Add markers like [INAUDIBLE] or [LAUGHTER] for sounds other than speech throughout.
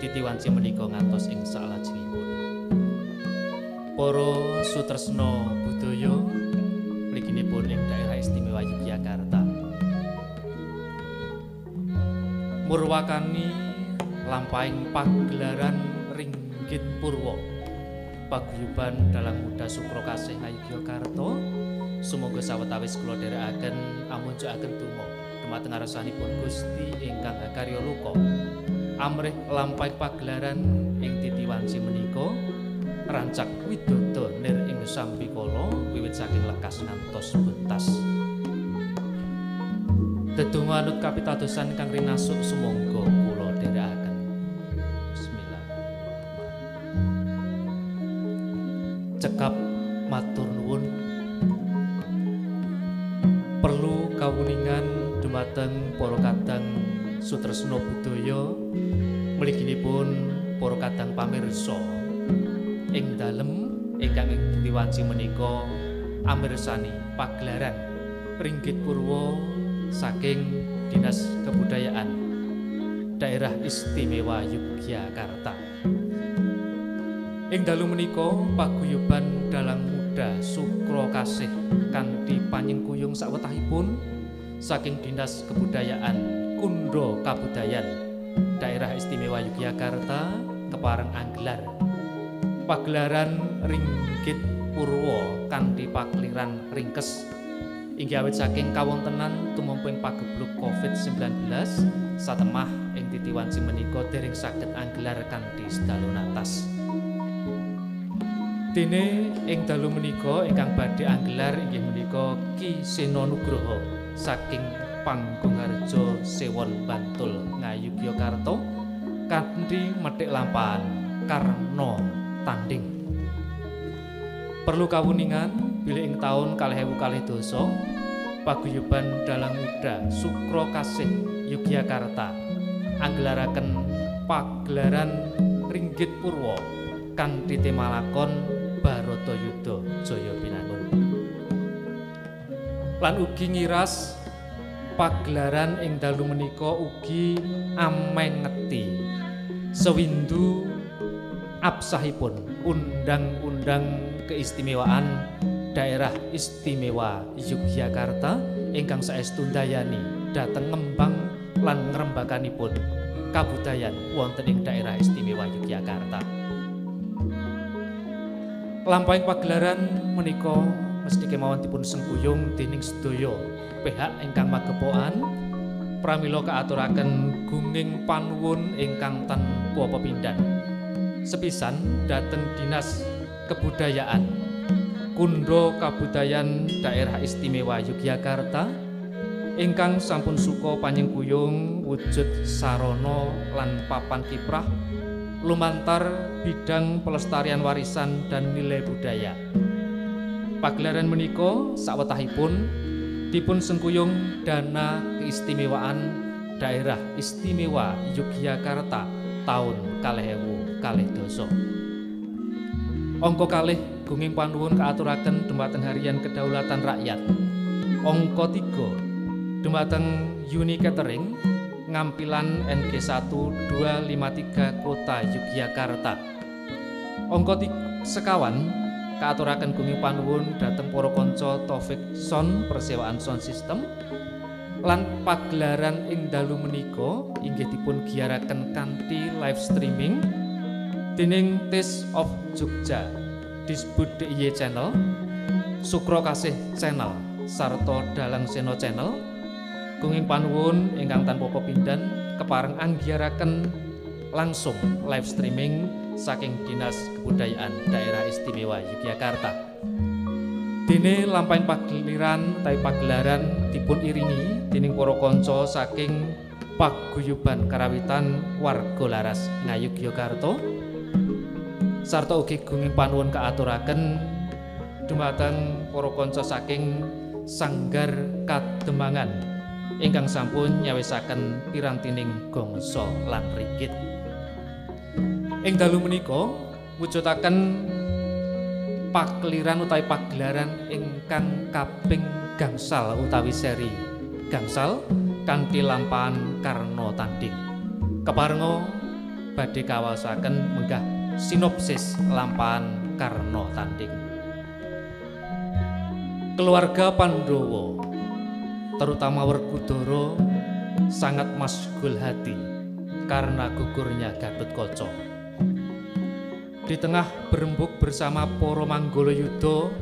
titi wanci menika ngantos ing salajengipun. Para sutresna budaya mliginipun ing daerah istimewa Yogyakarta. Murwakani lampahing pagelaran Ringgit Purwo paguyuban dalam muda Sukro Kasih Yogyakarta Semoga sawetawis kula dherekaken amunjukaken tumo dumateng ngarsanipun Gusti ingkang karya luka amrih lampahing pagelaran ing titi wanci menika rancak widodo nir ing sampikala wiwit saking lekas ngantos buntas Dedonga anut kapitadosan kang rinasuk sumangga kula dherekaken. Bismillah. Cekap matur nuwun. Perlu kawuningan dumateng para kadang sutresna budaya kadang pamirsa ing dalem ingkang ing diwanci menika amirsani pagelaran Ringgit Purwo saking Dinas Kebudayaan Daerah Istimewa Yogyakarta. Ing dalu menika paguyuban dalang muda Sukro Kasih kanthi panyengkuyung sawetahipun saking Dinas Kebudayaan Kundo Kabudayan Daerah Istimewa Yogyakarta kepareng anggelar. Pagelaran Ringgit Purwo kanthi pakliran ringkes. Inggih awit saking kawontenan tumumpuing pagebluk COVID-19 satemah ing titi wanci menika dereng saged anggelar kanthi sedalu natas. Dene ing dalu menika ingkang badhe anggelar inggih menika Ki Seno Nugroho saking Panggongarjo Sewon Bantul Ngayogyakarta kanthi methik lampahan Karno Tanding. Perlu kawuningan bilih ing taun kalih ewu kalih dosa paguyuban dalang muda Sukro Kasih Yogyakarta anggelaraken pagelaran Ringgit Purwo kanthi tema lakon Baratayuda Jaya Binangun. Lan ugi ngiras pagelaran ing dalu menika ugi amengeti sewindu absahipun undang-undang keistimewaan daerah istimewa Yogyakarta ingkang saestu ndayani dhateng ngembang lan ngrembakanipun kabudayan wonten ing daerah istimewa Yogyakarta. Lampahing pagelaran menika mesti kemawon dipun sengkuyung dening sedaya pihak ingkang magepokan pramila kaaturaken gunging panuwun ingkang tanpa pepindhan. Sepisan dhateng Dinas Kebudayaan Kundo Kabudayan Daerah Istimewa Yogyakarta ingkang sampun suka panyengkuyung wujud sarana lan papan kiprah lumantar bidang pelestarian warisan dan nilai budaya. Pagelaran menika sawetahipun dipun sengkuyung dana keistimewaan daerah istimewa Yogyakarta tahun kalih ewu kalih doso. Angka kalih gunging panuwun kaaturaken dumateng harian kedaulatan rakyat. Angka 3 dumateng Uni Catering ngampilan NG1 253 Kota Yogyakarta. Angka sekawan kaaturaken gunging panuwun dhateng para kanca Taufik Son persewaan sound system lan pagelaran ing dalu menika inggih dipun giyaraken kanthi live streaming dening Taste of Jogja. Disebut DIY Channel. Sukro Kasih Channel sarta Dalang Seno Channel. Gunging panuwun ingkang tanpa pepindhan kepareng anggiyaraken langsung live streaming saking Dinas Kebudayaan Daerah Istimewa Yogyakarta. Dene lampahing pageliran utawi pagelaran dipun iringi dening para kanca saking paguyuban karawitan warga laras Ngayogyakarta sarta ugi gunging panuwun kaaturaken dumateng para kanca saking Sanggar Kademangan ingkang sampun nyawisaken pirantining gongso lan rigit. Ing dalu menika wujudaken pakliran utawi pagelaran ingkang kaping gangsal utawi seri gangsal kanthi lampahan karno tanding. Keparenga badhe kawasaken menggah sinopsis lampahan karno tanding. Keluarga Pandhawa terutama Werkudara sangat masgul hati karena gugurnya Gatut Kaca. Di tengah berembuk bersama para Manggala Yuda,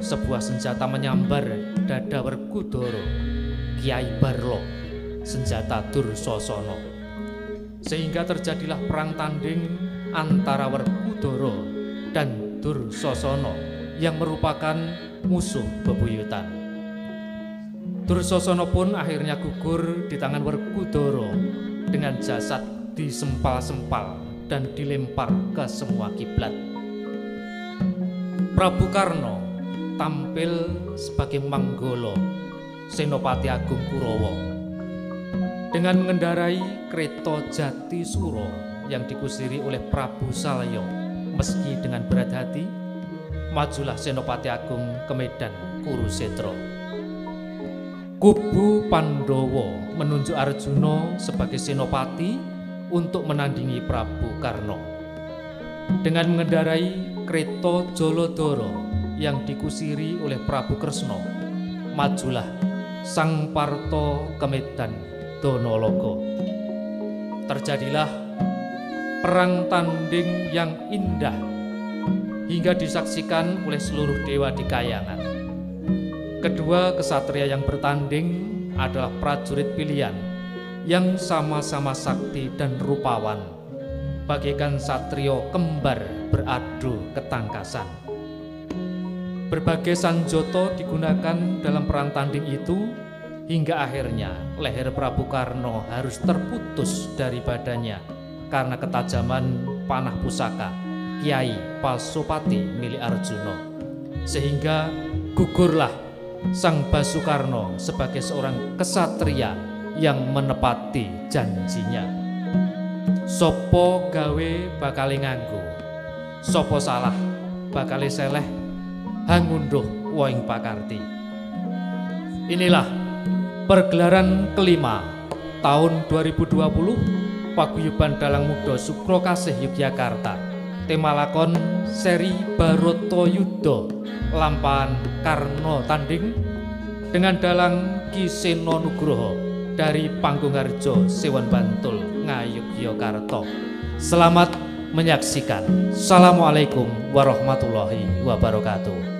sebuah senjata menyambar dada Werkudara, Kiai Barlo, senjata Dursasana. Sehingga terjadilah perang tanding antara Werkudara dan Dursasana yang merupakan musuh bebuyutan. Dursasana pun akhirnya gugur di tangan Werkudara dengan jasad disempal-sempal dan dilempar ke semua kiblat. Prabu Karno tampil sebagai Manggolo Senopati Agung Kurawa dengan mengendarai kereta Jati Suro yang dikusiri oleh Prabu Salyo meski dengan berat hati majulah Senopati Agung ke Medan Kurusetra. Kubu Pandowo menunjuk Arjuna sebagai senopati untuk menandingi Prabu Karno. Dengan mengendarai kereta Jolodoro yang dikusiri oleh Prabu Kresno, majulah Sang Parto ke Medan Donologo. Terjadilah perang tanding yang indah hingga disaksikan oleh seluruh dewa di kayangan. Kedua kesatria yang bertanding adalah prajurit pilihan yang sama-sama sakti dan rupawan, bagaikan satrio kembar beradu ketangkasan. Berbagai sanjoto digunakan dalam perang tanding itu hingga akhirnya leher Prabu Karno harus terputus dari badannya karena ketajaman panah pusaka Kiai Pasopati milik Arjuna. Sehingga gugurlah Sang Basukarno sebagai seorang kesatria yang menepati janjinya. Sopo gawe bakal nganggo, sopo salah bakal seleh hangunduh woing pakarti. Inilah pergelaran kelima tahun 2020 Paguyuban Dalang Muda Sukrokasih Yogyakarta. Tema lakon seri Baroto Yudo lampahan Karno Tanding dengan dalang Kiseno Nugroho dari Panggung Harjo Sewan Bantul Ngayogyakarta. Selamat menyaksikan. Assalamualaikum warahmatullahi wabarakatuh.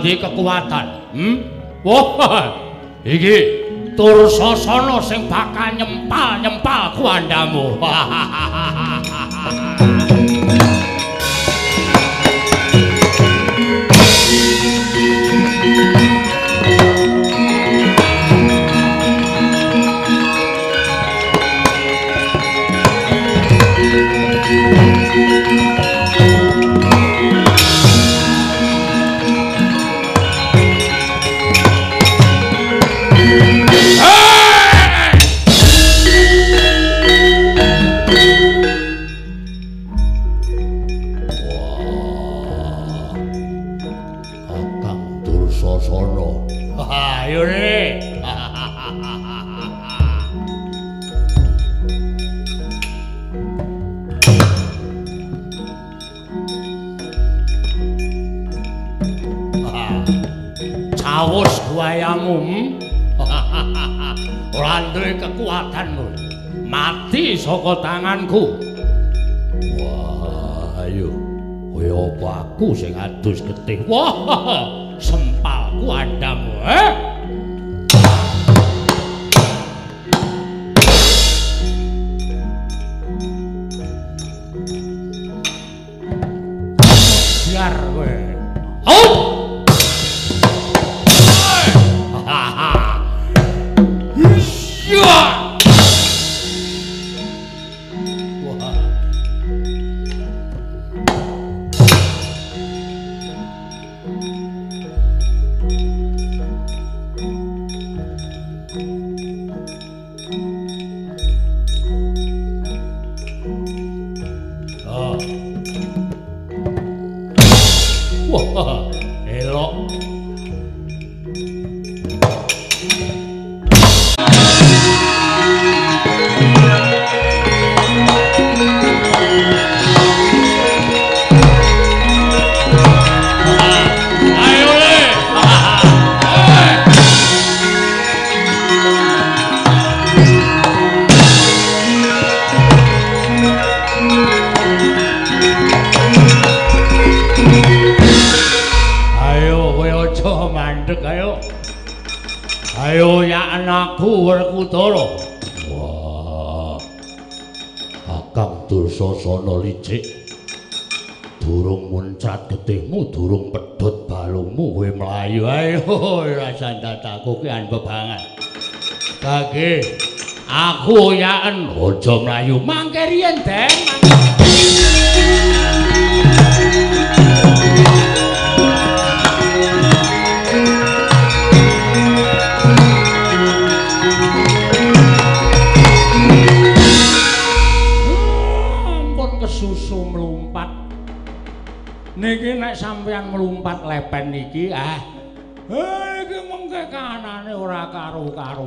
Randi kekuatan. Hm? Wah. Iki tur sasana sing bakal nyempal-nyempal kuandamu. [LAUGHS] Wah, sempalku andamu, eh?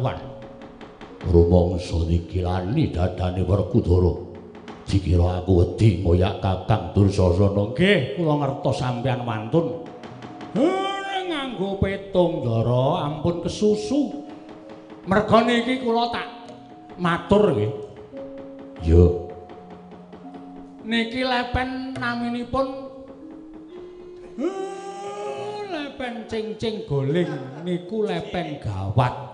Karo-karuan rumangsa niki lali dadane Werkudara. Dikira aku wedi ngoyak Kakang Dursasana. Nggih, kula ngertos sampeyan wantun. Ora nganggo petung ndara ampun kesusu. Merga niki kula tak matur nggih. Yo. Niki lepen naminipun lepen cing-cing goling niku lepen gawat.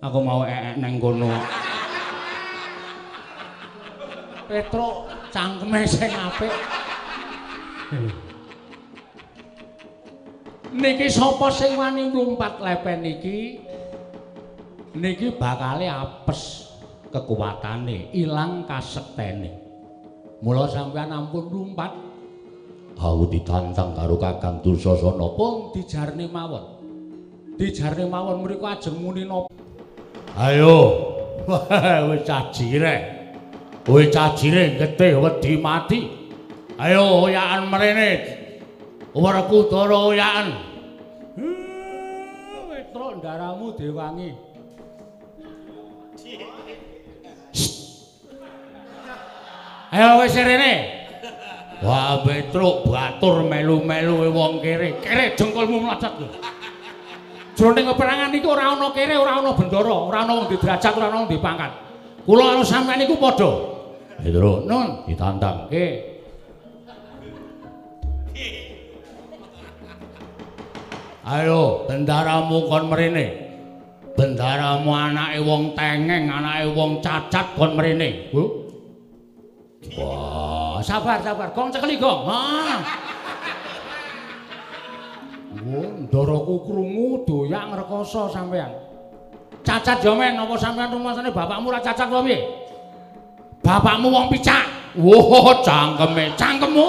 Aku mau eek neng kono Petro cangkeme sing apik Niki sapa sing wani mlumpat lepen iki? Niki bakale apes kekuatane, ilang kasektene. Mula sampeyan ampun mlumpat. Aku ditantang karo Kakang Dursasana pun dijarne mawon. Dijarne mawon mriku ajeng muni napa? Ayo. [LAUGHS] Wis cajire. Wis cajire getih wedi mati. Ayo oyakan mrene. Werkudara oyakan. Wetruk ndaramu dewangi. Ayo wis rene. Wah, Petruk batur melu-melu wong kere. Kere jengkolmu mlacet lho. Jroning peperangan iki ora ana kere, ora ana bendara, ora ana wong diderajat, ora ana wong dipangkat. Kula karo sampeyan iku padha. Petruk, nun ditantangke. Ayo, bendaramu kon mrene. Bendaramu anake wong tengeng, anake wong cacat kon mrene. Wah, sabar sabar, gong cekeli gong. Ha. Wo, ndaraku krungu doyak ngrekoso sampean. Cacat yo men, apa sampean rumasane bapakmu ora cacat apa piye? Bapakmu wong picak. Wo, cangkeme, cangkemmu.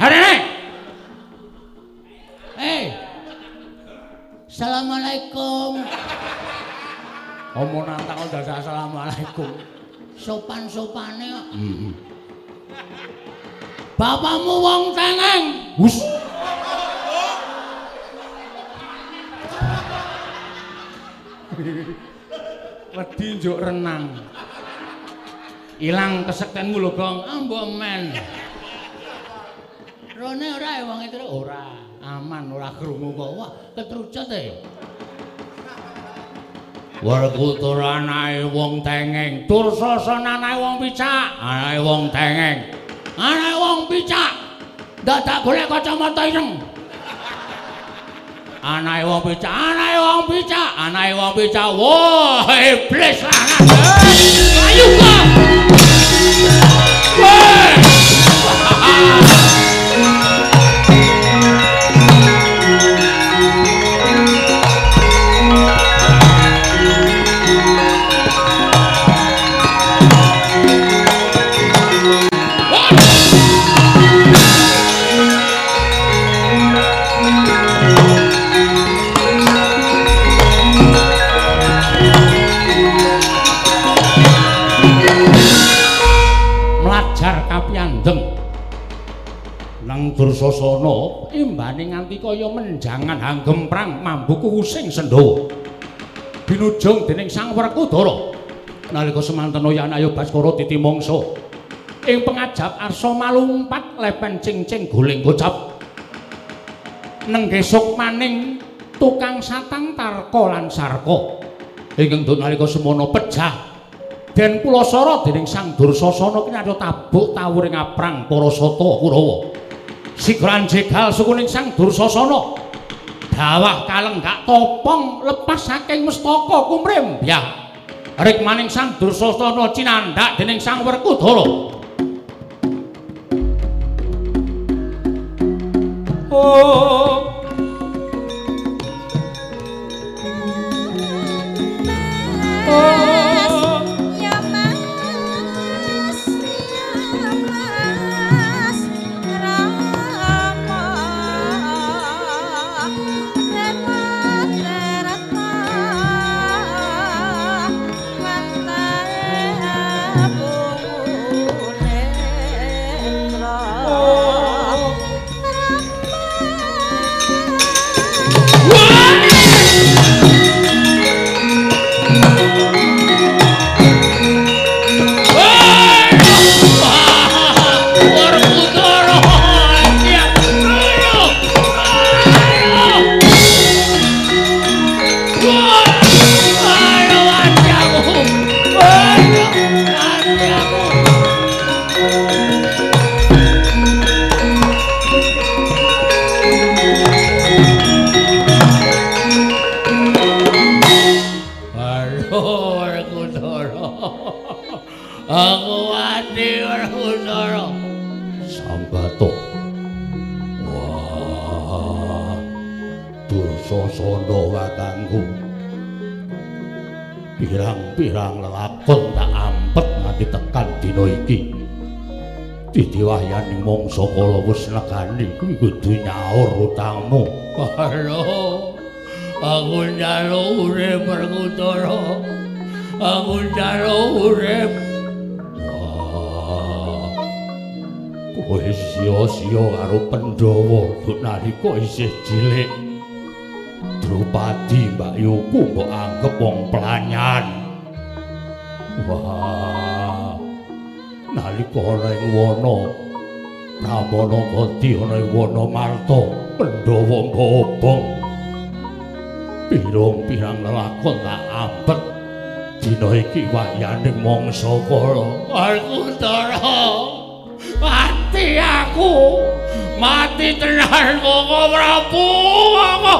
Harene. Eh. Assalamualaikum. Omong nantang udah assalamualaikum. sopan-sopane kok. Heeh. Bapakmu wong tengeng. Hus. Wedi njuk renang. Ilang kesektenmu lho, Gong. Ambo men. Rone ora e wong itu ora. Aman ora krungu kok. Wah, ketrucut e. Werkutura anake wong tengeng, Dursasana anake wong picak, anake wong tengeng. Anake wong picak. Dadak golek kacamata ireng. Anake wong picak, anake wong picak, anake wong picak. Wah, iblis lanang. Ayo kok. Dursasana imbane nganti kaya menjangan hanggem prang mambuku using Sendhawa. Binujung dening Sang Werkudara. Nalika semanten oyan ayo Baskara titimangsa ing pengajap arsa malumpat lepen cing-cing guling gocap. Nenggesuk maning tukang satang tarka lan sarka. Ingkang duk nalika semono pejah den pulasara dening Sang Dursasana kene ada tabuk tawuring aprang para sata Kurawa Sigran jegal sukuning Sang Dursasana. Dawah kalenggak topong lepas saking mestaka kumrim. Ya. Rik maning Sang Dursasana cinandak dening Sang Werkudara. Oh Dursasana kakangku. Pirang-pirang lelakon tak ampet nganti tekan dina iki. Dadi wayane mangsa kala wis negani kuwi kudu nyaur utangmu. Halo. Aku njaluk urip perkutara. Aku njaluk urip. Kowe sia-sia karo Pandhawa nalika isih cilik. Drupadi Mbak Yuku mbok anggap wong pelanyan. Wah. Nalika ana ing wana Ramana Gati ana ing wana Marta, Pandhawa mbobong. Pirang-pirang lelakon tak ambet. Dina iki wayane mangsa kala. Aku tara. Mati aku. Mati tenan kok Prabu. Aku.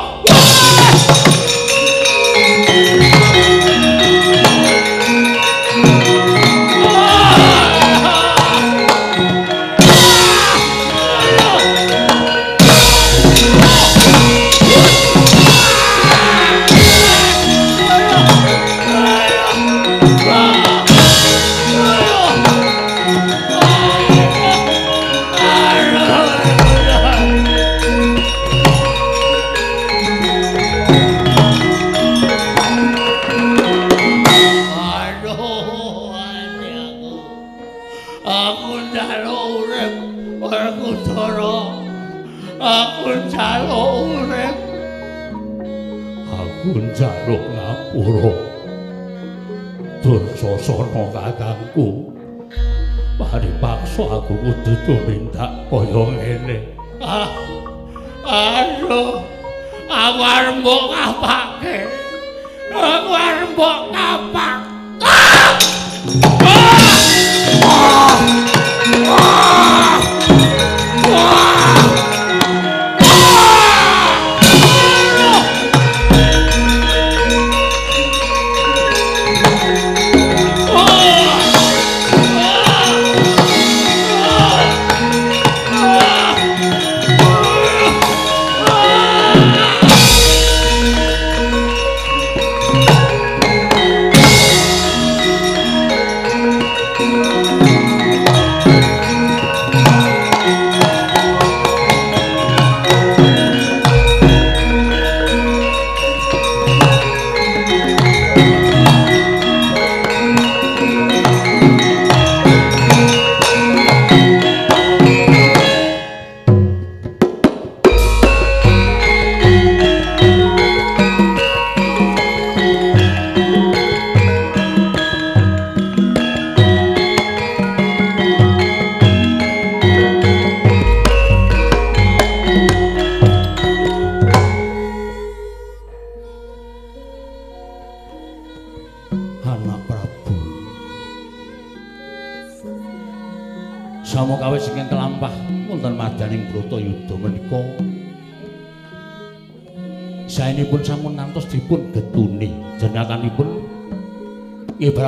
Kakangku. Mari paksa aku kudu tumindak kaya ngene. Ah, aduh, aku arep mbok kapake. Aku arep mbok kapak. Anak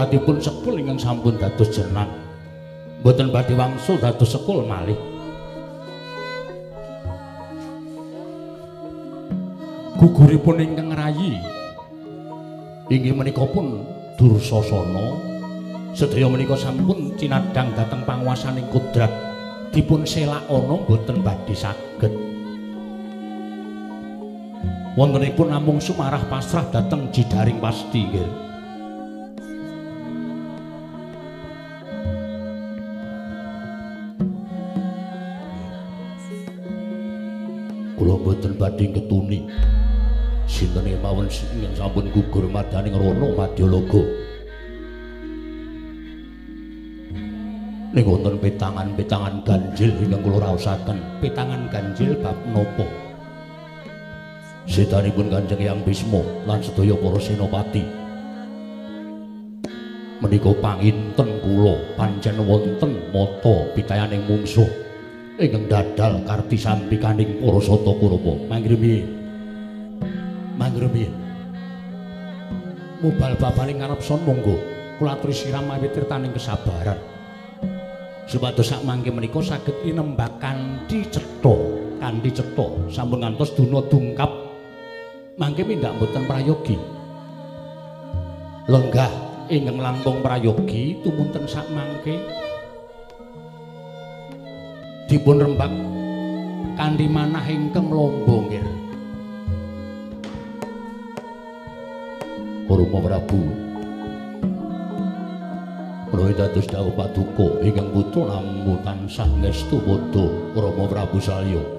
ibaratipun sekul ingkang sampun dados jenang. Mboten badhe wangsul dados sekul malih. Guguripun ingkang rayi inggih menika pun Dursasana sedaya menika sampun cinadang dhateng panguwasaning kodrat dipun selak ana boten badhe saged wontenipun namung sumarah pasrah dhateng jidaring pasti nggih badhe ketuni sinten mawon ingkang sampun gugur madaning rono Madyalaga. Ning wonten petangan-petangan ganjil ingkang kula raosaken, petangan ganjil bab napa? Sedanipun Kanjeng Hyang Bisma lan sedaya para senopati. Menika panginten kula pancen wonten mata pitayaning mungsuh ingkang dadal karti sampikaning para sata kurapa. Manggrimi Manggremi. Mubal babaling ngarep son monggo kula aturi siram awit tirtaning kesabaran. Supados sak mangke menika saged tinembak kanthi cetha, kanthi cetha sampun ngantos duna dungkap mangke mindak mboten prayogi. Lenggah ingkang langkung prayogi tumunten sak mangke dipun rembak kanthi manah ingkang lomba nggih. Rama Prabu. Kula dados dawuh paduka ingkang putra namung tansah ngestu padha Rama Prabu Salya.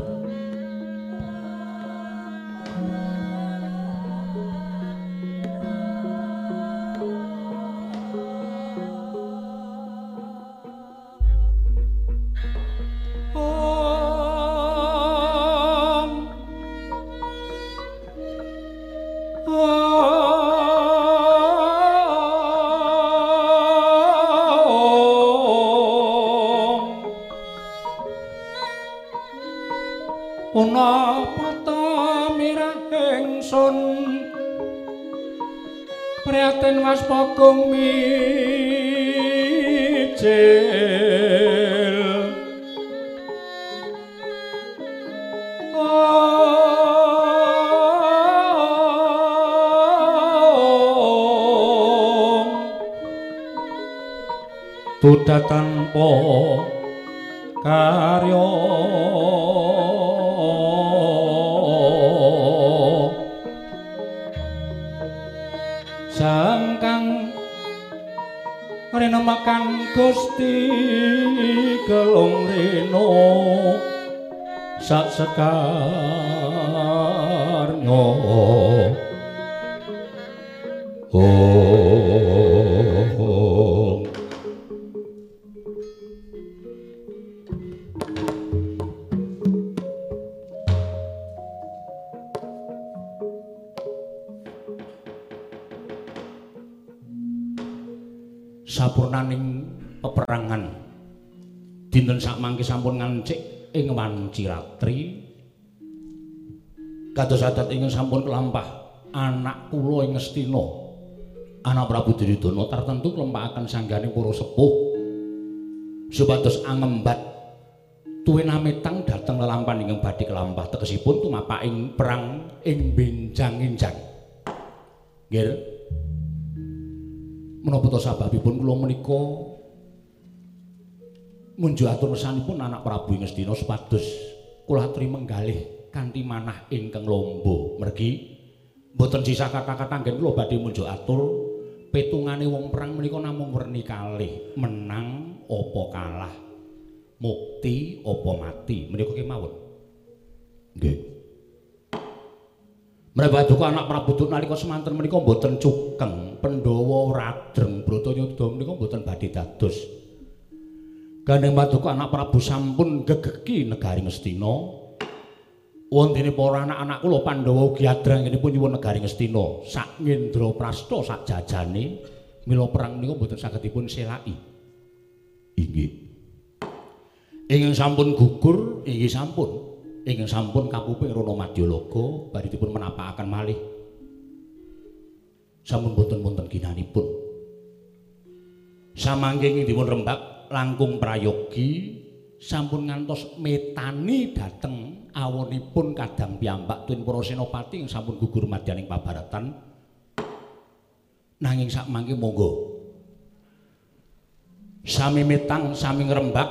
Ingkang sampun kelampah anak kula ing Ngastina anak Prabu Duryudana tartentu klempakaken sanggane para sepuh. Supados angembat tuwin ametang dhateng lelampan ingkang badhe kelampah tegesipun tumapaking perang ing benjang-enjang. Nggih. Menapa to sababipun kula menika munjuk atur mesanipun anak Prabu Ngastina supados kula aturi menggalih kanthi manah ingkang lomba. Mergi mboten sisa kata-kata anggen kula badhe munjuk atur petungane wong perang menika namung werni kalih. Menang apa kalah? Mukti apa mati? Menika kemawon. Nggih. Mereka duka anak Prabu Duk nalika semanten menika mboten cukeng. Pandhawa radreng Bratayuda menika mboten badhe dados. Gandeng Paduka anak Prabu sampun gegeki negari Ngastina. Wondene para anak-anak kula Pandhawa ugi adrangenipun nyuwun negari Ngastina. Sak ngendra prasta sak jajane mila perang menika mboten saged dipun selaki. Inggih. Ingkang sampun gugur inggih sampun. Ingkang sampun kapuping Rana Madyalaga bari dipun menapakaken malih. Sampun boten-boten ginanipun. Samangke dipun rembak langkung prayogi sampun ngantos metani dateng awonipun kadang piyambak tuwin para senopati ing sampun gugur madyaning pabaratan. Nanging sak mangke monggo. Sami metang sami ngrembak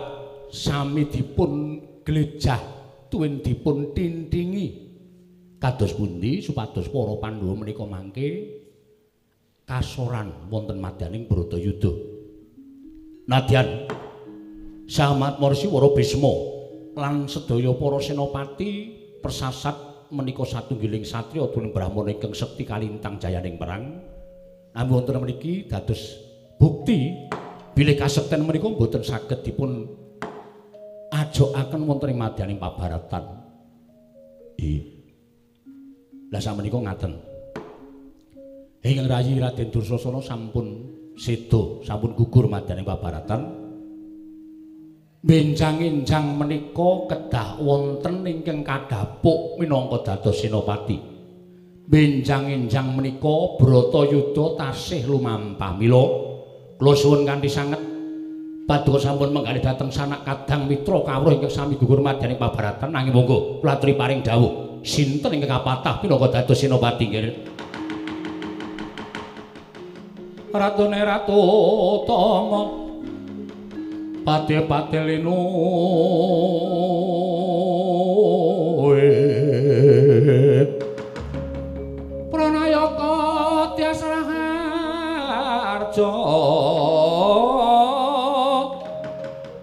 sami dipun glejah tuwin dipun tintingi. Kados pundi supados para pandhawa menika mangke? Kasoran wonten madyaning Bratayuda Nadyan Sahamat Morsi Woro Bisma lan sedaya para senopati persasat menika satunggiling satriya tuwin brahmana ingkang sekti kalintang jayaning perang. Namung wonten mriki dados bukti bilih kasekten menika boten saged dipun ajokaken wonten ing madyaning pabaratan. Ih. Lah samenika ngaten. Ing rayi Raden Dursasana sampun sedo sampun gugur madyaning pabaratan benjang-enjang menika kedah wonten ingkang kadhapuk minangka dados senopati. Benjang-enjang menika Bratayuda tasih lumampah mila. Kula suwun kanthi sanget. Paduka sampun menggalih dhateng sanak kadang mitra kawruh ingkang sami gugur madyaning pabaratan. Nanging monggo kula aturi paring dawuh. Sinten ingkang kapatah pinangka dados senopati nggih. Ratune Ratu Tama Pati-pati linu. Pranayaka Tiasraharja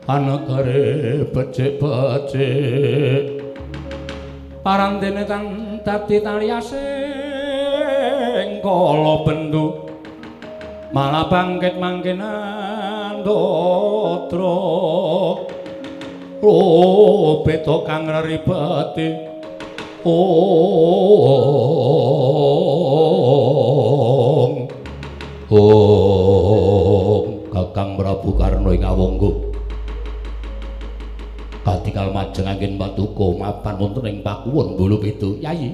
Anagare becik-becik. Parandene tan dadi taliasing kala bendu. Malah bangkit mangkinan dotra oh beta kang ribeti oh oh kakang prabu karno ing awonggo katikal majeng angin patuko mapan wonten ing pakuwon bulu pitu yayi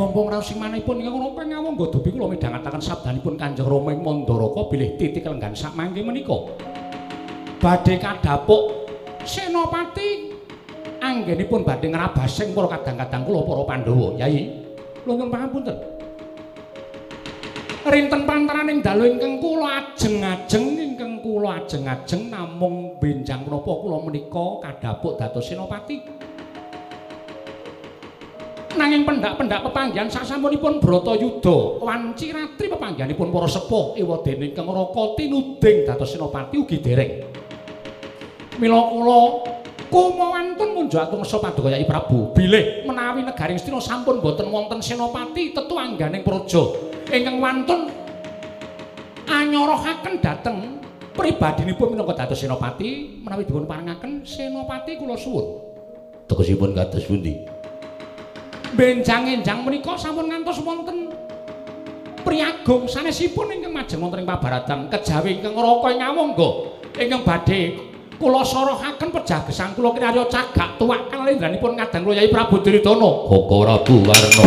bombong raos sing manipun ingkang napa ngawangga dupi kula midhangetaken sabdanipun Kanjeng Rama ing Mandaraka bilih titik lenggan sak mangke menika. Badhe kadhapuk senopati anggenipun badhe ngrabasing para kadang-kadang kula para Pandhawa. Yai, kula nyuwun pangapunten. Rinten pantaraning dalu ingkang kula ajeng-ajeng ingkang kula ajeng-ajeng namung benjang menapa kula menika kadhapuk dados senopati. Nanging pendak-pendak pepanggihan sasampunipun Bratayuda wanci ratri pepanggihanipun para sepuh ewadene ingkang Raka tinuding dados senopati ugi dereng. Mila kula kumawantun munjuatung sa paduka Yai Prabu bilih menawi negaring Stina sampun boten wonten senopati tetu angganing praja. Ingkang wantun anyarahaken dhateng pribadinipun minangka dados senopati menawi dipun paringaken senopati kula suwun. Tegesipun kados pundi benjang-enjang menika sampun ngantos wonten priagung. Sanesipun ingkang majeng wonten ing pabaratan kejawi ingkang raka ing ngawangga ingkang badhe kula sorohaken pejagesan kula kinarya cagak tuwak kalendranipun kula Yai Prabu Duryudana. Koko Prabu Warna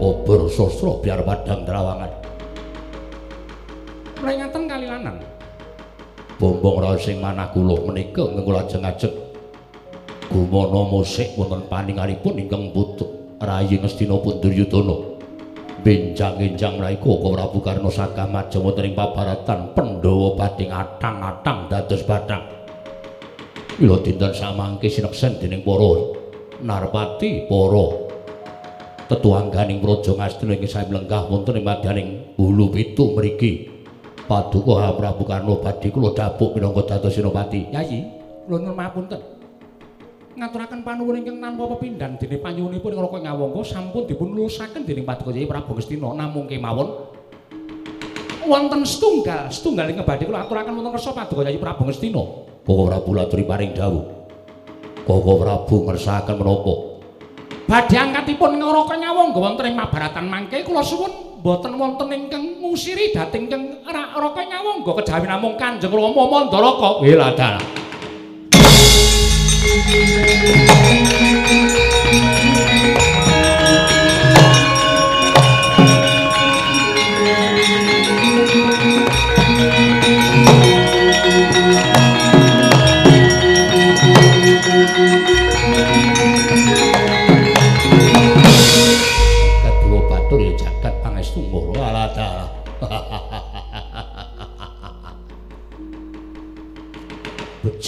obor sosro biar padang terawangan. Merengaten kalilanan. Bombong raos sing manah kula menika ingkang kula ajeng-ajeng. Gumana musik wonten paninganipun ingkang putu Rayi Ngastina Punduryudana. Benjang-enjang mraiku Koko Prabu Karna Saka majeng wonten ing pabaratan Pandhawa badhe atang-atang dados bathang. Mila dinten samangke sineksen dening para narpati para tetuangganing praja Ngastina ing sae mlenggah wonten ing madyaning Hulu Pitu mriki. Paduka Prabu Karna badhe kula dapuk minangka dados senopati. Yayi, kula nyuwun mapunten. Ngaturaken panuwun ingkang tanpa pepindhan dene panyuwunipun ing Raka Ngawangga sampun dipun lulusaken dening Paduka Yayi Prabu Ngastina namung kemawon wonten setunggal, setunggal ing badhe kula aturaken wonten kersa Paduka Yayi Prabu Ngastina. Koko Prabu laturi paring dawuh. Koko Prabu ngersakaken menapa? Badhe angkatipun ngraka nyawang wonten ing mabaratan mangke kula suwun boten wonten ingkang musiri dhateng ingkang raka nyawang kejawi namung Kanjeng Rama Mandaraka wiladal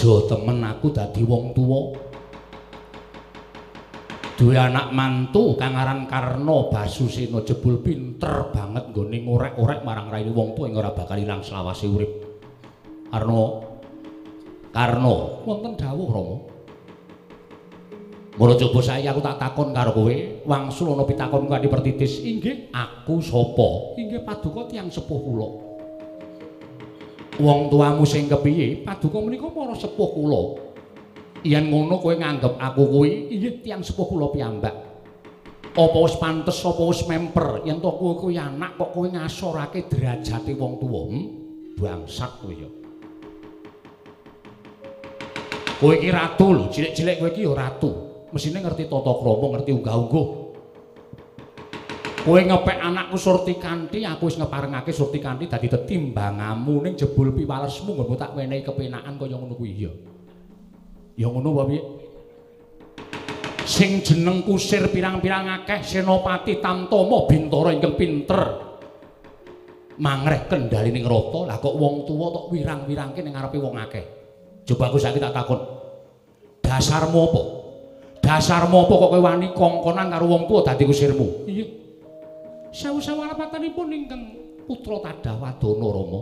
bejo temen aku dadi wong tuwa. Duwe anak mantu kang aran Karna Basusena jebul pinter banget nggone ngorek-orek marang raine wong tuwa ing ora bakal ilang selawase urip. Karna Karna wonten dawuh Rama Mula coba saya aku tak takon karo kowe wangsul ana pitakon kanthi pertitis inggih aku sapa? Inggih paduka tiyang sepuh kula wong tuamu sing kepiye? Paduka menika para sepuh kula. Yen ngono kowe nganggep aku kuwi inggih tiyang sepuh kula piyambak. Apa wis pantes apa wis memper? Yen to kowe kuwi anak kok kowe ngasorake derajate wong tuwa? Hmm? bangsat kowe ya. Kowe iki ratu lho cilik-cilik kowe iki ya ratu. Mesine ngerti tata krama ngerti unggah-ungguh Kowe ngepek anakku Surti Kanti, aku wis ngeparengake Surti Kanti dadi tetimbangamu ning jebul piwalesmu nggonmu tak wenehi kepenakan kaya ngono kuwi ya. Ya ngono wae piye? Sing jeneng kusir pirang-pirang akeh Senopati Tamtama Bintara ingkang pinter. Mangreh kendali ning rata, lah kok wong tuwa tok wirang-wirangke ning ngarepe wong akeh. Coba aku saiki tak takon. Dasarmu apa? Dasarmu apa kok kowe wani kongkonan karo wong tuwa dadi kusirmu? Iya. Sewu-sewu alapatanipun ingkang putra Tadawadana Rama.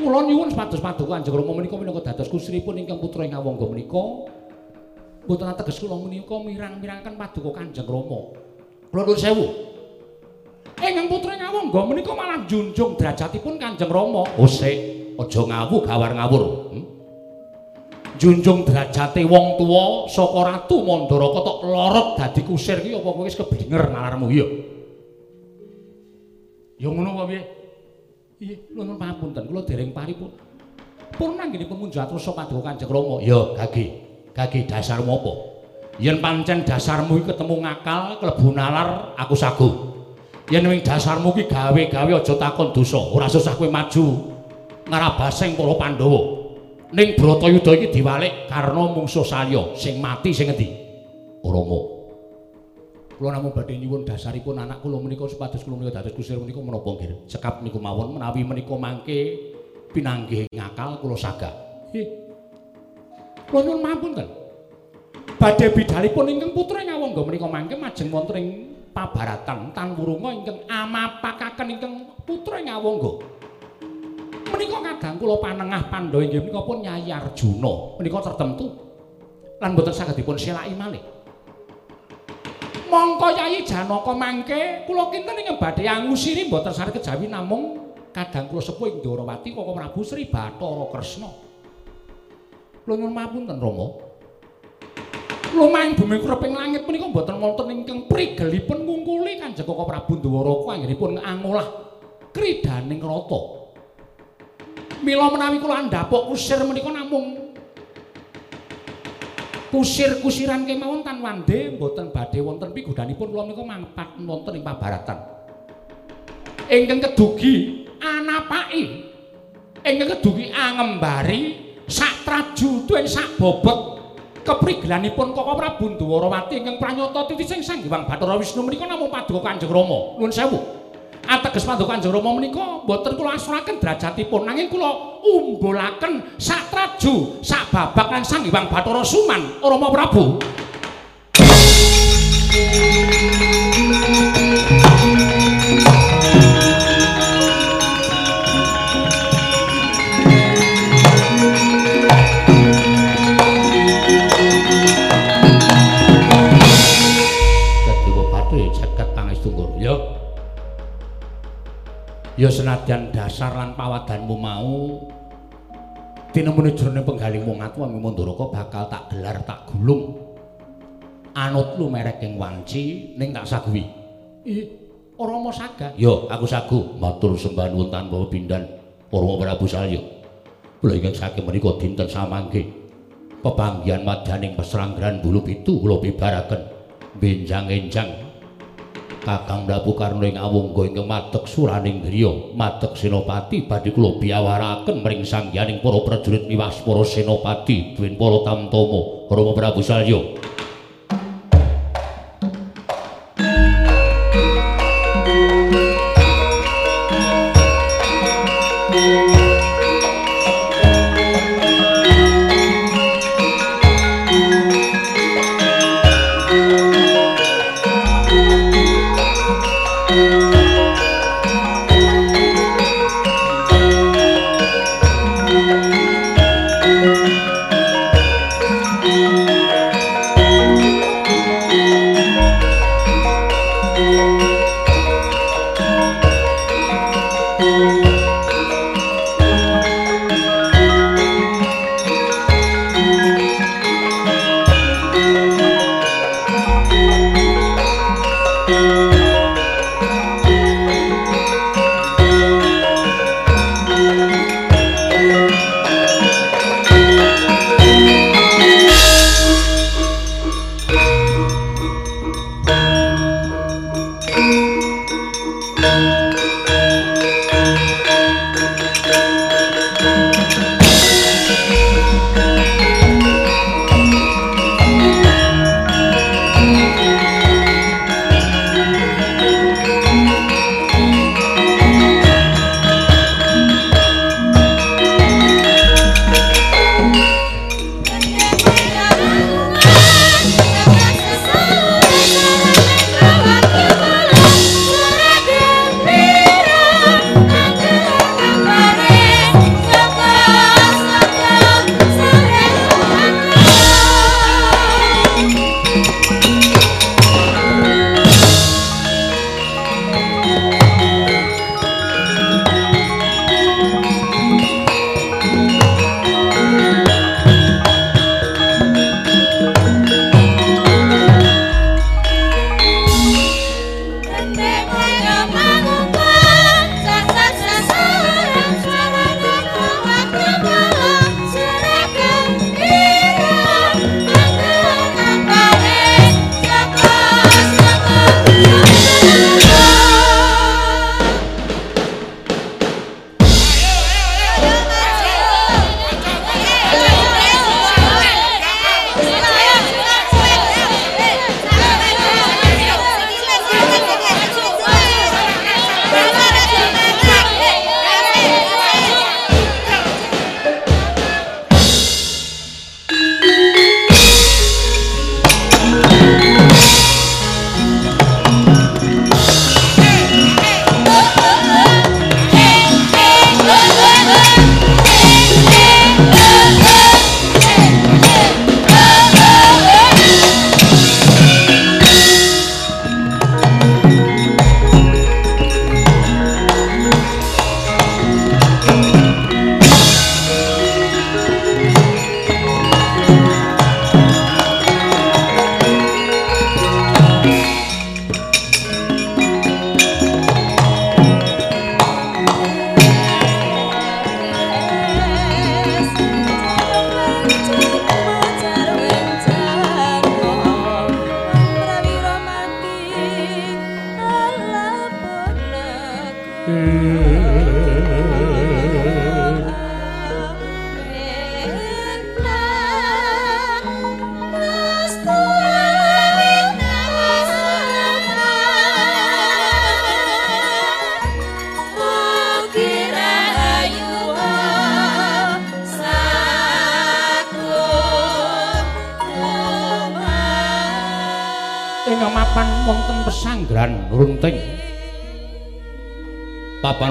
Kula nyuwun sepados-pados Kanjeng Rama menika minangka dados kusripun ingkang putra ing Awangga menika. Mboten ateges kula menika mirang-mirangaken paduka Kanjeng Rama. Kula nuwun sewu. Ingkang putra ing Awangga menika malah junjung derajatipun Kanjeng Rama. Oh, aja ngawu gawar ngawur. Hmm? Junjung derajate wong tuwa saka ratu Mandaraka tok lorot dadi kusir ki apa kowe wis keblinger nalarmu? Ya ya ngono wae piye? Iya nuwun pamunten kula dereng paripun. Pun nanggenipun munjat rasa paduka Kanjeng Rama. Ya gage gage dasarmu apa? Yen pancen dasarmu iki ketemu ngakal klebu nalar aku sagu. Yen wing dasarmu ki gawe-gawe aja takon dosa ora susah kowe maju. Ngarabasing para Pandhawa ning Bratayuda iki diwalik karena mungsuh salya sing mati sing endi? Rama. Kula namung badhe nyuwun dasaripun anak kula menika supados kula menika dados kusir menika menapa nggih? Cekap niku mawon menawi menika mangke pinanggih ngakal kula sagah. Nggih. Kula nyuwun mapunten. Badhe bidalipun ingkang putra ngawangga menika mangke majeng wonten ing pabaratan tan wurunga ingkang amapakaken ingkang putra ngawangga. Menika kadang kula panengah Pandhawa inggih menika pun Nyai Arjuna menika tertentu lan boten saged dipun selaki malih. Mongko Yai Janaka mangke kula kinten ing badhe angusiri boten sare kejawi namung kadang kula sepuh ing Ndrawati Koko Prabu Sri Bathara Kresna. Kula nyuwun mapunten Rama. Lumaing bumi kreping langit menika boten wonten ingkang prigelipun ngungkuli Kanjeng Koko Prabu Ndwaraka anggenipun angolah kridaning rata. Mila menawi kula ndapuk kusir menika namung kusir-kusiran kemawon tan wande mboten badhe wonten pigodhanipun kula menika mampat wonten ing pabaratan. Ingkang kedugi anapaki ingkang kedugi angembari sak traju tuwin sak bobot keprigelanipun Koko Prabu Ndwarawati ingkang pranyata titi sing Sanghyang Bathara Wisnu menika namung paduka Kanjeng Rama. Nuwun sewu ateges paduka Kanjeng Rama menika boten kula asuraken derajatipun. Nanging kula umbulaken sak traju sak babak lan Sang Hyang Bathara Suman Rama Prabu ya senadyan dasar lan pawadanmu mau tinemune jroning penggaling wong atuwa Mandaraka bakal tak gelar tak gulung. Anut lu merek ing wanci ning tak saguwi ih ora mau saga yo aku sagu. Matur sembah nuwun tanpa pindan. Para Prabu Salya. Kula ingkang saking menika dinten samangke. Pepanggihan madaning pesranggaran bulu pitu kula bibaraken benjang-enjang Kakang Prabu Karna ing awungga ingkang madeg suraning griya madeg senopati badhe kula biawaraken mring sangyaning para prajurit niwas para senopati duwin para tamtama Rama Prabu Salya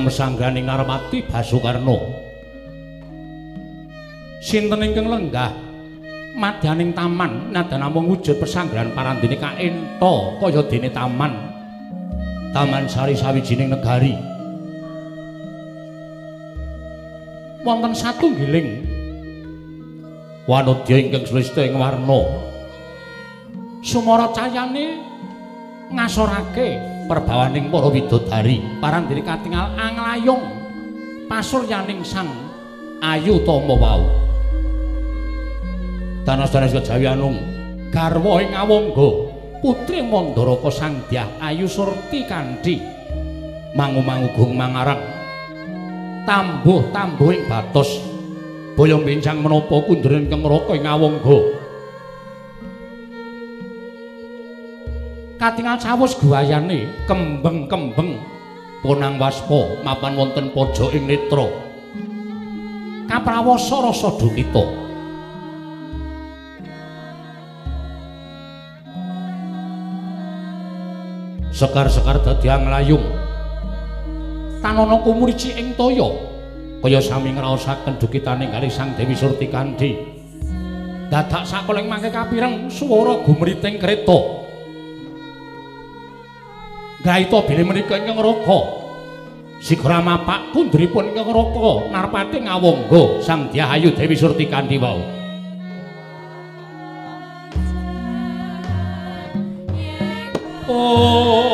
Ing Narmati Basukarno. Sinten ingkang lenggah madyaning taman nadan namung wujud pesanggrahan parandene kaento kaya dene taman. Taman Sari sawijining negari. Wonten satunggiling wanodya ingkang sulista ing warna. Sumara cayane ngasorake perbawaning para widodari. Parandene katingal anglayung. Pasuryaning sang ayu tama wau. Danas-danas kejawi anung garwa ing awangga putri mandaraka sang dyah ayu surti kanthi. Mangu-mangugung mangarang. Tambuh-tambuh ing batos boyong bencang menapa kundren kang raka ing awangga katingal cawus guayane kembeng-kembeng ponang waspa mapan wonten pojok ing netra. Kaprawasa rasa dukita sekar-sekar dadi anglayung. Tanana kumurici ing toya kaya sami ngraosaken dukitane kali Sang Dewi Surti Kandi dadak sakoleng mangke kapireng swara gumriting kreta Gaito bilih menika ingkang raka. Sigra mapak pundripun ingkang raka narpati ngawangga Sang Dyahayu Dewi Surti Kandi wau. Oh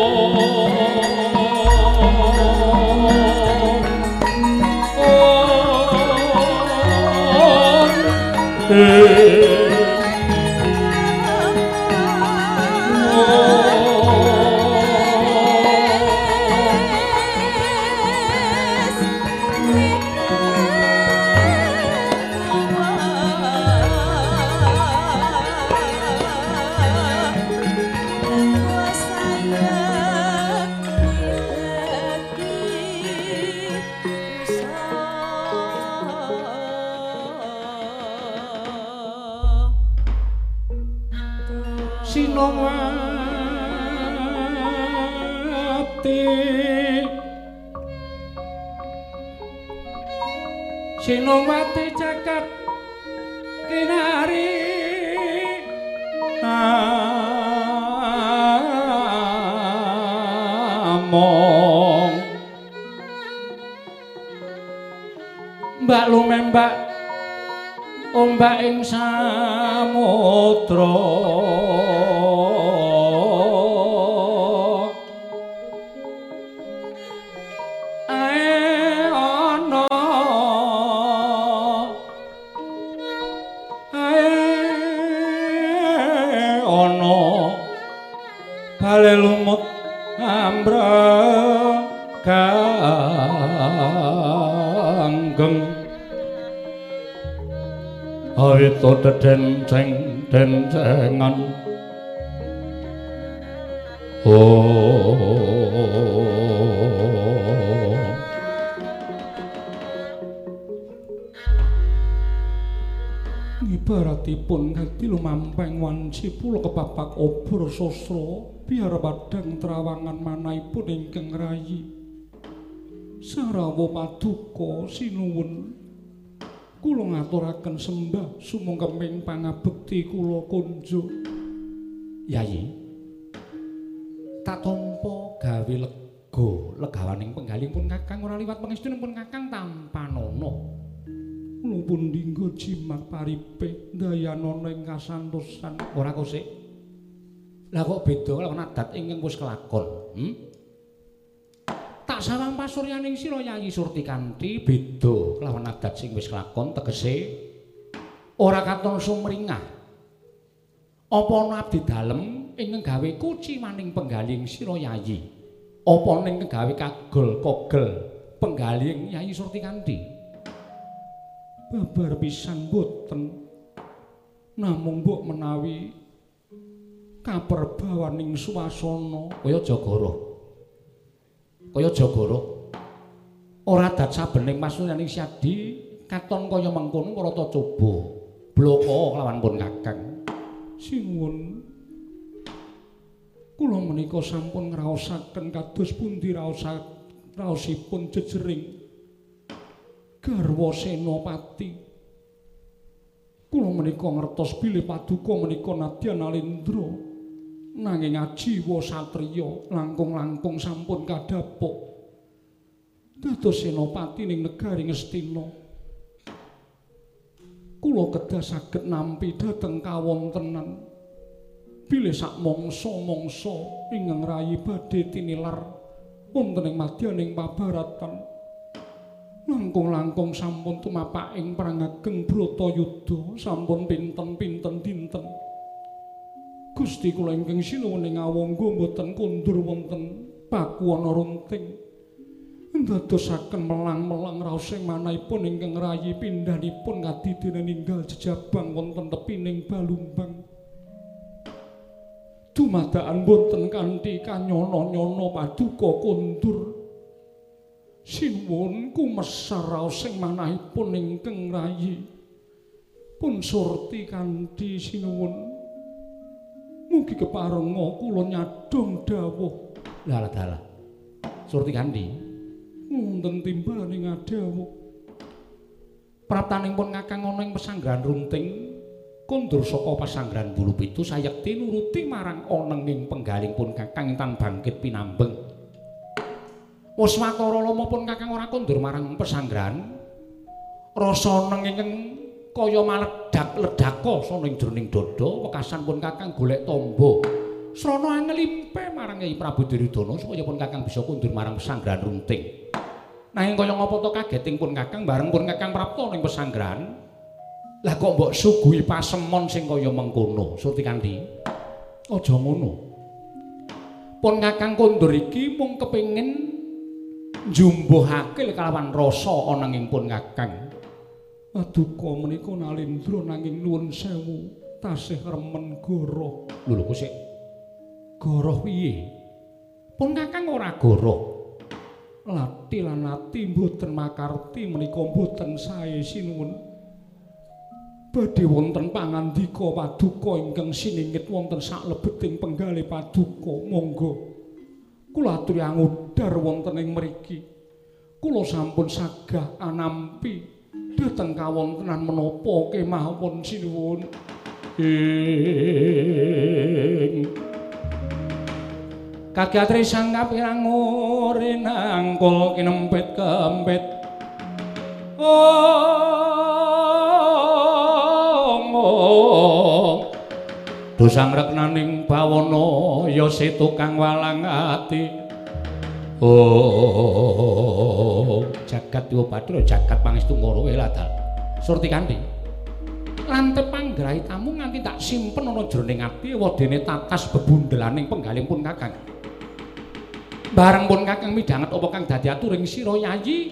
Mbak lumembak ombak ing samudra Aito dedenceng dencengan Oh Ibaratipun ngati lumampeng wanci pulo kepapak obor sosro biar padang terawangan manaipun ingkang rayi. Sarawa paduka sinuwun kula ngaturaken sembah sumangkeming pangabekti kula kunjuk. Yayi tak tampa gawe lega. Legawaning penggaling pun kakang ora liwat pangestunipun kakang tanpa nono kula pun dinggo jimat paripe dayanana ing kasantosan. Ora kosek lah kok beda karo adat ingkang wis kelakon hm tak sawang pasuryaning sira Yayi Surti kanthi beda kelawan adat sing wis lakon tegese ora katon sumringah apa ana abdi dalem ingkang gawe kuci maning penggaling sira Yayi Apa ning kegawe kagol kogel penggaling Nyai Surti Kandi? Babar pisan boten. Namung mbok menawi kaperbawaning swasana kaya Jagara. Kaya Jagara. Ora dat sabening pasunaning Syadi katon kaya mengkono marata coba bloko lawan pun Kakang. Sinuwun kula menika sampun ngraosaken kados pundi raosa raosipun jejering garwa senopati kula menika ngertos bilih paduka menika nadyan alendra nanging ajiwa satriya langkung-langkung sampun kadhapuk. Dados senopati ning negari Ngastina kula kedah saged nampi dhateng kawontenan bilih sak mangsa-mangsa ingkang rayi badhe tinilar wonten ing madyaning pabaratan. Langkung-langkung sampun tumapak ing perang ageng Bratayuda sampun pinten-pinten dinten Gusti kula ingkang sinuwuning awangga mboten kundur wonten pakuwana runting. Ndadosaken melang-melang raos ing manahipun ingkang rayi pindhanipun kadidene ninggal jejabang wonten tepining balumbang. Dumadakan wonten kanthi kanyana-nyana paduka kundur. Sinuwun kumesar raos ing manahipun ingkang rayi. Pun surti kanthi sinuwun mugi keparenga kula nyadong dawuh Lah dalah. Surti Kandi. wonten timbaning adawuh Praptanipun Kakang ana ing pesanggrahan runting kondur saka pesanggrahan bulu pitu sayekti nuruti marang onenging penggaling pun Kakang intan bangkit pinambeng. Wis watara lama pun Kakang ora kondur marang pesanggrahan. Rasa nenging kaya maledak ledaka sana ing jroning dada wekasan pun Kakang golek tombo. Srana angelimpe marang Kyai Prabu Duryudana supaya pun Kakang bisa kondur marang pesanggrahan runting. Nanging kaya ngapa to kageting pun Kakang bareng pun Kakang prapta ning pesanggrahan. Lah kok mbok suguhi pasemon sing kaya mengkono, Surti aja ngono Pun Kakang kondur iki mung kepengin njumbuhake kalawan rasa ana ing pun Kakang. Aduka menika nalindra nanging nuwun sewu tasih remen goroh. Lho lho kok sik goroh piye? Pun Kakang ora goroh. Lati lan ati mboten makarti menika mboten sae sinuwun. Badhe wonten pangandika paduka ingkang siningit wonten saklebeting penggalih paduka. Monggo kula aturi angudar wonten ing mriki. Kula sampun sagah anampi dhateng kawontenan menapa kemawon sinuwun. ing. Kagatri sang kapirang uri nangkul kinempit kempit Ong Dosang reknaning bawana ya si tukang walang ati Oh jagat Dewa Bathara jagat pangestu ngoro eladal Surti Kandi lante panggrahi tamu nganti tak simpen ana jroning ati wadene tatas bebundelaning penggaling pun Kakang. Bareng pun Kakang midhanget apa kang dadi aturing sira Yayi.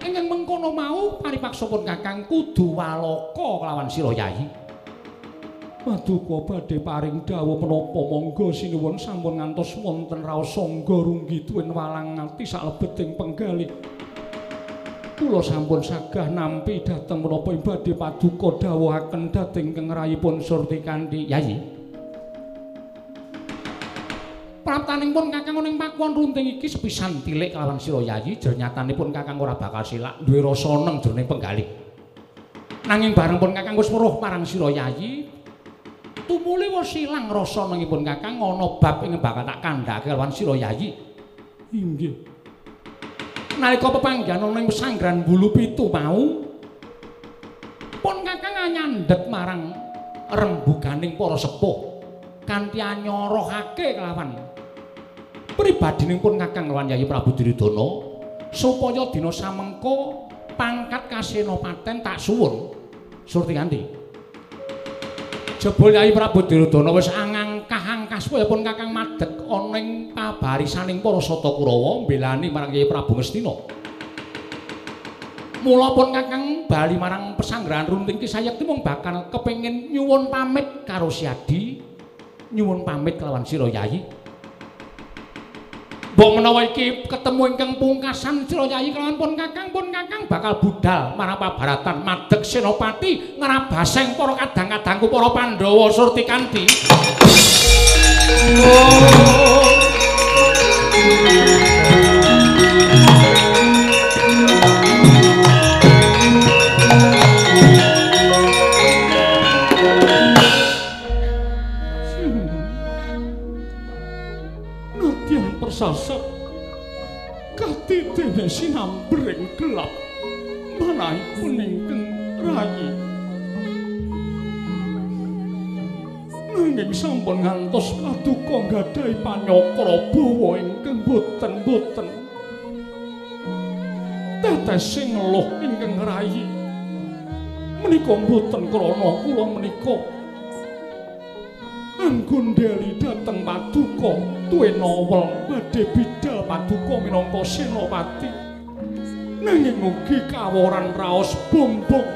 Ingkang mengkono mau paripaksa pun Kakang kudu waloka kelawan sira Yayi. Paduka badhe paring dawuh menapa monggo sinuwun sampun ngantos wonten raos sangga runggi tuwin walang nganti saklebeting penggalih. Kula sampun sagah nampi dhateng menapa badhe paduka dawuhaken dhateng keng rayipun Surti Kandi Yayi. Praptaning pun Kakang ning pakuan runting iki sepisan tilik kelawan sira Yayi, jernyatanipun Kakang ora bakal silak duwe rasa seneng jroning penggalih. Nanging bareng pun Kakang wis weruh marang sira Yayi, tumuli wis ilang rasa nengipun Kakang ana bab ing bakal tak kandhake kelawan sira Yayi. Inggih. Nalika pepanggihan ana ing pesanggrahan bulu pitu mau, pun Kakang nyandhet marang rembuganing para sepuh kanthi anyorohake kelawan pribadining pun Kakang lawan Yayi Prabu Duryudana supaya dina samengko pangkat kasenopaten tak suwun Surti Kandi. Jebul Yayi Prabu Duryudana wis angangkah-angkah Kaswayapun Kakang Madeg ana ing pabarisaning para Sata Kurawa mbelani marang Kyai Prabu Ngastina. Mula pun Kakang bali marang pesanggrahan runting ki sayekti mung bakal kepengin nyuwun pamit karo Siadi, nyuwun pamit kelawan Sira Yayi. Mbok menawa iki ketemu ingkang pungkasan Sira Yayi kelawan pun Kakang pun Kakang bakal budal marang pabaratan Madeg Senopati ngrabaseng para kadang-kadangku para Pandhawa surti kanthi. Oh. Sinambreng gelap manahipun ingkang rayi nanging sampun ngantos paduka gadhahi panyakra bawa ingkang boten-boten. Tetes sing ngeluh ingkang rayi menika boten krana kula menika Anggondeli dateng paduka tuwe nowel badhe bidal paduka minangka senopati. Nanging ugi kaworan raos bombong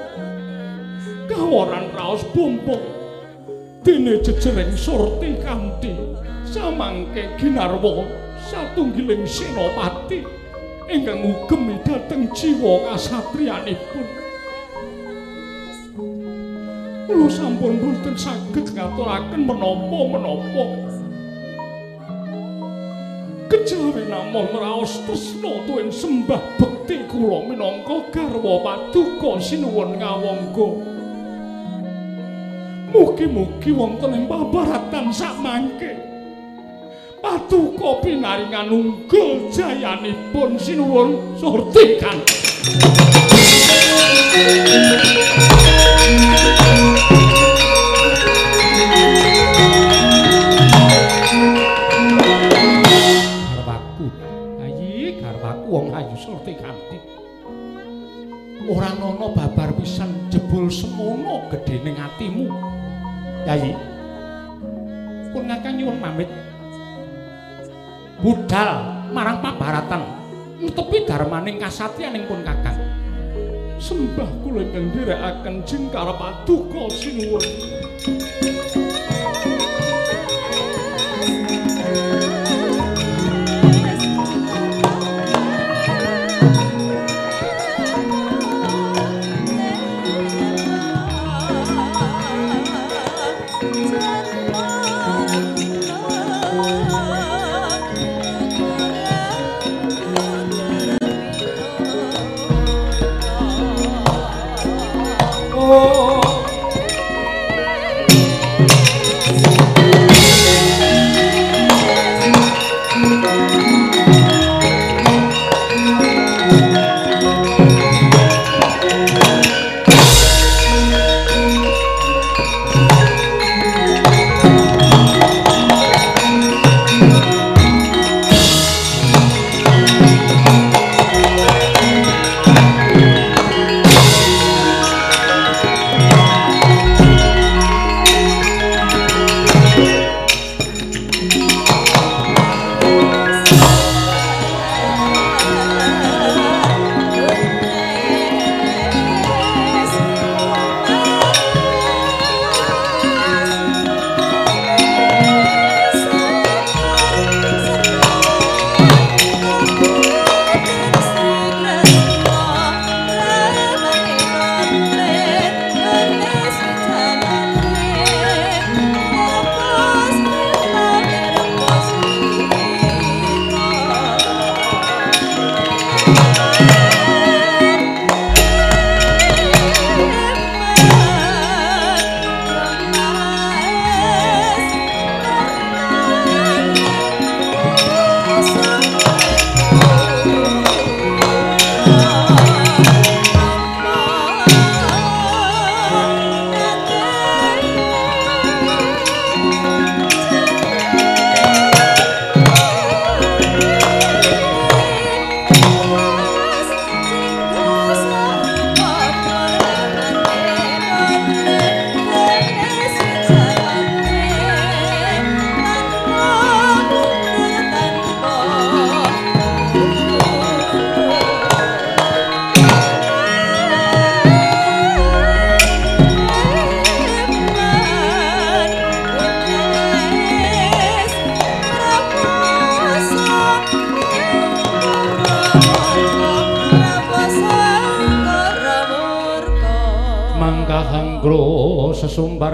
kaworan raos bombong dene jejering surti kanthi samangke ginarwa satunggiling senopati. Ingkang ugemi dhateng jiwa kasatriyanipun kula sampun boten saged ngaturaken menapa-menapa. Kejawen namung raos tresna tuwin sembah bekti kula minangka garwa paduka sinuwun ngawangga. Mugi-mugi wonten ing babaratan sakmangke. Paduka pinaringan unggul jayanipun sinuwun surtikan. Ora ana babar pisan jebul semono gedhening atimu. Yayi. Pun ngakang nyuwun pamit. Budal marang pabaratan netepi darmaning kasatriyaning pun kakang. Sembah kula ingkang nderekaken jengkar paduka sinuwun.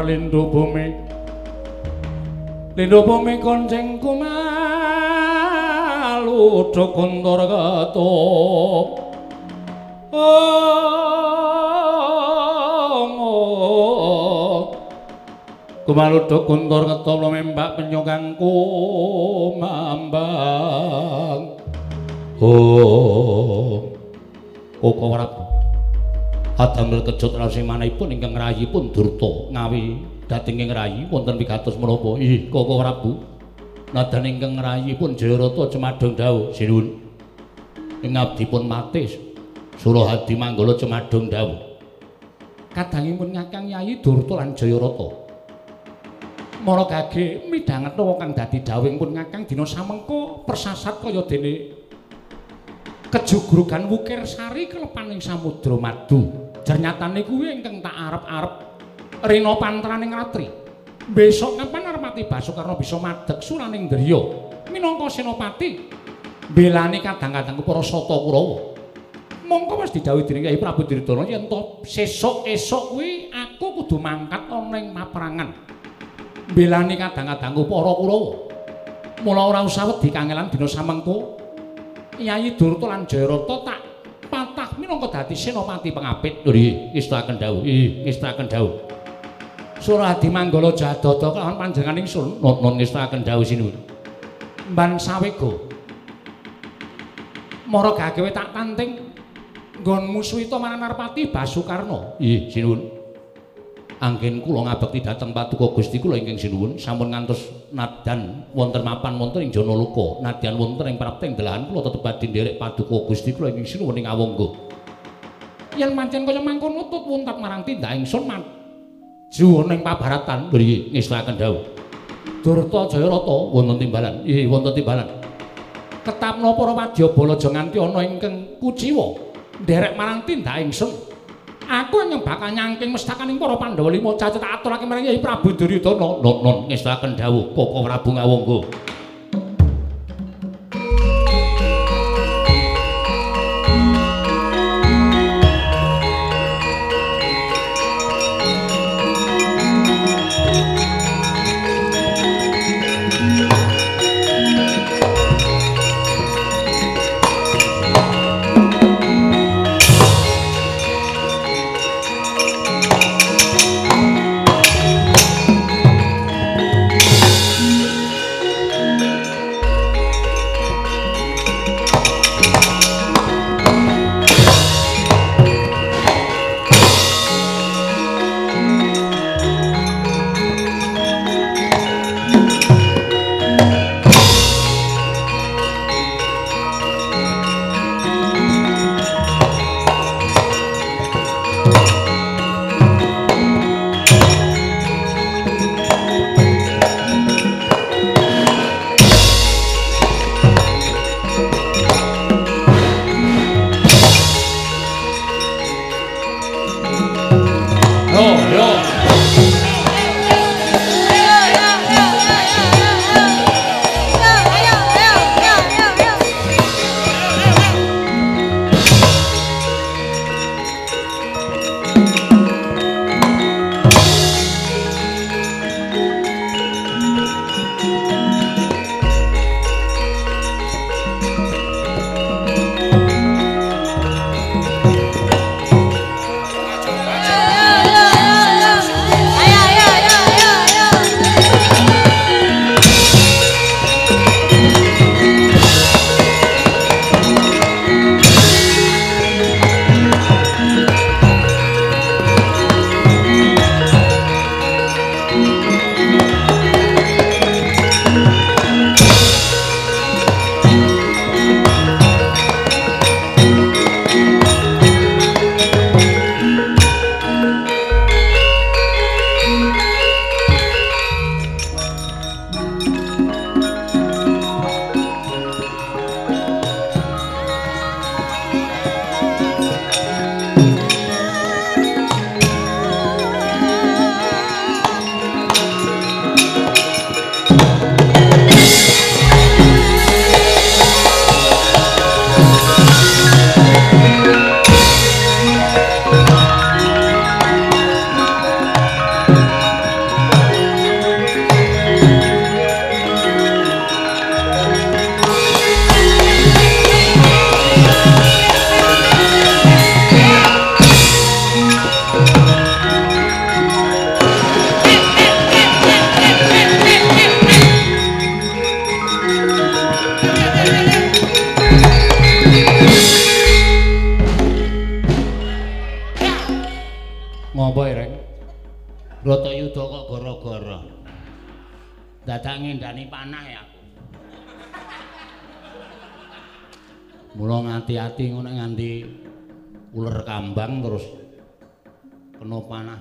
Lindu bumi. Lindu bumi konceng kumalu dokontor gato kumalu dokontor gato membak penyokangku mambang oh. Koko warap adamel kejut rasi manahipun ingkang rayipun durta. Ngawi dhateng ing rayi wonten wigatos menapa? Ih koko prabu? Nadan ingkang rayipun jayarata cemadhong dawuh. Sinuwun. Ing abdipun matis surahadi manggala cemadhong dawuh. Kadangipun ngakang yayi durta lan jayarata mara gage midhangetna kang dadi dawuh pun ngakang dina samengko persasat kaya dene kejugrugan wukir sari kelepaning samudra madu Ternyatane kuwi ingkang tak arep-arep rena pantraning ratri. Besok kapan arep mati Basukarna bisa madheg suraning Driya minangka senopati belani kadang-kadang para sata Kurawa. Mongko wis didhawuhi dening Kyai Prabu Dirdana yen to sesuk-esuk kuwi aku kudu mangkat ana ing maperangan. Belani kadang-kadang para Kurawa. Mula ora usah wedi kangelan dina samengko. Yayi Durta lan Jayarata tak patah minangka dadi senopati pengapit. Nggih, ngestaken dawuh. Nggih, ngestaken dawuh. Suradi Manggala Jadada kelawan panjenengan ingsun nun ngestaken dawuh sinuwun. Mban sawego. Mara gagewe tak tanting nggon musuhita marang Narpati Basukarna. Nggih, sinuwun. Anggen kula ngabekti dhateng Paduka Gusti kula ingkang sinuwun. Sampun ngantos nadan wonten mapan wonten ing Janaluka nadyan wonten ing prapting delahan kula tetep badhe nderek Paduka Gusti kula ingkang sinuwun ing awangga. Yen pancen kaya mangkono tut wontat marang tindak ingsun maju ning pabaratan. Mriki ngestaken dawuh. Durta Jayarata wonten timbalan. Nggih wonten timbalan. Ketapna para wadyabala aja nganti ana ingkang kuciwa. Nderek marang tindak ingsun aku yang bakal nyangking mestakaning para Pandhawa lima cacat aturake marang Kyai Prabu Duryudana. Non ngestaken dawuh Koko Prabu Ngawangga.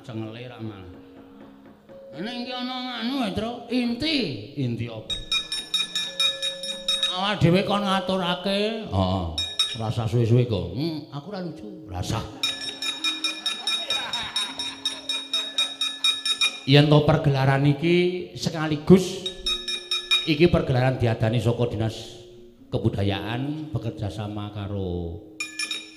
Cengele ra malah. Nek iki ana nganu ya, Tru, inti. Inti apa? Awak dhewe kon ngaturake. Heeh. Rasa suwe-suwe kok. Hmm, aku ora lucu. Rasa. Yen to pergelaran iki sekaligus iki pergelaran diadani saka Dinas Kebudayaan bekerja sama karo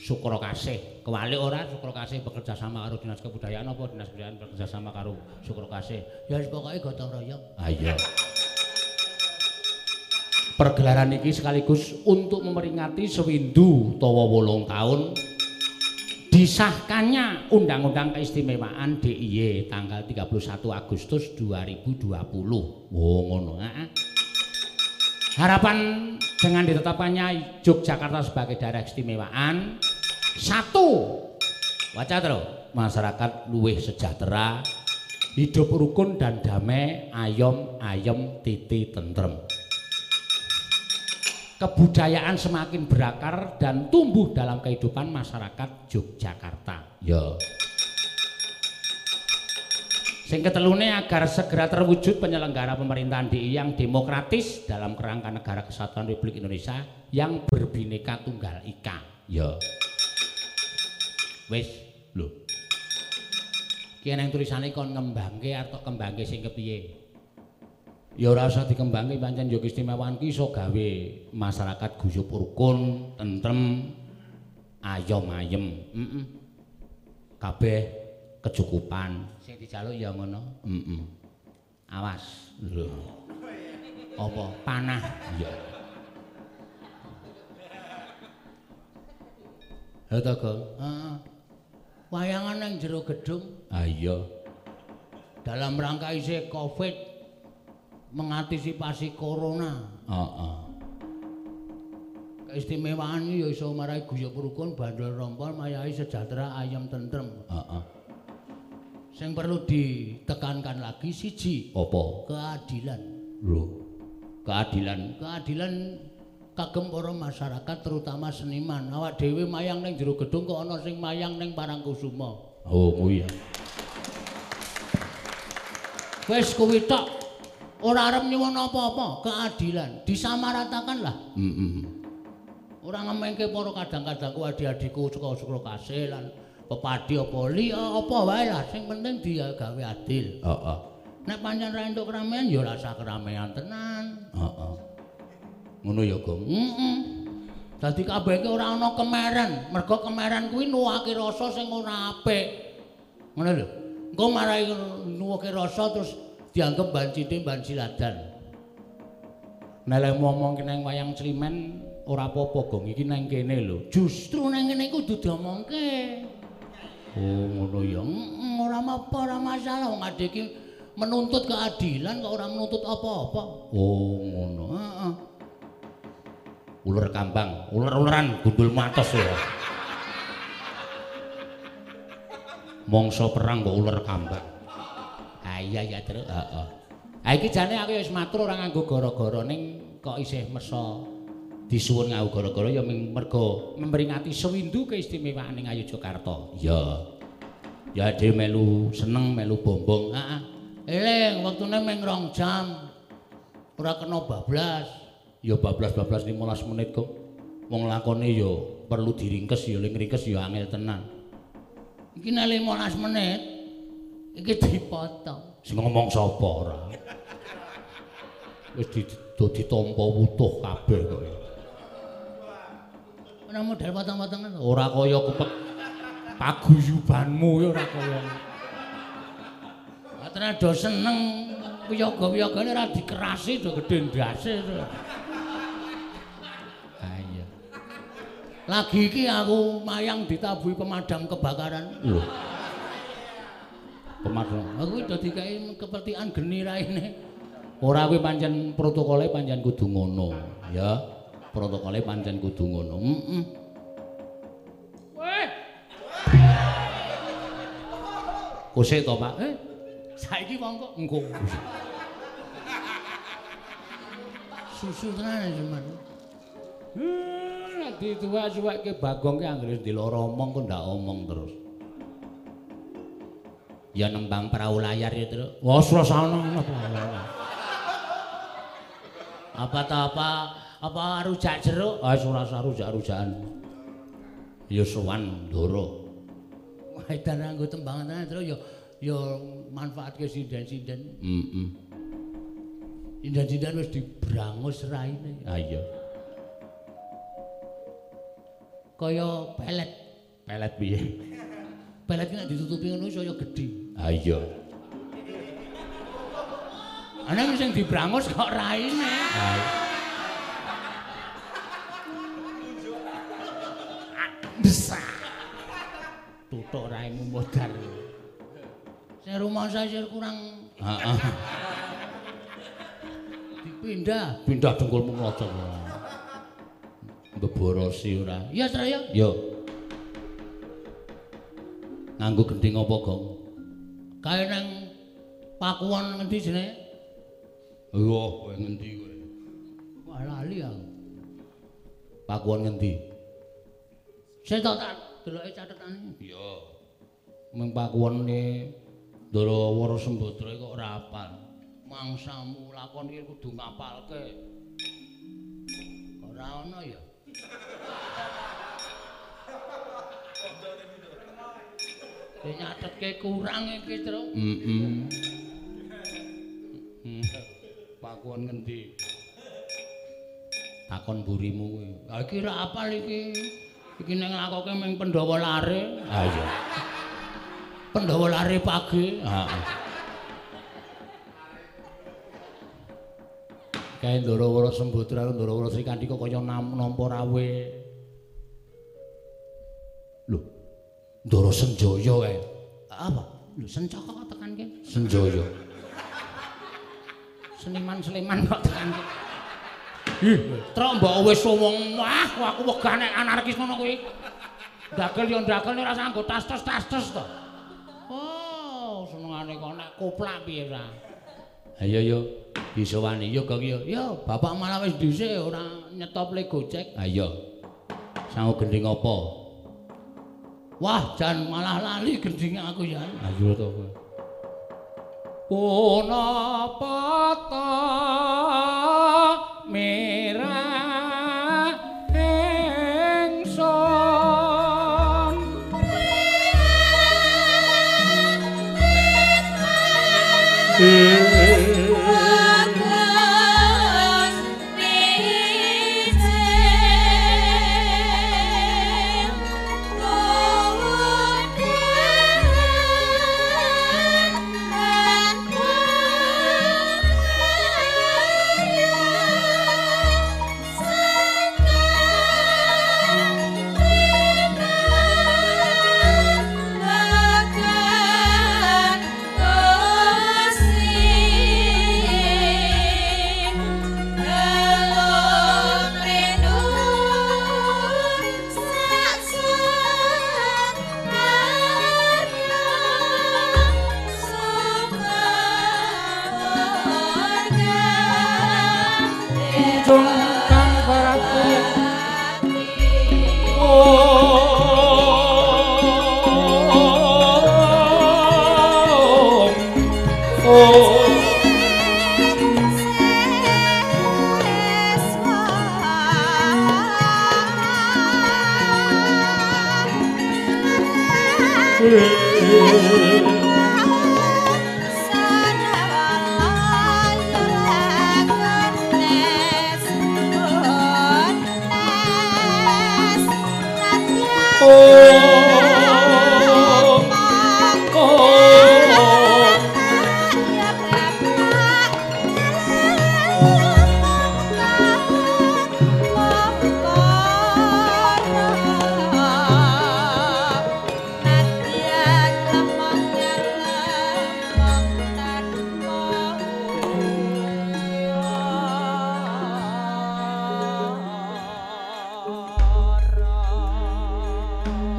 Sukro Kasih. Kewali ora Sukro Kasih bekerja sama karo Dinas Kebudayaan apa Dinas Kebudayaan bekerja sama karo Sukro Kasih? Ya wis pokoke gotong royong. Ah iya. Pergelaran iki sekaligus untuk memperingati sewindu tawa wolong tahun disahkannya Undang-Undang Keistimewaan DIY tanggal 31 Agustus 2020. Oh ngono. Heeh. Harapan dengan ditetapkannya Yogyakarta sebagai daerah keistimewaan satu. Waca terus. Masyarakat luwih sejahtera hidup rukun dan damai ayom ayem titi tentrem. Kebudayaan semakin berakar dan tumbuh dalam kehidupan masyarakat Yogyakarta. Ya. Sing ketelune agar segera terwujud penyelenggara pemerintahan DI yang demokratis dalam kerangka negara kesatuan Republik Indonesia yang berbineka tunggal ika. Ya. Wis, lho. Ki nang tulisane kon ngembangke atau kembangke sing kepiye? Ya ora usah dikembangke pancen yo keistimewaan ki iso gawe masyarakat guyub rukun, tentrem, ayom ayem. Heeh. Kabeh kecukupan. Sing dijaluk ya ngono. Heeh. Awas. Lho. Apa panah? Iya. Lha to, Gong? Heeh. Wayangan nang jero gedung. Ah iya. Dalam rangka isih Covid mengantisipasi corona. Heeh. Keistimewaan iki ya iso marai guyub rukun bandul rompol mayahi sejahtera ayam tentrem. Heeh. Sing perlu ditekankan lagi siji, apa? Keadilan. Lho. Keadilan, keadilan kagem para masyarakat terutama seniman. Awak dhewe mayang ning jero gedung kok ana sing mayang ning Parangkusuma. Oh, kuwi ya. Wis kuwi tok. Ora arep nyuwun apa-apa, keadilan disamaratakan lah. Heeh. Ora ngemengke para kadang-kadangku adik-adikku saka-saka kasih lan pepadi apa liya apa wae lah sing penting dia gawe adil. Heeh. Nek pancen ra entuk keramaian ya rasa keramaian tenan. Heeh. Ngono ya, Gong. Heeh. Dadi kabeh iki ora ana kemeren, mergo kemeren kuwi nuwake rasa sing ora apik. Ngono lho. Engko marai nuwake rasa terus dianggep bancine ban siladan. Nek ngomong nang wayang Slimen ora apa-apa, Gong. Iki nang kene lho. Justru nang kene kudu diomongke. Oh, ngono ya. Ora apa ora masalah wong adek iki menuntut keadilan kok ora menuntut apa-apa. Oh, ngono. Heeh. Ular kambang, ular-ularan gundul matos ya. Mongso perang kok ular kambang. Ah iya ya terus. Ha iki jane aku wis matur ora nganggo gara-gara ning kok isih mesa disuwun nganggo gara-gara ya ming- mergo memperingati sewindu keistimewaan ning Ayogyakarta. Ya. Ya dhewe melu seneng melu bombong. Heeh. Eling wektune ming rong jam. Ora kena bablas. Ya bablas-bablas 15 menit kok. Wong lakone ya perlu diringkes ya ling ringkes ya angel tenan. Iki nek 15 menit iki dipotong. Sing ngomong sapa ora? Wis di- ditampa wutuh kabeh kok. Ora model potong-potongan ora kaya kepek paguyubanmu ya ora kaya. Atene do seneng piyaga-piyagane ora dikerasi do gedhe ndase. Lagi iki aku mayang ditabuhi pemadam kebakaran. Lho. Pemadam. Aku dadi kae kepetikan geni raine. Ora kuwi pancen protokole pancen kudu ngono, ya. Protokole pancen kudu ngono. Heeh. Weh. Kusik to, Pak? Eh. Saiki mongko engko. Susu tenan cuman. Nek dituwak-tuwakke Bagong ki anggere diloro omong kok ndak omong terus. Ya nembang perahu layar ya terus. Wah, suasana ana. Apa ta apa apa rujak jeruk? Ah, surasa rujak-rujakan. Ya sowan Ndoro. Edan nganggo tembangan tenan terus ya ya manfaatke sinden-sinden. Heeh. Sinden-sinden wis dibrangus raine. Ah iya. Kaya pelet. Pelet piye? Pelet nek ditutupi ngono saya gedhi. Ah iya. Ana sing dibrangus kok raine. Ah. Desa. Tutuk raimu modal. Sing rumah saya kurang. Heeh. Dipindah, pindah dengkulmu ngotot. Beborosi ora. Iya, Traya. Yo. Nganggo gending apa, Gong? Kae nang pakuan ngendi jenenge? Yo, kowe ngendi kowe? Wah, lali aku. Pakuan ngendi? Saya tak tak deloke catetane. Iya. Meng pakuwane Ndara Sembadra kok ora apal. Mangsamu lakon iki kudu ngapalke. Ora ana ya. Dia nyatetke kurang iki, Tru. Heeh. Pakuan ngendi? Takon burimu kuwi. Ha iki ra apal iki. Iki ning lakoke ming Pandhawa lare. Ha iya. Pandhawa lare pagi. Heeh. Kae Ndarawara Sembadra karo Ndarawara Srikandika kaya nampa rawe. Lho. Ndara Senjaya kae. Apa? Lho Sencaka kok tekan kene? Senjaya. Seniman-seniman kok tekan kene. Ih, trok mbok wis wong wah aku wegah nek anarkis ngono kuwi. Dagel yo dagel ora usah nggo tas-tas-tas to. Oh, senengane kok nek koplak piye ra. Ayo yo bisa wani yo kok yo. Yo, bapak malah wis dhisik ora nyetop le. Ha iya. Sangu gending apa? Wah, jan malah lali gending aku ya. Ayo to kowe. Punapa merah ingsun Jungkang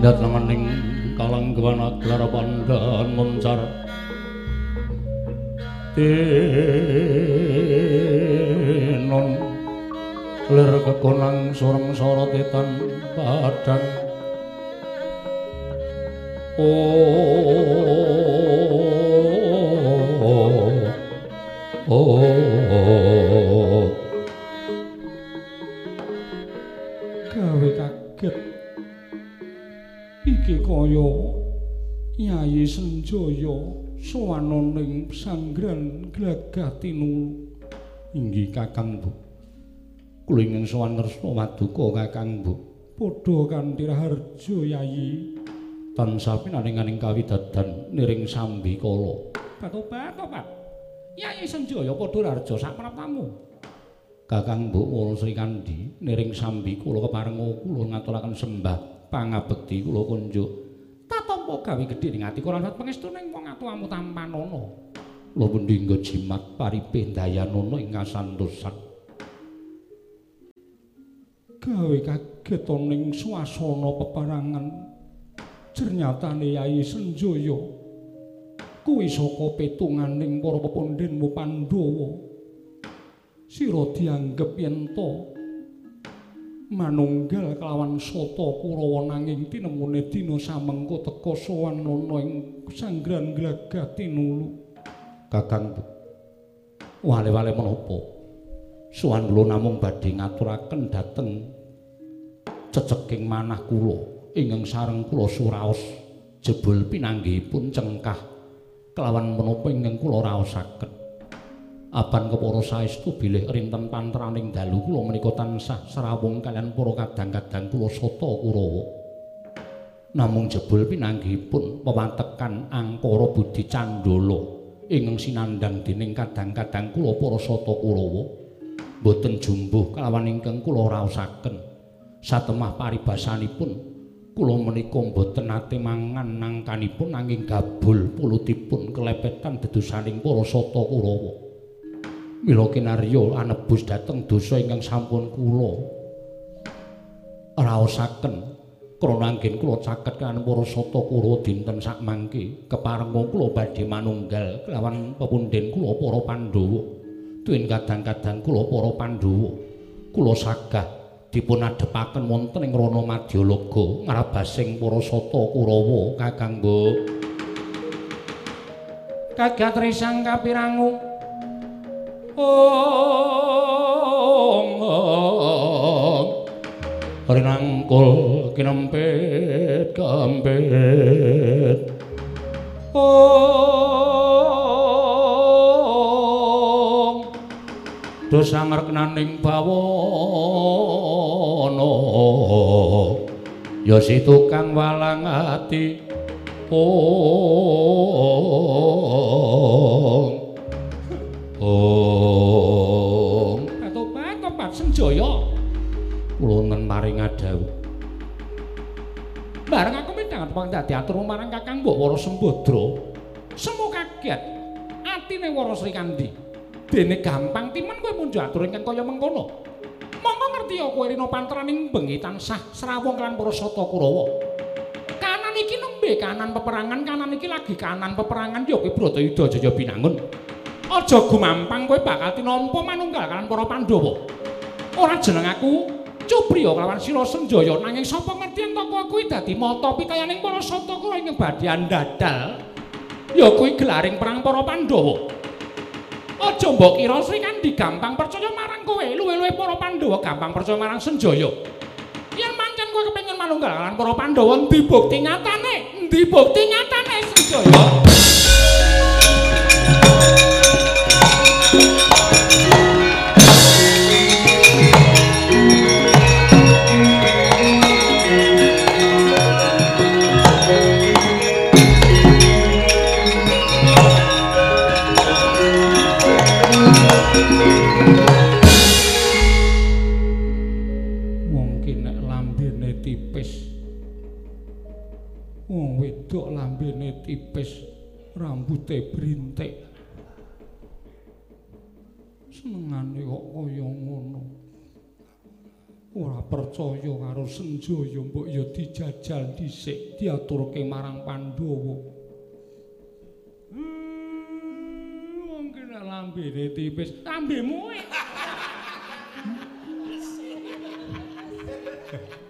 Dat nemening kalang gewana gelar pandan muncar tinon. Lir kekonang sureng sorot etan padang. Oh kaya Yayi Senjaya sowan ning sanggran glagah tinulu inggih Kakang Bu. Kula ingkang sowan ngersna maduka Kakang Bu. Padha kanthi harjo Yayi tansah pinaringaning kawidadan niring sambi kala. Patobat, tobat. Yayi Senjaya padha harjo sak praptamu. Kakang Mbok Wala Sri Kandi niring sambi kula keparenga kula ngaturaken sembah pangabekti kula kunjuk tatampa gawe gedhe ning ati kula lan pangestu ning wong atuamu tampanana kula pundi nggo jimat paripe dayanana ing kasantosan Gawe kaget ning swasana peperangan. Ternyatane Yayi Senjaya kuwi saka petunganing para pepundhenmu Pandhawa. sira dianggep yen to manunggal kelawan sata Kurawa nanging tinemune dina samengko teka sowan ana ing sanggran glagah tinulu. Kakang wale-wale menapa? Sowan kula namung badhe ngaturaken dhateng ceceking manah kula. Ingkang sareng kula suraos jebul pinanggihipun cengkah kelawan menapa ingkang kula raosaken aban kepara saestu bilih rinten pantraning dalu kula menika tansah srawung kalian para kadang-kadang kula sata Kurawa. Namung jebul pinanggihipun pewatekan angkara budi candala ingkang sinandhang dening kadang-kadang kula para sata Kurawa boten jumbuh kelawan ingkang kula raosaken. Satemah paribasanipun kula menika boten nate mangan nangkanipun nanging gabul pulutipun kelepetan dedosaning para sata Kurawa. Mila kinarya anebus dhateng dosa ingkang sampun kula raosaken. Krana anggen kula caket kan para sata kura dinten sak mangke keparenga kula badhe manunggal kelawan pepundhen kula para Pandhawa. Tuwin kadang-kadang kula para Pandhawa kula sagah dipun adhepaken wonten ing rana Madyalaga ngrabasing para sata Kurawa Kakang Mbok Kagat risang kapirangu. ong rinangkul kinempet kambet ong dosa ngreknaning bawana. Ya si tukang walang ati. Ong Om. Tobat, tobat senjaya. Kula nen maring adawu. Bareng aku midhanget wong dadi atur marang Kakang Mbok Wara Sembadra. Semu kaget. Atine Wara Sri Kandi. Dene gampang timen kowe munjuk atur ingkang kaya mengkono. Monggo ngerti ya kowe rina pantraning bengi tansah srawung kan para sata Kurawa. Kanan iki nembe kanan peperangan, kanan iki lagi kanan peperangan ya kowe Bratayuda Jaya Binangun. Aja gumampang kowe bakal tinampa manunggal kalian para Pandhawa. Ora jeneng aku Cupriya kelawan Sira Senjaya nanging sapa ngerti kowe kuwi dadi mata pitayaning para sata kula ing badhe andadal. Ya kuwi gelaring perang para Pandhawa. Aja mbok kira Sri Kandi gampang percaya marang kowe, luwe-luwe para Pandhawa gampang percaya marang Senjaya. Yen pancen kowe kepengin manunggal kalian para Pandhawa, endi bukti nyatane? Endi bukti nyatane Senjaya? Tipis rambute brintik senengane kok kaya ngono ora percaya karo senjaya mbok ya dijajal dhisik diaturke marang Pandhawa Hmm, wong ki lambene tipis. Lambemu. [LAUGHS]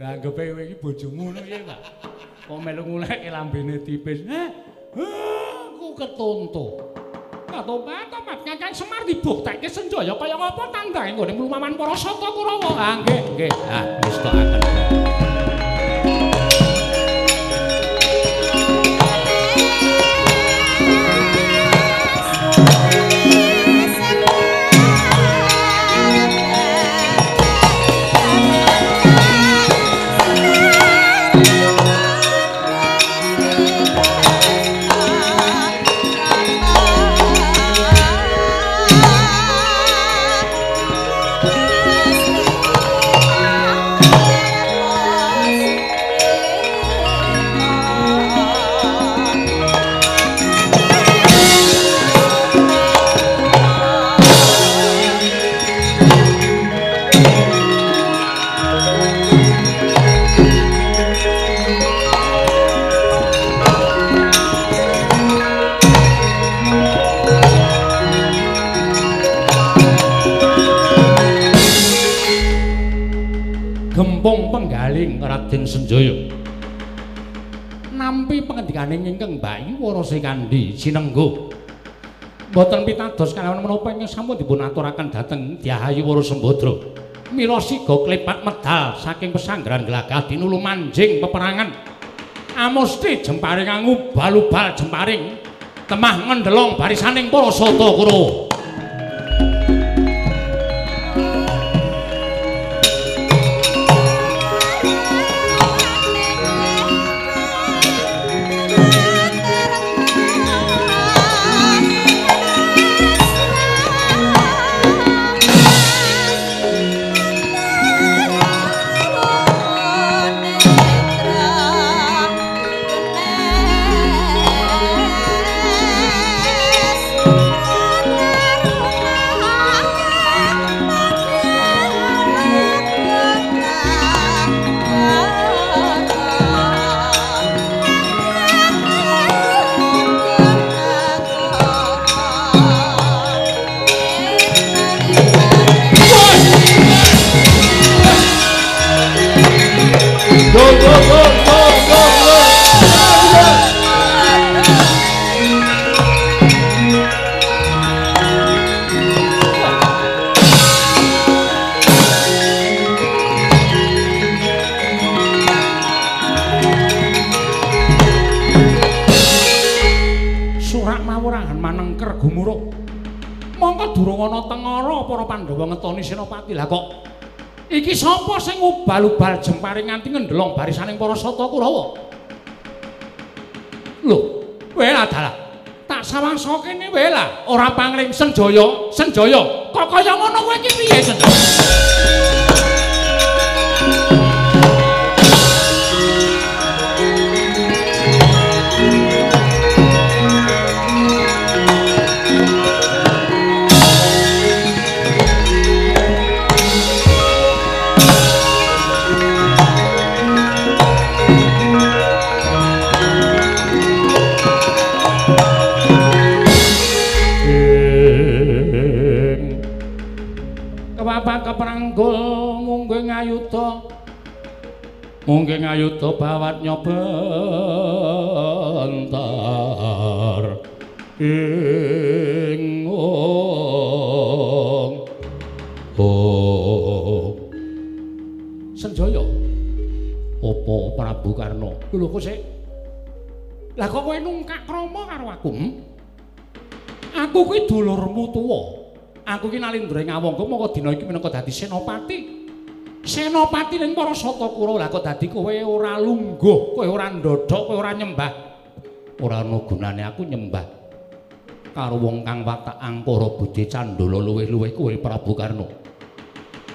Lah anggepe kowe iki bojomu ngono ya, Pak. Kok melu nguleke lambene tipis. Heh. Aku ketuntu. Kato-kato Mat Kakang Semar dibuktekke senjaya kaya ngapa tandane nggone mlumaman para sata Kurawa. Ah nggih, nggih. Ah wis Kandi sinenggo. Mboten pitados kalawan menapa ingkang sampun dipun aturaken dhateng Dyahayu Warasa Sembadra. Mila siga klepat medal saking pesanggrahan glagah tinulu manjing peperangan. Amusti jemparing angu balubal jemparing temah ngendelong barisaning para sata Kurawa. Pandhawa ngetoni Senopati. Lah kok iki sapa sing ubal-ubal jemparing nganti ngendelong barisaning para sata Kurawa? Lho kowe adalah tak sawangsa kene wae lah. Ora pangling senjaya senjaya. Kok kaya ngono kowe iki piye senjaya keperanggul munggih ngayuda munggih ngayuda bawat nyobentar. Ing ong ong Senjaya. Apa Prabu Karna? Lho kok sik? Lah kok kowe nungkak krama karo aku hmm? Aku kuwi dulurmu tuwa. Aku ki nalindra ngawangga mongko dina iki minangka dadi senopati. Senopati ning para sata Kurawa lah kok dadi kowe ora lungguh, kowe ora ndodhok, kowe ora nyembah. Ora ana gunane aku nyembah. Karo wong kang watak angkara budhe candala luwih-luwih kowe Prabu Karna.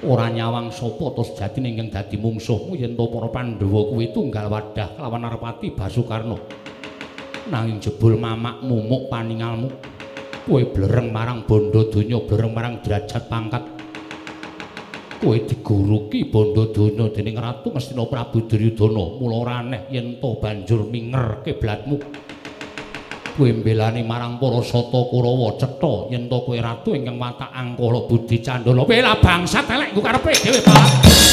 Ora nyawang sapa to sejatine ingkang dadi mungsuhmu yen to para Pandhawa kuwi tunggal wadah lawan Narpati Basukarna. Nanging jebul mamakmu muk paningalmu. Kowe blereng marang bondo donya blereng marang derajat pangkat. Kowe diguruki bondo donya dening ratu Ngastina Prabu Duryudana. Mula ora aneh yen to banjur minger kiblatmu kowe mbelani marang para sata Kurawa cetha yen to kowe ratu ingkang watak angkara budi candala bela bangsat elek ku karepe dhewe Pak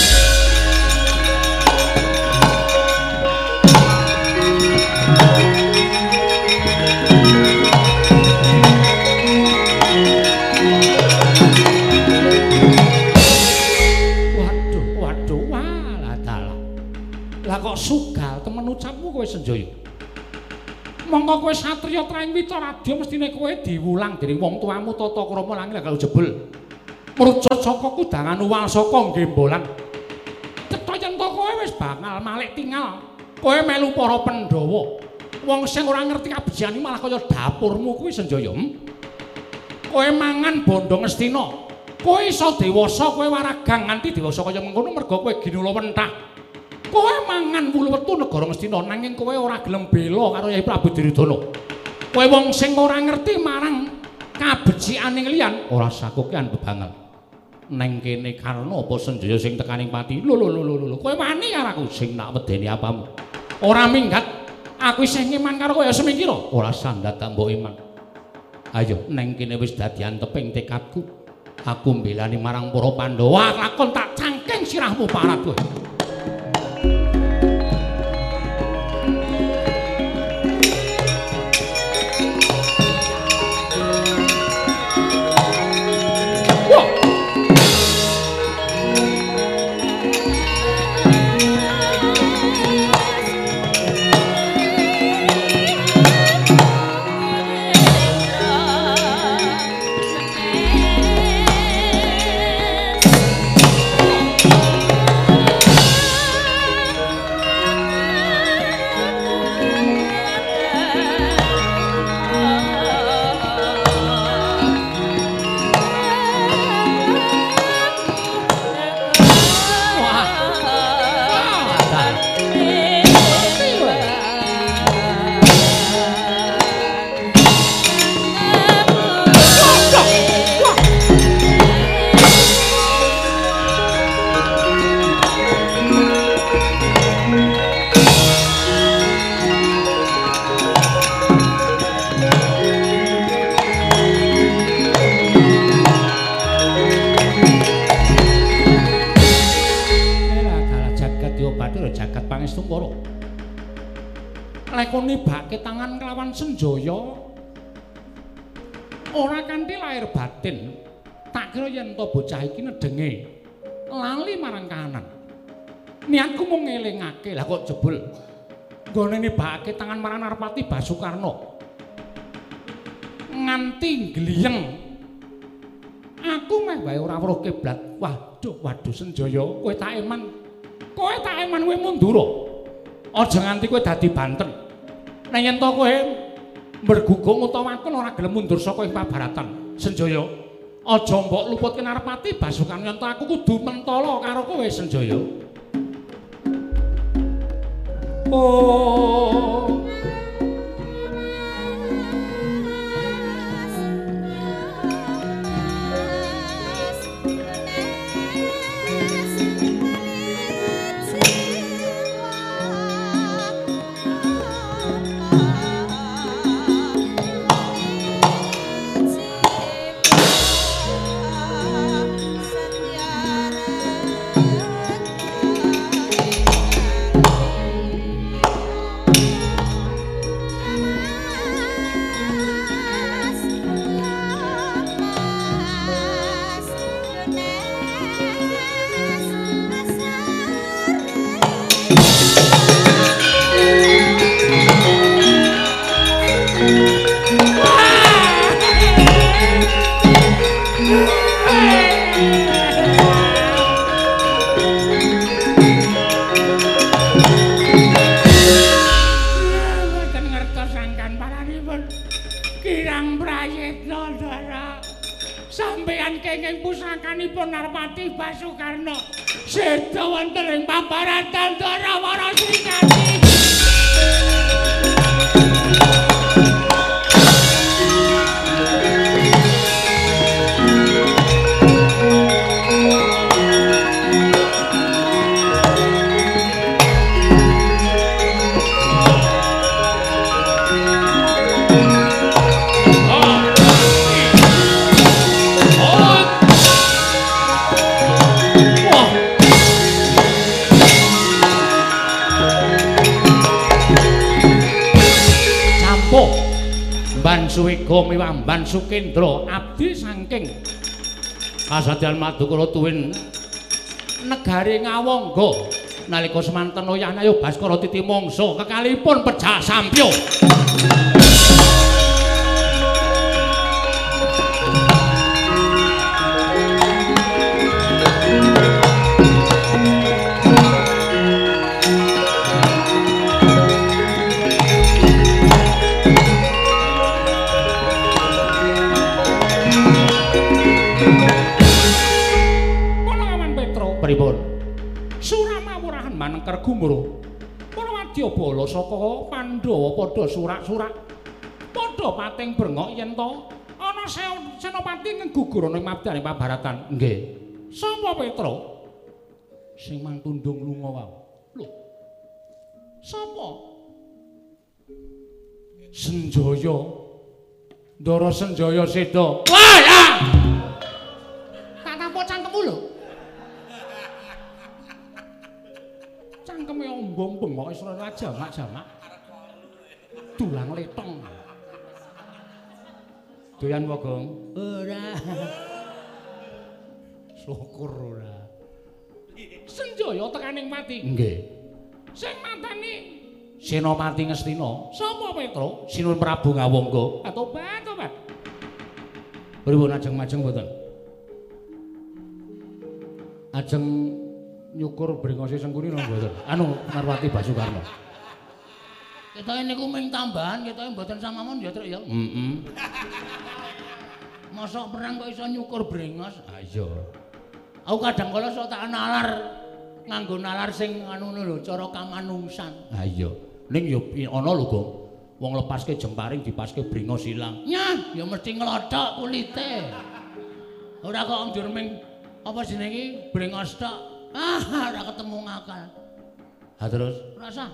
Kok sugal temen ucapmu kowe Senjaya? Monggo kowe satriya traing Witaradya mestine kowe diwulang dening wong tuamu tata krama langit kalau jebul. Mrujut saka kudangan uwal saka gembolan. Cetha yen kowe wis bakal malik tinggal. Kowe melu para Pandhawa. Wong sing ora ngerti kabejane malah kaya dapurmu kuwi Senjaya. Hmm? Kowe mangan bondo ngestina. Kowe iso dewasa, kowe waragang nganti dewasa kaya mengkono merga kowe ginula wentah. Kowe mangan wulu wetu negara Ngastina nanging kowe ora gelem bela karo Yai Prabu Duryudana. Kowe wong sing ora ngerti marang kabecikaning liyan, ora sakokean bebangal. Neng kene karena apa Senjaya sing tekaning pati. Lho lho lho lho lho. Kowe wani karo aku sing tak wedeni apamu. Ora minggat. Aku isih ngiman karo kowe semingkira. Ora sandat tak mbok iman. Ayo neng kene wis dadi anteping tekadku. Aku mbelani marang para Pandhawa, lakon tak cangking sirahmu parat kowe. Lekon nibake tangan kelawan senjaya ora kanthi lahir batin. Tak kira yen to bocah iki nedenge lali marang kahanan. Niatku mung ngelingake, lah kok jebul nggone nibake tangan marang Narpati Basukarna. Nganti gliyeng Aku meh wae ora weruh kiblat. Waduh, waduh Senjaya, kowe tak eman. Kowe tak eman kowe mundur. Aja nganti kowe dadi banten. Nek yen to kowe mergugung utawa akon ora gelem mundur saka ing pabaratan. Senjaya, aja mbok luputke Narpati Basukan yen to aku kudu mentala karo kowe Senjaya. Oh. Narpati Basukarna. Seda wonten ing pabaratan dara Suwiga Miwamban Sukendra abdi saking kasadyan Madukara tuwin negari Ngawangga. Nalika semanten Oyanayo Baskara Titi Mangsa kekalipun pejah sampya pripun? Suramawurahan manengker gumruh Para wadyabala saka Pandhawa padha surak-surak. Padha pating yen to ana Se- senopati ngegugur ning mabdane pabaratan. Nggih. Sapa Petro sing mangtundung lunga wae. Lho sapa? Senjaya. Ndara Senjaya Seda. Wah cangkeme ombong bengok wis ora jamak-jamak. Tulang letong. Doyan wogong ora. Syukur ora. Senjaya tekaning mati. Nggih. Sing mateni. Senopati Ngastina sapa Petro? Sinuwun Prabu Ngawangga atobat tobat pripun ajeng-majeng mboten ajeng nyukur brengose sengkuni napa mboten anu Narwati Basukarno Ketoke niku ming tambahan, ketoke mboten samamon ya, Truk ya. heeh Mosok perang kok iso nyukur brengos. ah iya Aku kadang kala sok tak nalar nganggo nalar sing anu lho, cara kamanungsan. ah iya ning yo ana lho Gong wong lepaske jemparing dipaske brengos ilang Nyah, ya mesti nglodhok kulite. Ora kok njur ming apa jenenge iki brengos tok. Ah, ora ketemu ngakal. ha terus Rasa.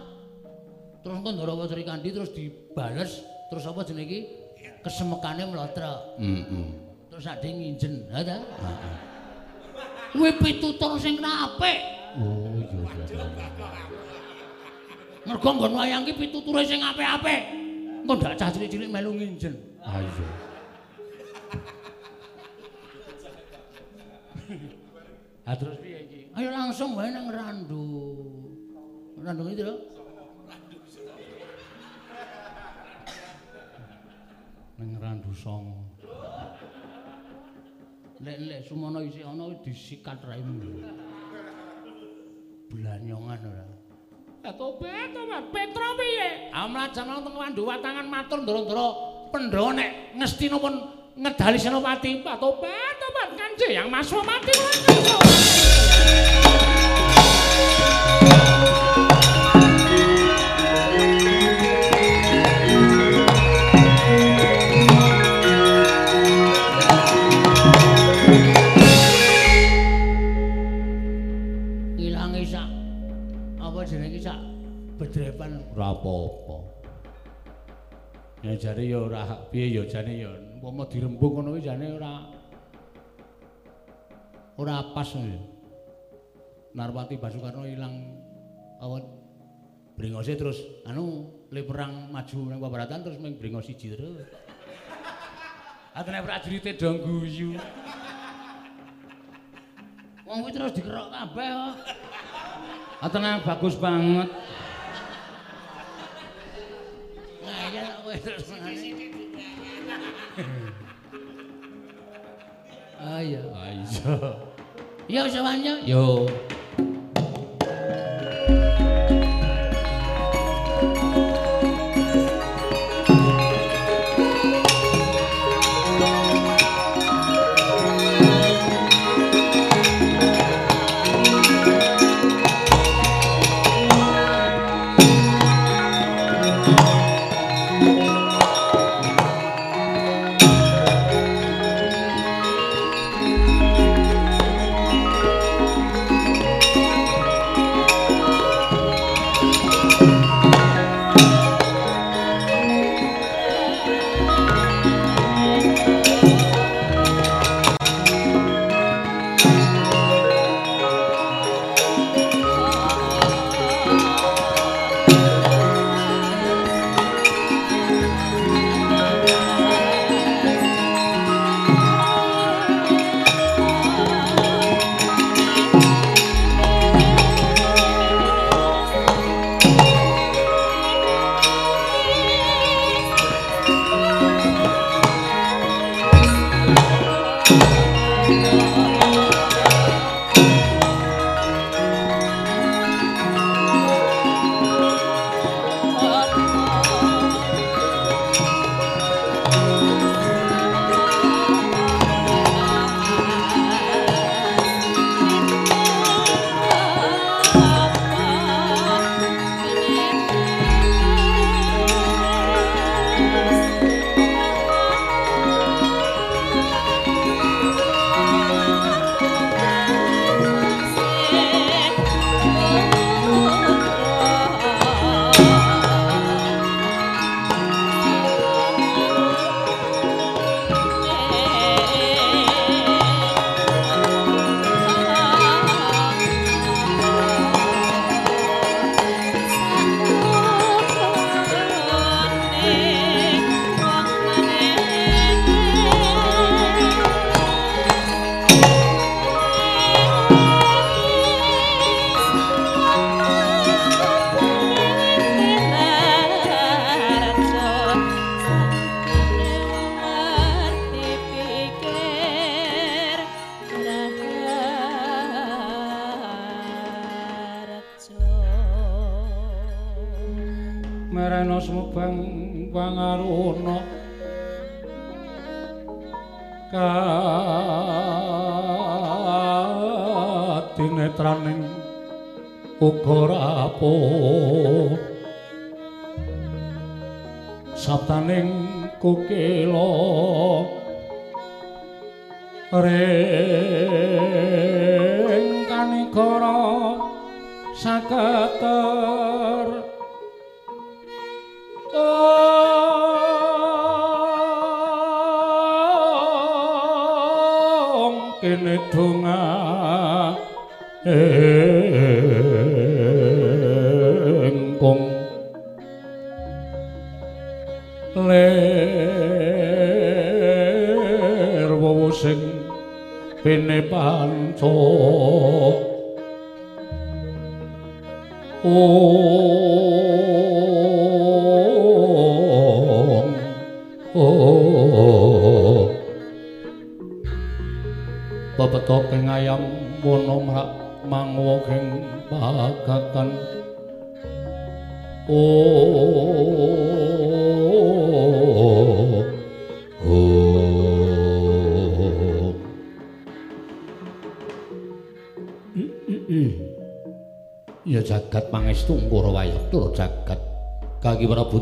Terus engko Ndara Sri Kandi terus dibales, terus apa jenenge iki? Kesemekane mlotrok. heeh Terus ade nginjen, ha ta? Kuwi pitutur sing apik. oh iya iya Mergo nggon wayang ki pituture sing apik-apik. Engko ndak cah cilik-cilik melu nginjen. ah iya ha terus piye iki Ayo langsung wae nang Randu. Randu itu lho. ning randu songo Lek-lek sumono isih ana disikat raimu. Blanyongan ora. atobat tobat Petro piye Amlat jaman teng Randu watangan matur ndara-ndara Pandhawa nek Ngastina pun ngedali Senopati. atobat tobat kanje yang masuk mati lan Ilange sak apa jenenge sak bedrepan. Ora apa-apa. Ya jane ya ora piye ya jane ya umpama dirembug ngono kuwi jane ora ora pas ya Narwati Basukarno ilang apa brengose terus anu le perang maju nang pabaratan terus mung brengos siji terus Atene prajurite do guyu Wong kuwi terus dikerok kabeh kok. Atene bagus banget Nah, iya kowe terus. Ah iya. ah iya Ya wis wanyo. yo Thank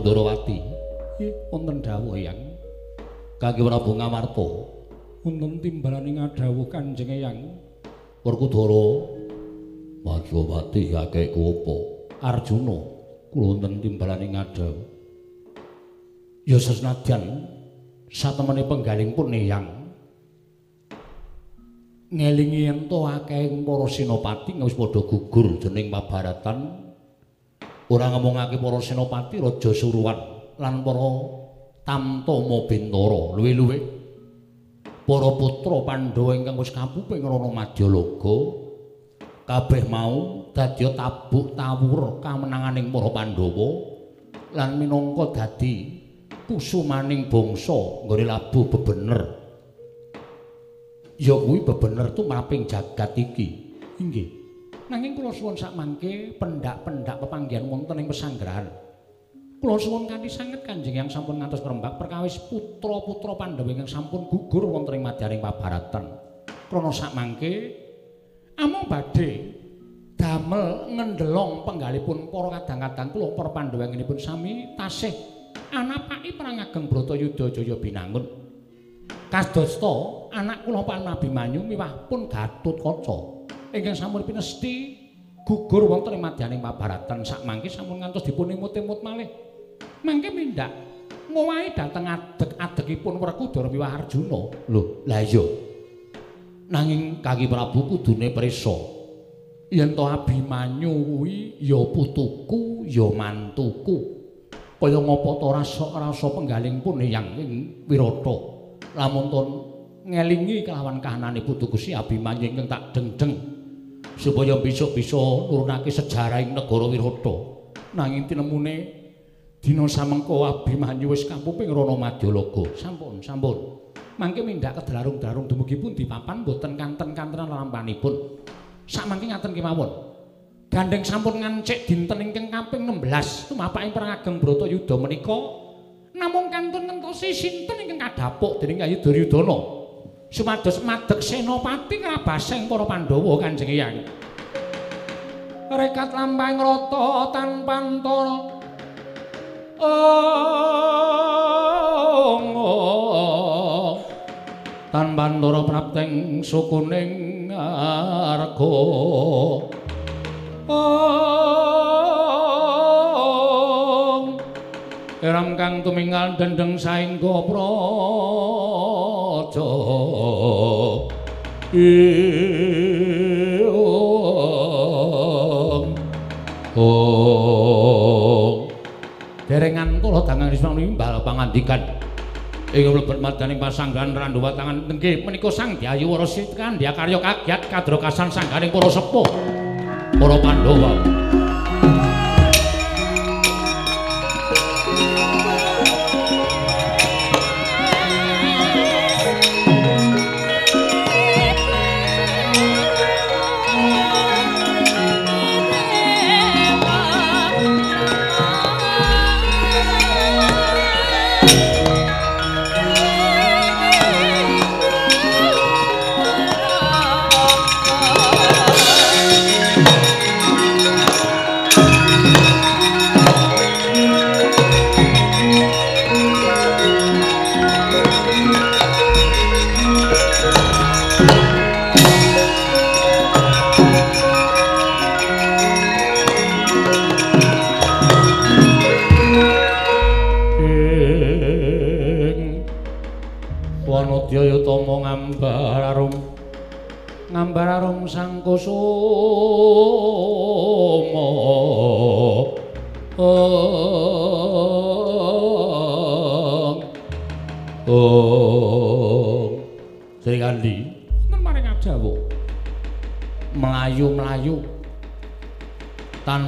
kagi Prabu Ndarawati. Ih, wonten dawuh yang kagi Prabu Ngamarta. Wonten timbalane ngadhawuh Kanjeng Eyang. Werkudara Majapati kakekku apa? Arjuna. Kula wonten timbalane ngadhawuh. Ya sesenadyan satemene penggaling pun Eyang ngelingi ento akehing para senopati wis padha gugur dening pabaratan ora ngomongake para senopati raja suruwan lan para tamtama bintara luwe-luwe para putra pandhawa ingkang wis kapuping rono madyalaga kabeh mau dadi tabuk tawur kamenanganing para pandhawa lan minangka dadi pusumaning bangsa nggone labuh bebener ya kuwi bebener tumraping jagat iki. Inggih. Nanging kula suwun sak mangke pendak-pendak pepanggihan wonten ing pesanggrahan. Kula suwun kanthi sanget Kanjeng yang sampun ngantos perembak perkawis putra-putra Pandhawa ingkang sampun gugur wonten ing madyaning pabaratan. Krana sak mangke amung badhe damel ngendelong penggalipun para kadang-kadang kula para Pandhawa ngenipun sami tasih anapaki perang ageng Bratayuda Jaya binangun. Kadosta anak kula Pak Abimanyu miwah pun Gatotkaca ingkang sampun pinesti gugur wonten ing madyaning pabaratan sak mangke sampun ngantos dipun imut-imut malih. Mangke mindak ngowahi dhateng adeg-adegipun Werkudara miwah Arjuna. Lho, la iya. Nanging Kaki Prabu kudune prisa yen to Abimanyu kuwi ya putuku ya mantuku. Kaya ngapa to rasa-rasa penggaling pun yang ing Wirata. lamun ton ngelingi kelawan kahanane putu Gusti Abimanyu ingkang tak deng-deng supaya bisa-bisa nurunake sejarah ing negara Wirata nanging tinemune dina samengko Abimanyu wis kapuping rono Madyalaga sampun sampun. Mangke mindak kedalarung-darung dumugi pundi papan boten kanten-kantenan lampanipun. Sakmangke ngaten kemawon. Gandeng sampun ngancik dinten ingkang kaping 16 tumapaking perang ageng Bratayuda menika namung kantun ngentosi sinten ingkang kadhapuk dening Yayi Duryudana sumados madeg senopati ngrabaseng para Pandhawa Kanjeng Hyang rekat lampahing rata tanpa antara oh tanpa antara prapteng sukuning arga Eram kang tumingal dendeng saengga praja. Oh. Derengan kula dangang rismang nimbal pangandikan. Ing mlebet madaning pasanggan randuwa tangan tengge menika Sang Dyayu Warasa kandya karya kagyat kadrokasan sangganing para sepuh. Para Pandhawa.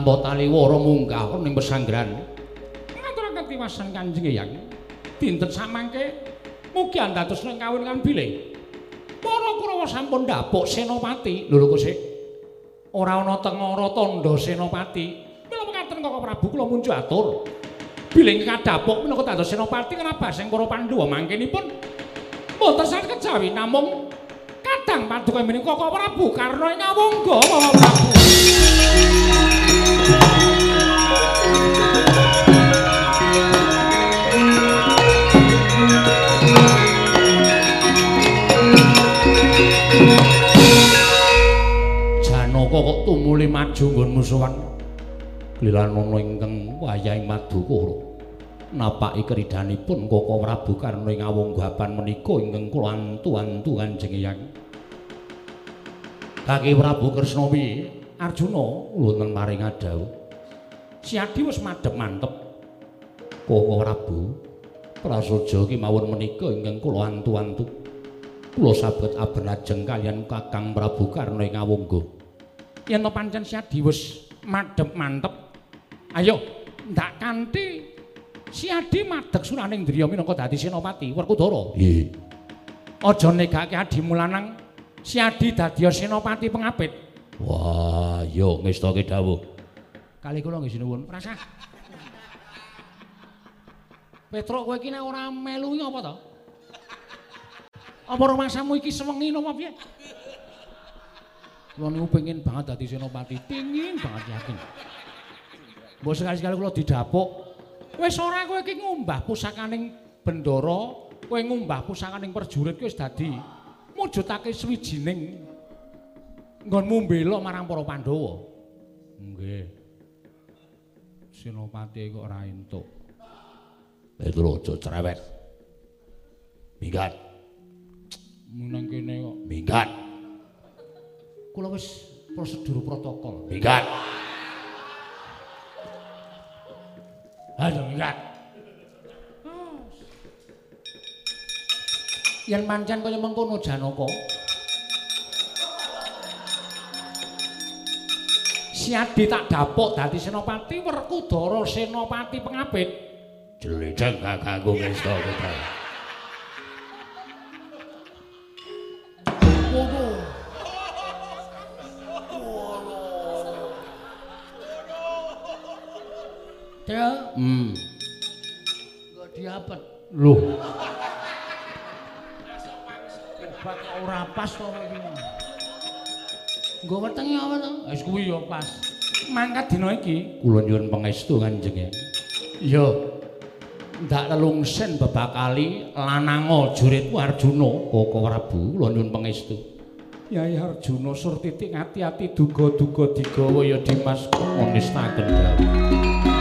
Tanpa taliwara munggah ning pesanggrahan Ngaturaken tiwasan Kanjeng Eyang. Dinten samangke mugi andados ning kawin kan bilih. Para Kurawa sampun dapuk Senopati. lho kok sik Ora ana tengara tandha Senopati. Mila mekaten Koko Prabu kula munjuk atur. Bilih kadapuk menawa dados Senopati kenapa sing para Pandhawa mangkenipun mboten saged kejawi namung kadang paduka menika Koko Prabu karena ngawongga Koko Prabu. Kok tumuli maju nggon musuhan. Lilan ana ingkang wayahing Madukara napaki kridhanipun Koko Prabu karna ing awonggapan menika ingkang kula antu-antu Kanjeng Eyang Kaki Prabu Kresna piye Arjuna wonten maring adawu Siadi wis madhep mantep. Koko Prabu prasaja kemawon menika ingkang kula antu-antu. Kula saged abenajeng kalian Kakang Prabu karna ing awongga Yen to pancen Siadi wis madhep mantep. Ayo, ndak kanthi Siadi madheg suraning Driya minangka dadi Senopati Werkudara. nggih Aja negake adimu lanang Siadi dadi Senopati pengapit. Wah, yo ngestake dawuh. Kali kula nggih sinuwun. Rasah. Petruk kowe iki nek ora melu apa to? Apa rumasamu iki sewengi napa piye? Kula niku pengin banget dadi senopati, pengin banget yakin. Mbok sekali-sekali kula didapuk. Wis ora kowe iki ngumbah pusakaning bendara, kowe ngumbah pusakaning prajurit kowe wis dadi mujudake swijining nggonmu mbela marang para Pandhawa. Nggih. Senopati kok ora entuk. Petro aja cerewet. Minggat, Menang kene kok. minggat, Kula wis prosedur protokol. minggat. Ayo minggat. Yen pancen kaya mengkono Janaka. Siadi tak dapuk dadi senopati Werkudara senopati pengapit. Jeledeng kakangku ngesta kita. Teo, Hmm. kok diapet. Loh, kok ora pas to kowe iki. Nggo wetenge apa to? Wis kuwi ya pas. Mangkat dina iki kula nyuwun pangestu Kanjeng ya. Ya. Ndak lelungsen bebakali lananga juritku Arjuna. Koko Prabu kula nyuwun pangestu. Yai Arjuna sur titik ati-ati duga-duga digawa ya Dimas dawuh. Jaya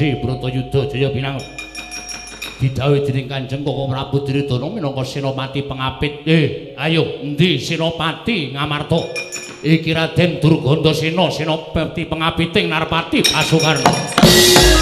gedhe Bratayuda Jaya Pinangun didhawuhi dening Kanjeng Koko Prabu Duryudana minangka senopati pengapit. Eh ayo endi senopati Ngamarta? Iki Raden Durgandasena senopati pengapiting Narpati Basukarna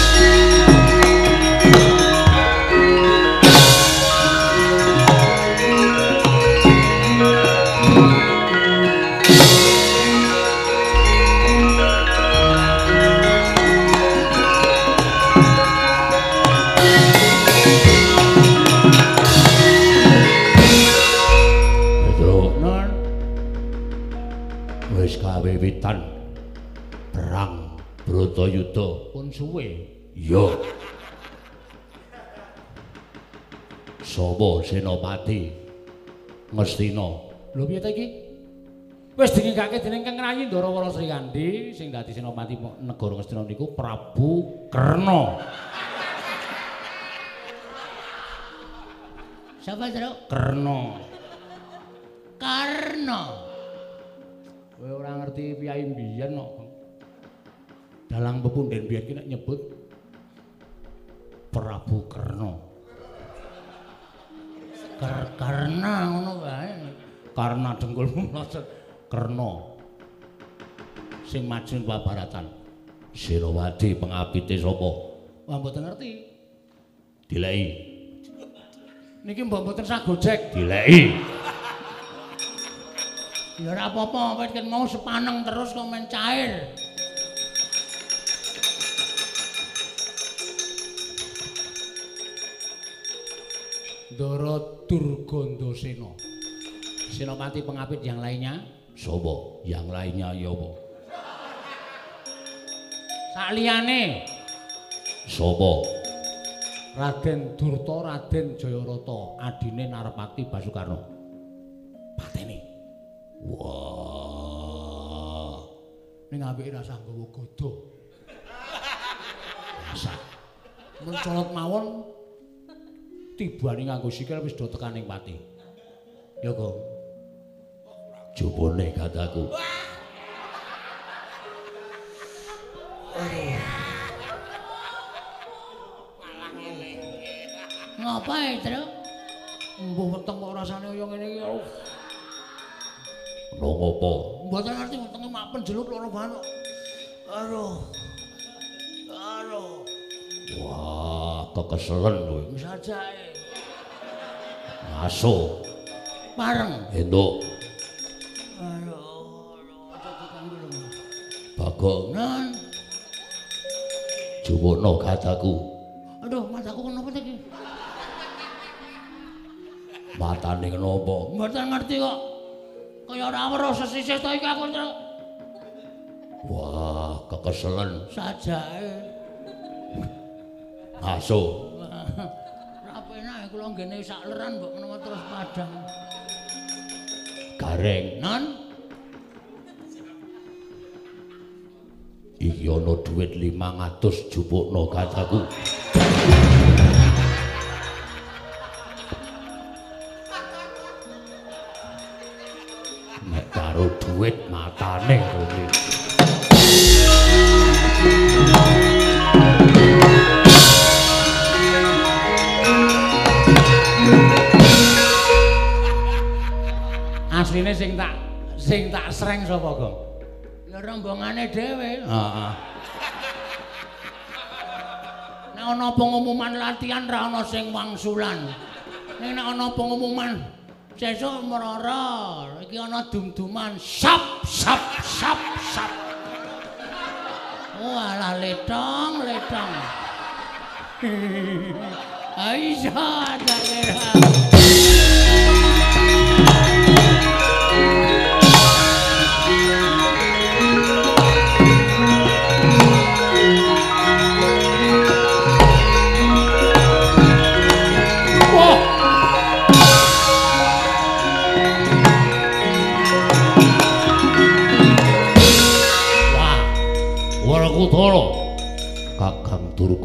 Bratayuda pun suwe iya sapa senopati Ngastina Lho piye ta iki? Wis dingekake dening Kang Rayi Ndarawara Sri Kandi sing dadi senopati negara Ngastina niku Prabu Karna. Siapa Tru? Karna Karna. Kowe ora ngerti piyai mbiyen kok. Dalang pepunden ki nek nyebut Prabu Karna. Kar Karna ngono wae. karena dengkulmu mlocot Karna sing maju babaratan Senopati pengapite sapa Wah mboten ngerti. dileki Niki mbok mboten sagojek. dileki Ya ora apa-apa, wis mau sepaneng terus kok men cair. Ndara Durgandasena. Senopati pengapit yang lainnya sapa yang lainnya ya apa saliyane sapa Raden Durta, Raden Jayarata, adine Narpati Basukarna. Pateni. wah Ning apike rasa nggawa gada. Rasa. Mun colot mawon tibane nganggo sikil wis do tekaning pati. Ya, Gong. jupune kataku Ngapae, Tru? Mbuh weteng kok rasane kaya ngene iki. Nang apa Mboten ngerti wetenge mak penjeluk loro banget. Aduh. Aduh. Wah kekeselen kowe Wis ajae. ngaso Pareng. entuk Aduh. Aja diganggu lho. bagong Nan. jupune kataku Aduh, mataku kenapa iki? matane kenapa Mboten ngerti kok. Kaya ora weruh sesisih to iki aku, Tru. wah kekeselen Sajae. Ngaso Ora penak kula nggene sak leran mbok menawa terus padang. gareng. Non, iki ana dhuwit 500 jupukno kataku nek karo dhuwit matane rene asline sing tak sing tak sreng sapa, Gong? Ya rombongane dhewe. heeh Nek ana pengumuman latihan ra ana sing wangsulan. Nek ana pengumuman sesuk merara, iki ana dum-duman sap sap sap sap. Walah letong, letong. Aisyah [LAUGHS] tak kira.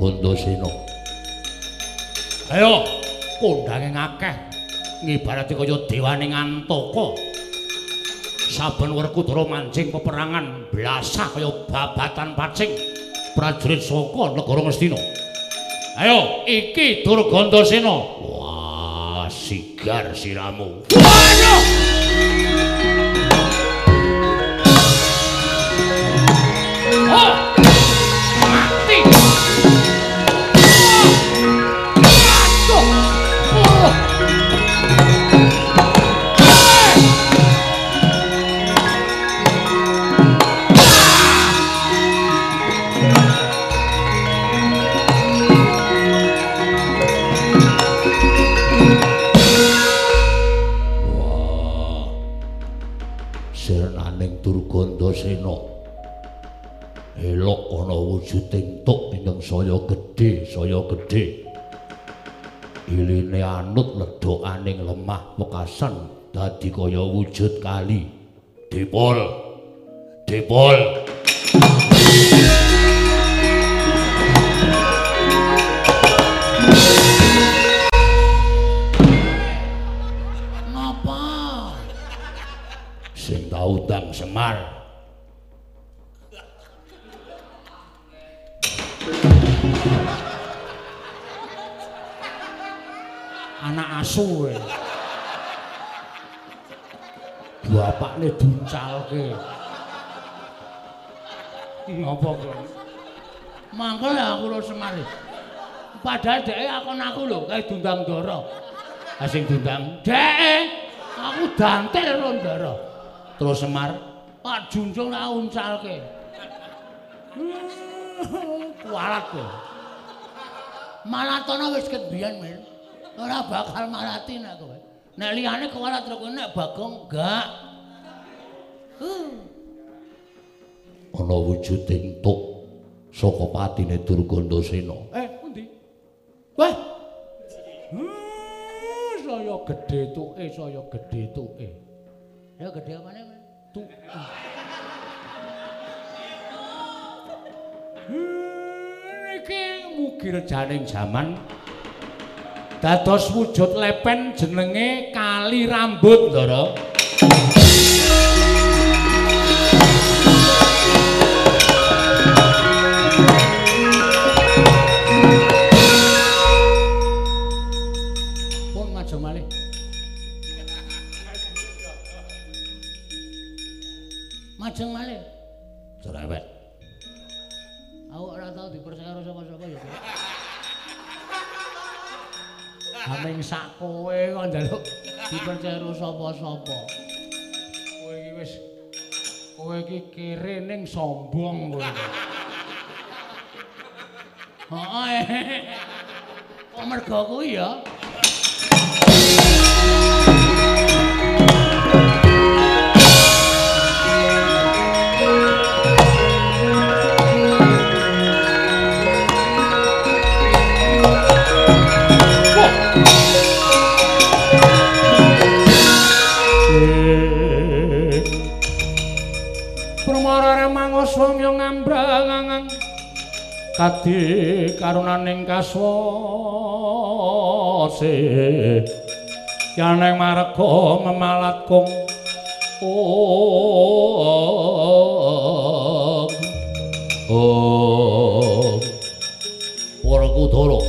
Durgandasena Ayo kondange akeh ngibarate kaya dewaning antaka saben Werkudara mancing peperangan blasah kaya babatan pacing prajurit saka negara Ngastina. Ayo, iki Durgandasena. Wah, sigar siramu. Waduh! Oh! Wujuding tuk ingkang saya gedhe saya gedhe. Iline anut ledokaning lemah wekasan dadi kaya wujud kali. Dipol. Dipol. Ngapa? sing tau Semar asu kowe. Bapakne duncalke. Ngapa kowe? Mangkel ya aku lho Semar. Padahal dhek akon aku lho kae dundang ndara. Ah, sing dundang Dhek aku dantel ro ndara. Terus Semar, Pak Junjung tak uncalke. Kualat kowe. Malatana wis ket biyen, Mir. Ora bakal malati nek kowe. Nek liyane terus kowe nek Bagong enggak. Uh. ana wujuding tuk saka patine Durgandasena Eh, pundi? Wah. Hmm, saya gedhe tuke, saya gedhe tuke. Ya gedhe apane? Tuke. Hmm, iki mugi rejaning jaman dados wujud lepen jenenge Kali Rambut, Ndara. Kowe kok njaluk dipercaya sapa-sapa. Kowe iki wis kowe iki kere ning sombong kowe. Heeh. Kok mergo kuwi ya? Pramara mangoswang yo ngambrang kadi karunaning kaswase yaneng marga memalat kong. Oh. Oh. Werkudara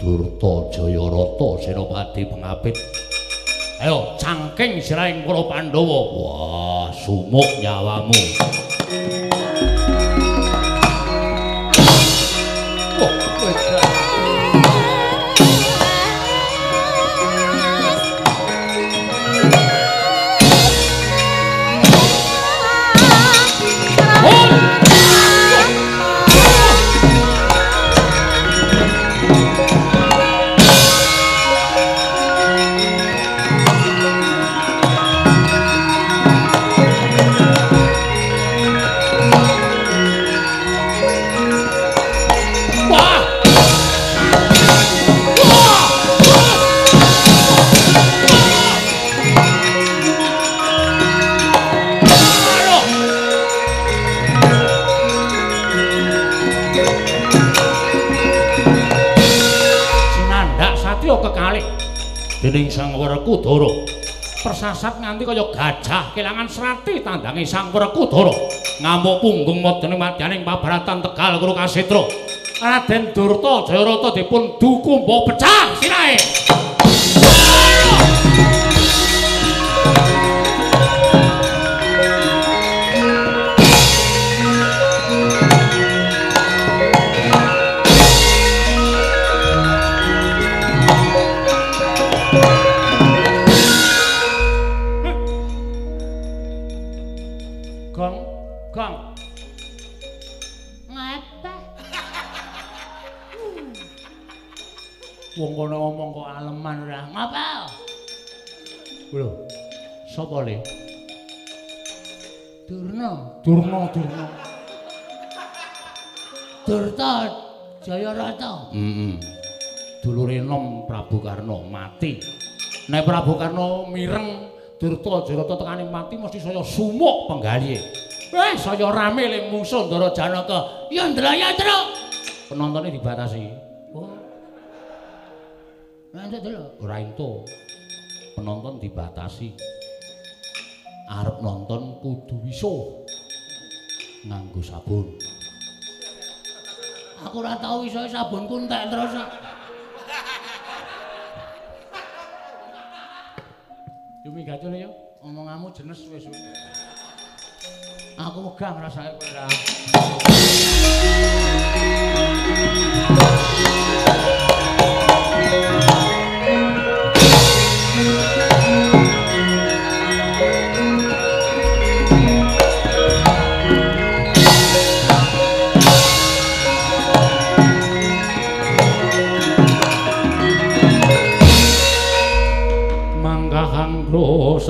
Durta Jayarata Senopati pengapit Ayo cangking sirahing para Pandhawa. Wah sumuk nyawamu Werkudara persasat nganti kaya gajah kelangan serati tandange Sang Werkudara ngamuk punggung modene madyaning pabaratan Tegal Karo Kasetra Raden Durta Jayarata dipun duku mbok pecah sirahe Ngapa? Lho. Sapa le? Durna, Durna, Durna. Durta Jayarata. Heeh. Dulure nom Prabu Karna mati. Nek Prabu Karna mireng Durta Jayarata tekane mati mesti saya sumuk penggalihe. Eh, saya rame ling mungsuh Ndara Janaka. Ya ndraya, Tru. Penontone dibatasi. Lanjut dulu. Ora ento. Penonton dibatasi. Arep nonton kudu wisuh. Nganggo sabun. Aku ora tau iso sabunku entek terus. Yumi gacul ya. Omonganmu jenes wis. Aku megah ngrasake kowe ora. Mangkahang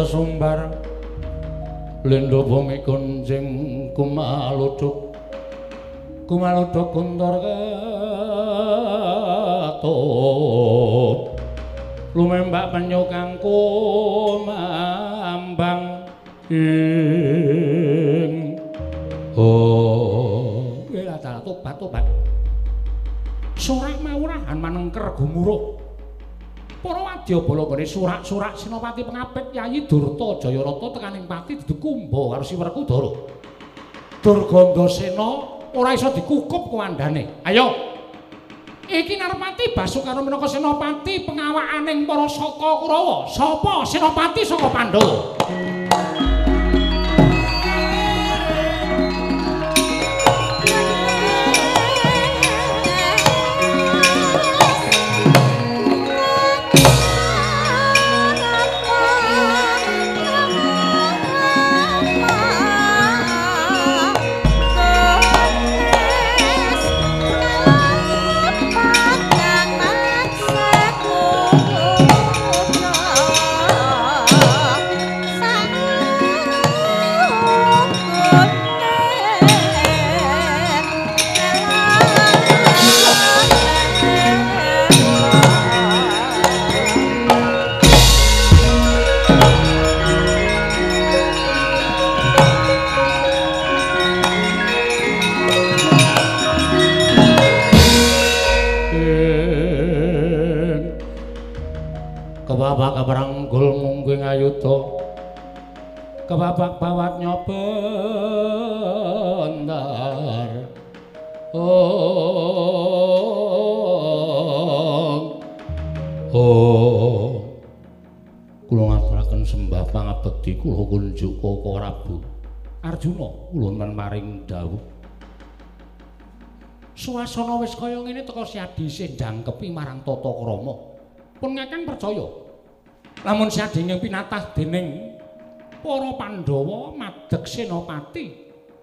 sesumbar Lendo bumi kunjing kumaluduk Kumaluduk kuntor katut Lumembak penyukang kumambang ing Oh Ya adalah tobat-tobat Sorak mawurahan manengker gumuruh Para wadyabala gone surak-surak Senopati Pengapit Yayi Durta Jayarata tekaning pati didukumba karo Si Werkudara. Durgandasena ora iso dikukup kuwandane. Ayo. Iki Narpati Basuka minangka senopati pengawakaning para saka Kurawa. Sapa senopati saka Pandhawa? Ayuto Kebabak bawat nyobendar Oh. Oh. Kula ngaturaken sembah pangabekti kula kunjuk Koko Rabu. Arjuna kula men maring dawuh. Suasana wis kaya ngene teka siadi sing jangkepi marang tata krama. Pun ngakang percaya. Lamun siadi ing pinatah dening para Pandhawa madeg Senopati,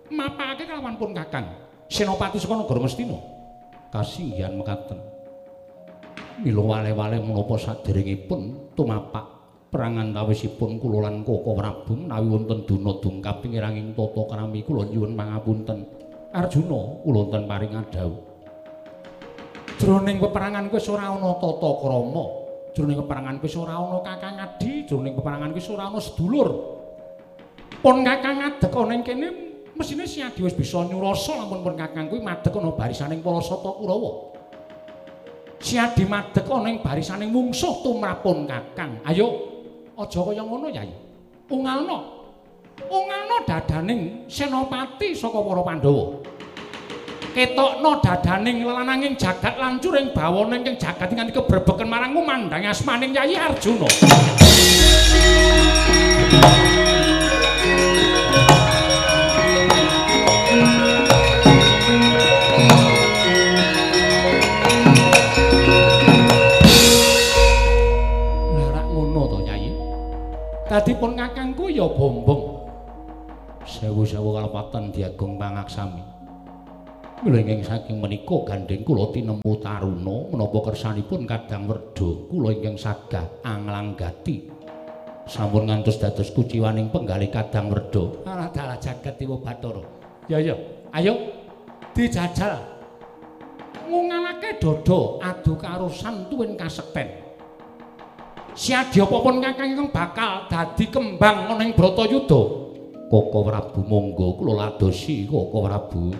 mapake kelawan pun kakang. Senopati saka negara Mestina. Kasinggihan mekaten. Mila wale-wale menapa saderengipun tumapak perang antawisipun kula lan Koko Prabu menawi wonten duna dungkap pingiranging tata krami kula nyuwun pangapunten. Arjuna kula wonten paring adhawuh. Jroning peperangan kuwi ora ana tata krama. Jroning peperangan kuwi ora ana kakang adi, jroning peperangan kuwi ora ana sedulur. Pun kakang adek ana ing kene mesine si adi wis bisa nyurasa lamun pun kakang kuwi madhek ana barisaning para sata Kurawa. Si adi madhek ana ing barisaning mungsuh tumrapun kakang. Ayo Aja kaya ngono, Yai. Ungalno. Ungalno dadaning senopati saka para Pandhawa. Ketokno dadaning lananging jagat lancur ing bawana ing jagat nganti kebrebeken marang kumandang asmaning Yai Arjuna. Yai. Dadipun kakangku ya bombong. Sewu-sewu kalepatan diagung pangaksami. Mlenging saking menika gandeng kula tinemu taruna menapa kersanipun Kadang Werda kula ingkang sagah anglanggati. Sampun ngantos dados kuciwaning penggalih Kadang Werda. Alah dalah jagat Dewa Bathara. Ya ya, ayo dijajal. Ngungalake dodo adu karusan tuwin kasekten. Siadya apa pun kakang ingkang bakal dadi kembang ana ing Bratayuda. Koko Prabu monggo kula ladosi Koko Prabu.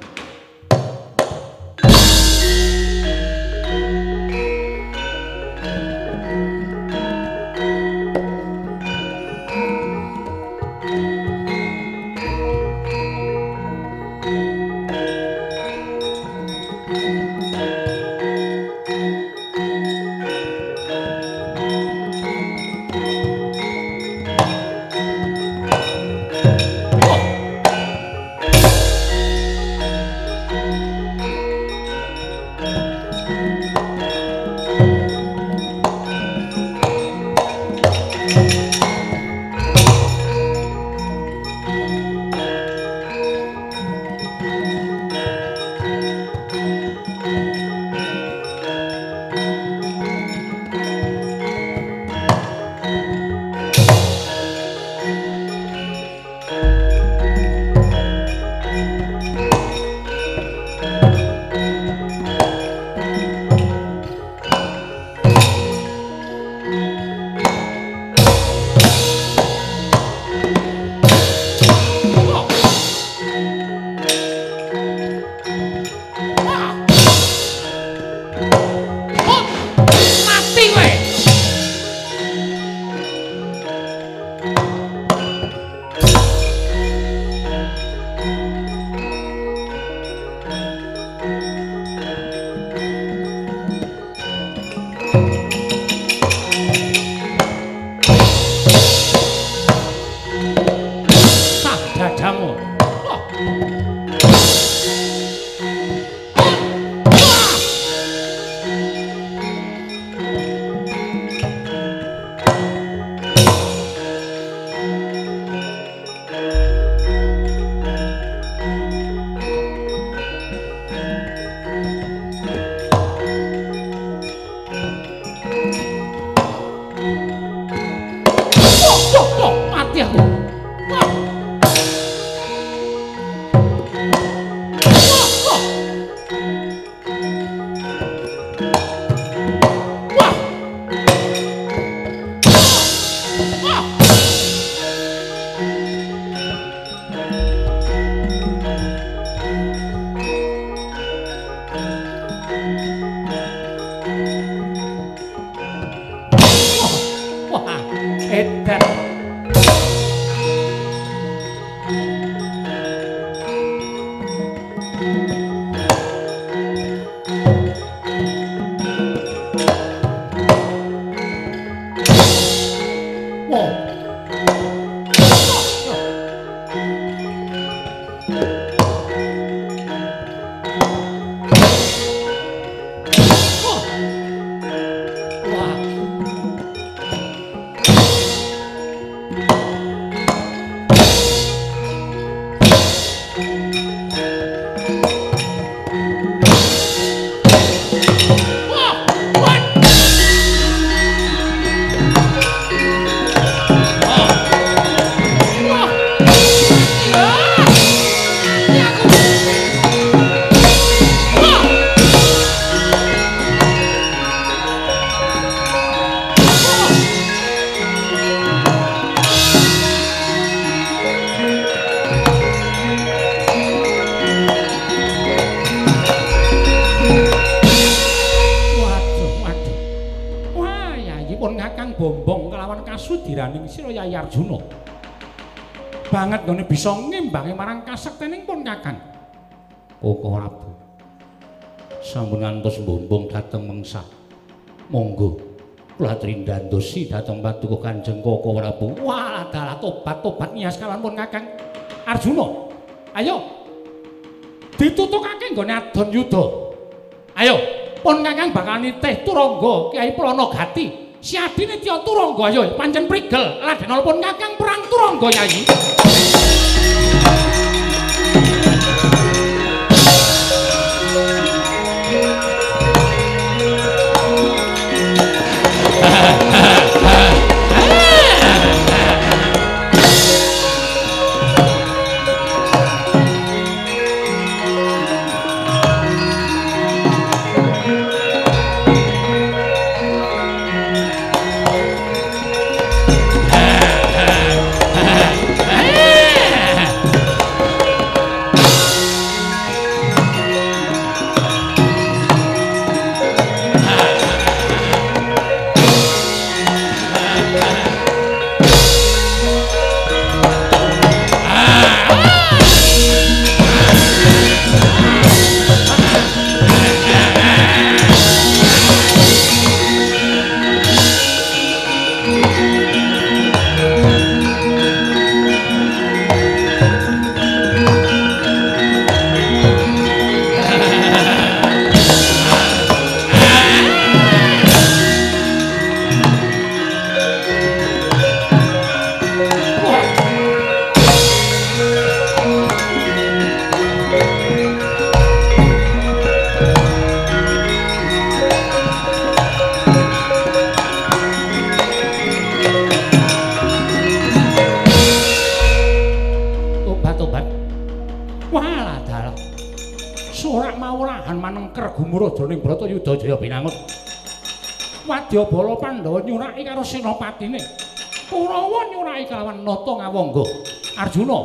Prabu. Sampun ngantos mbumbung dhateng mengsah. Monggo kula trindandosi dhateng paduka Kanjeng Koko Prabu. Wah, dalah tobat-tobat nias kalan pun Kakang. Arjuna, ayo. Ditutukake nggone adon yuda. Ayo, pun Kakang bakal nitih Turangga Kyai Pranagati. Siadi nitya Turangga ayo pancen prigel. Raden pun Kakang perang Turangga Yayi. Bratayuda Jaya Binangun. Wadya Bala Pandhawa nyuraki karo senopatine. Kurawa nyuraki kalawan nata ngawangga. Arjuna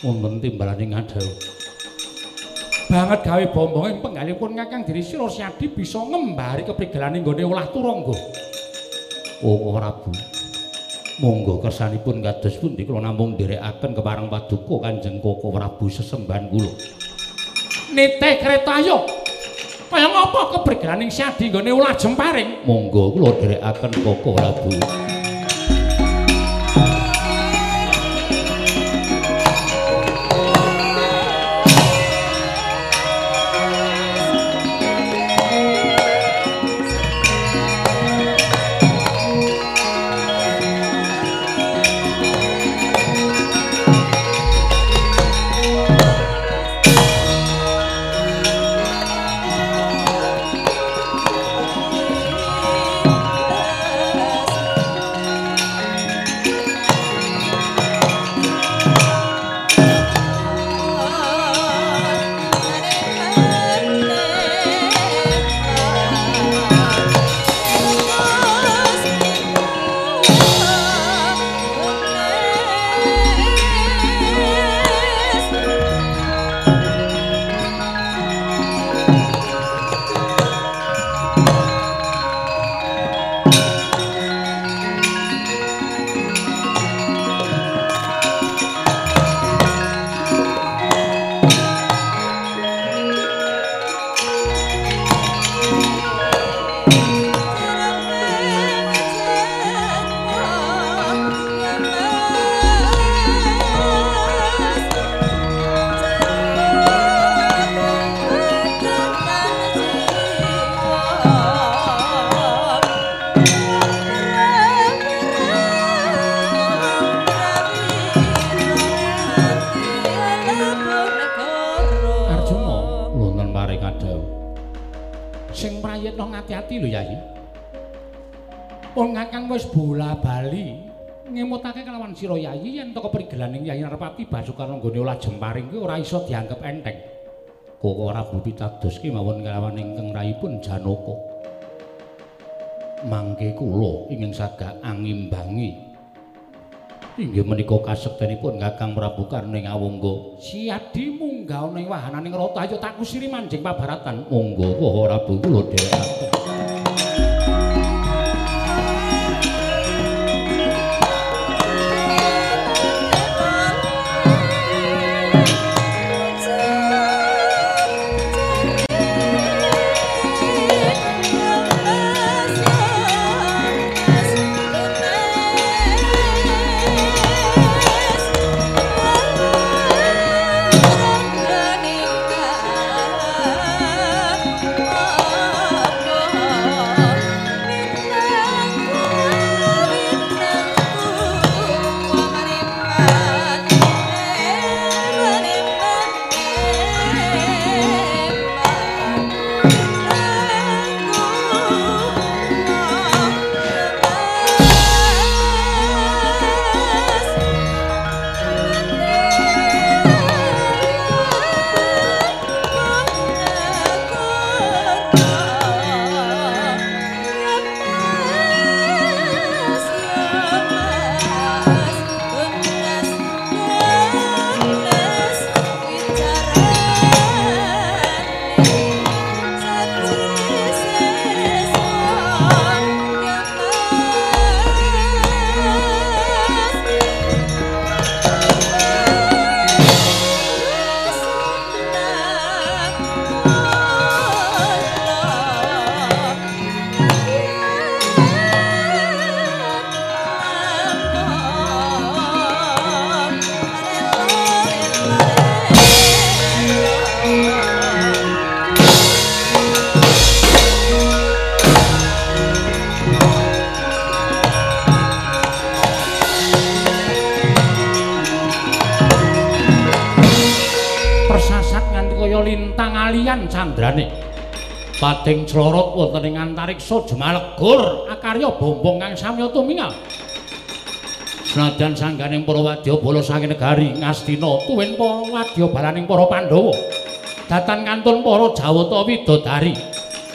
Wonten timbalane ngadalu. banget gawe bombonging penggalipun Kakang Diri Sira Siadi bisa ngembari keprigelane nggone olah turangga. Koko Prabu. Monggo kersanipun kados pundi kula namung nderekaken kepareng paduka Kanjeng Koko Prabu sesembahan kula. Nitih kereta ayo. Kaya ngapa keprigelaning Siadi nggone olah jemparing? Monggo kula nderekaken Koko Prabu. Basukarna nggone olah jemparing kuwi ora iso dianggep enteng. Koko Prabu pitados ki mawon kelawan ingkang rayipun Janaka. Mangke kula ingin sagak angimbangi. Inggih menika kasektenipun Kakang Prabu Karning Awangga. Siadi munggah ana ing wahananing rata ayo tak kusiri manjing pabaratan. Monggo Koko Prabu kula dherekaken. Pating clorot wonten ing antariksa jemalegur akarya bombong kang samya tumingal. Senadyan sangganing para wadya bala saking negari Ngastina tuwin para wadya balaning para Pandhawa. Datan kantun para Jawata Widodari.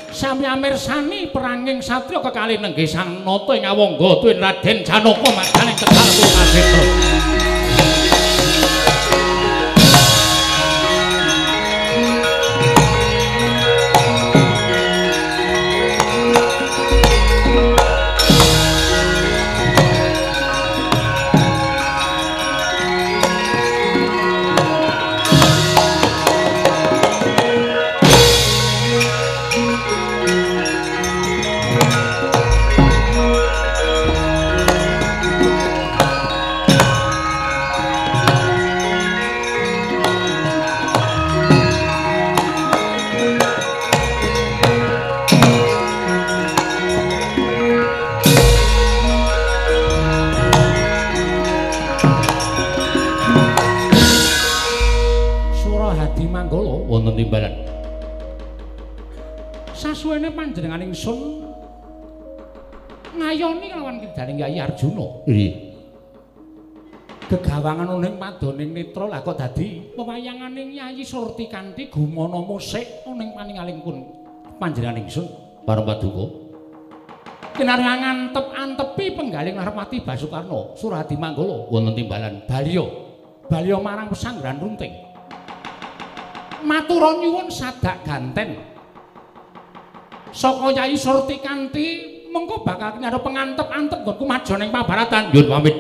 Sami amirsani peranging satya kekalih nenggih sang nata ing awangga tuwin Raden Janaka madaning Tegal Kulkaseta. Madoning netra lah kok dadi? Pewayanganing Yayi Surtikanti gumana musik ning paningalingipun panjenengan ingsun. Para paduka. Kinareng antep-antepi penggaling Narmati Basukarno Suradi Manggala. Wonten timbalan. Balya. Balya marang pesanggrahan runting. matura nyuwun sadak ganten saka Yayi Surtikanti mengko bakal nyaro pengantep-antep nggonku maju ning pabaratan. Nyuwun pamit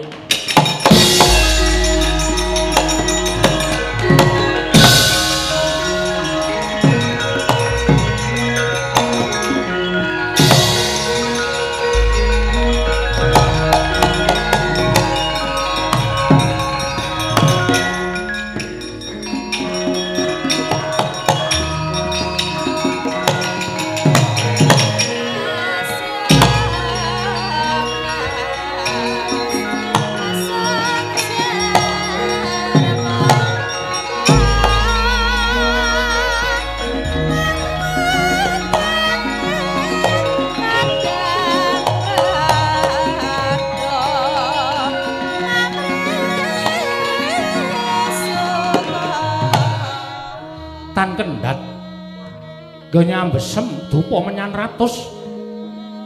go nyambesem dupa menyan ratus.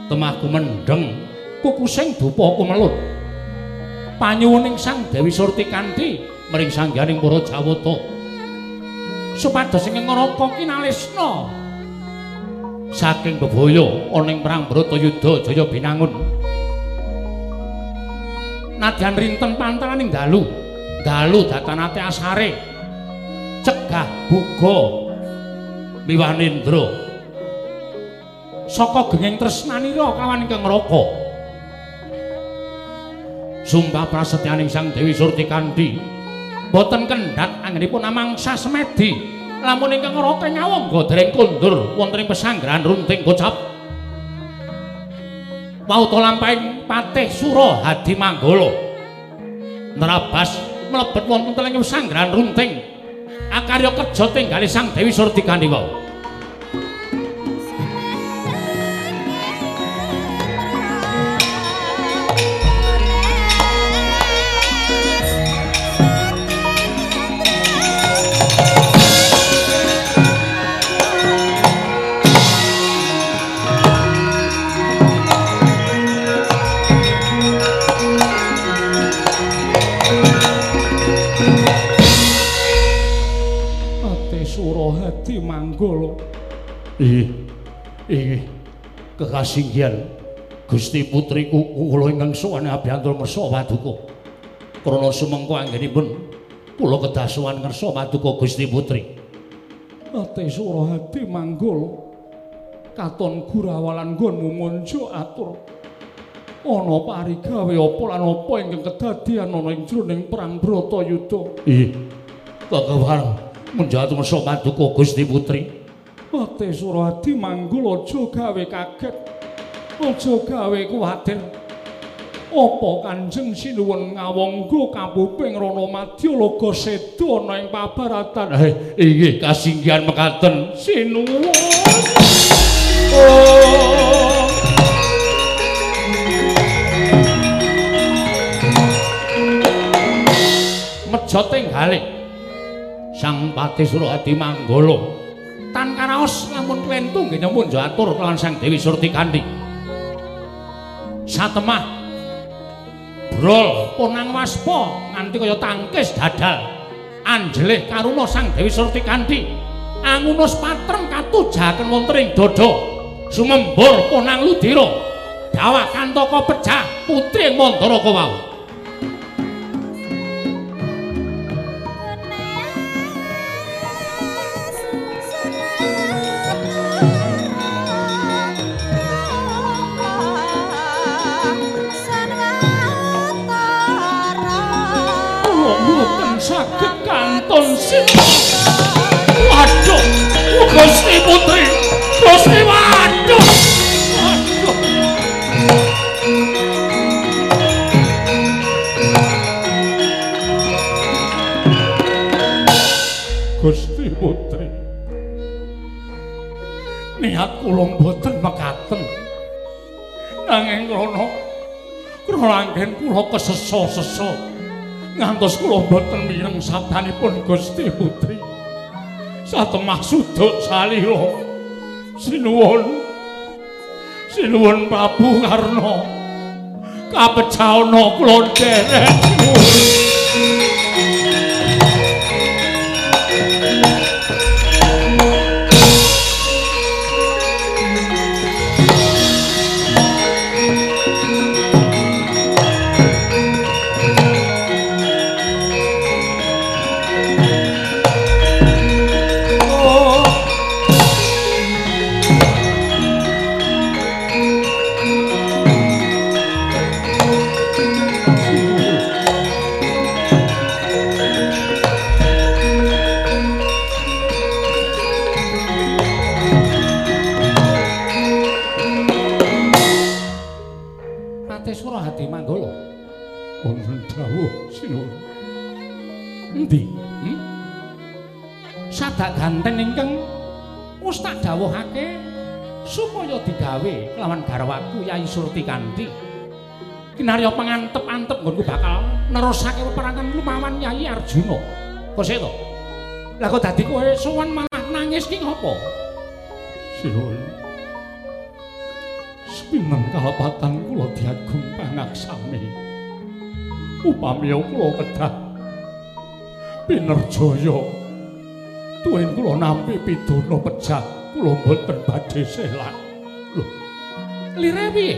Temahku mendeng kukusing dupa kumelut. Panyuwuning sang Dewi Surtikanti mring sangganing para Jawata. Supados ing ngraka kinalisna saking bebaya ana ing perang Bratayuda Jaya Binangun. Nadyan rinten pantaraning dalu. Dalu datanate asare. Cegah buga Miwanindra saka genging tresnanira kawan ingkang ngraka sumpah prasetyaning Sang Dewi Surtikanti boten kendhat anggenipun amangsa semedi. Lamun ingkang ngraka nyawangga dereng kundur wonten ing pesanggrahan runting gocap. Wauta lampahing patih sura hadi manggala. Nerabas mlebet wonten ing pesanggrahan runting akarya kerja tinggali Sang Dewi Surtikanti hadi manggala. Ih, ih, kekasinggian Gusti putriku kula ingkang sowan abyantul ngersa paduka. Krana sumengko anggenipun kula kedah ngersa paduka Gusti putri. Ate sura hadi manggala. Katon gurawalan nggonmu monjo atur. Ana parigawe apa lan apa ingkang kedadian ana ing jroning perang Bratayuda. Ih, kekawan menjatuh ngersa paduka Gusti putri. Ate sura hadi manggala aja gawe kaget. Aja gawe kuwatir. Apa Kanjeng sinuwun ngawangga kapuping Rana Madya Laga Seda ana ing pabaratan? Eh, inggih kasinggihan mekaten. Sinuwun. Oh. Mejoting galih. Sang Pati Surahadi Manggala tan karaos lamun klentu nggih nyuwun atur kelawan Sang Dewi Surtikandi. Satemah brol punang waspa nganti kaya tangkis dadal. Anjelih karuna Sang Dewi Surtikandi. Angunus patrem katujaken wonten ing dada. Sumembur punang ludira. Dawah kantaka pecah putri Mandara kawau. Kantun sin. Waduh, Gusti Putri, Gusti waduh. Gusti Putri. Niat kula mboten mekaten. Nanging krana anggen kula kesesa-sesa ngantos kula mboten mireng sabdanipun Gusti Putri. Satemah suduk salira. Sinuwun. Sinuwun Prabu Karna. Kapecaana kula. Sinuwun. Dawuhake supaya digawe lawan garwaku Yai Surtikandi. Kinarya pangantep-antep nggonku bakal nerusake peperangan lumawan Yai Arjuna. Kose to? Lah kok dadi kowe sowan malah nangis ki ngopo? Sinuwun. Sepineng kalapatan kula diagung pangaksami. Upami kula kedah pinerjaya tuwin kula nampi pidana pejah kula mboten badhe selak. Lho, Lire piye?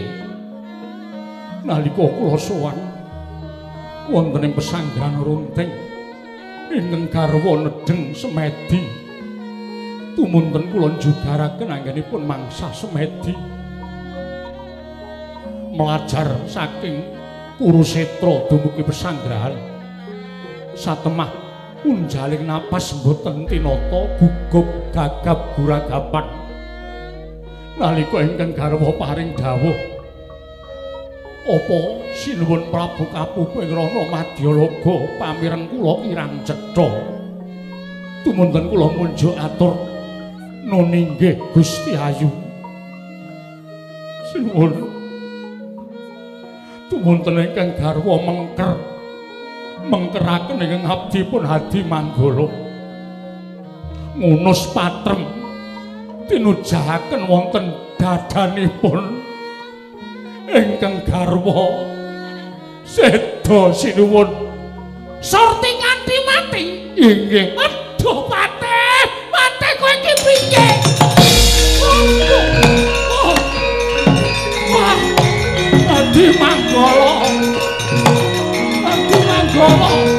nalika kula sowan wonten ing pesanggrahan runting ingkang garwa nedeng semedi tumunten kula njugaraken anggenipun mangsa semedi melajar saking Kurusetra dumugi pesanggrahan satemah unjaling napas mboten tinata gugup gagap guragapan. Nalika ingkang garwa paring dawuh apa sinuwun Prabu Kapuping Rana Madyalaga pamireng kula kirang cetha? Tumunten kula munjuk atur nuninggih Gusti Ayu. Sinuwun. Tumunten ingkang garwa mengker mengkeraken ingkang abdi pun hadi manggala ngunus patrem tinujahaken wonten dadanipun ingkang garwa seda sinuwun Surti kanthi mati. inggih Aduh, Pate. Pate kowe iki piye? Wah hadi manggala hadi manggala oh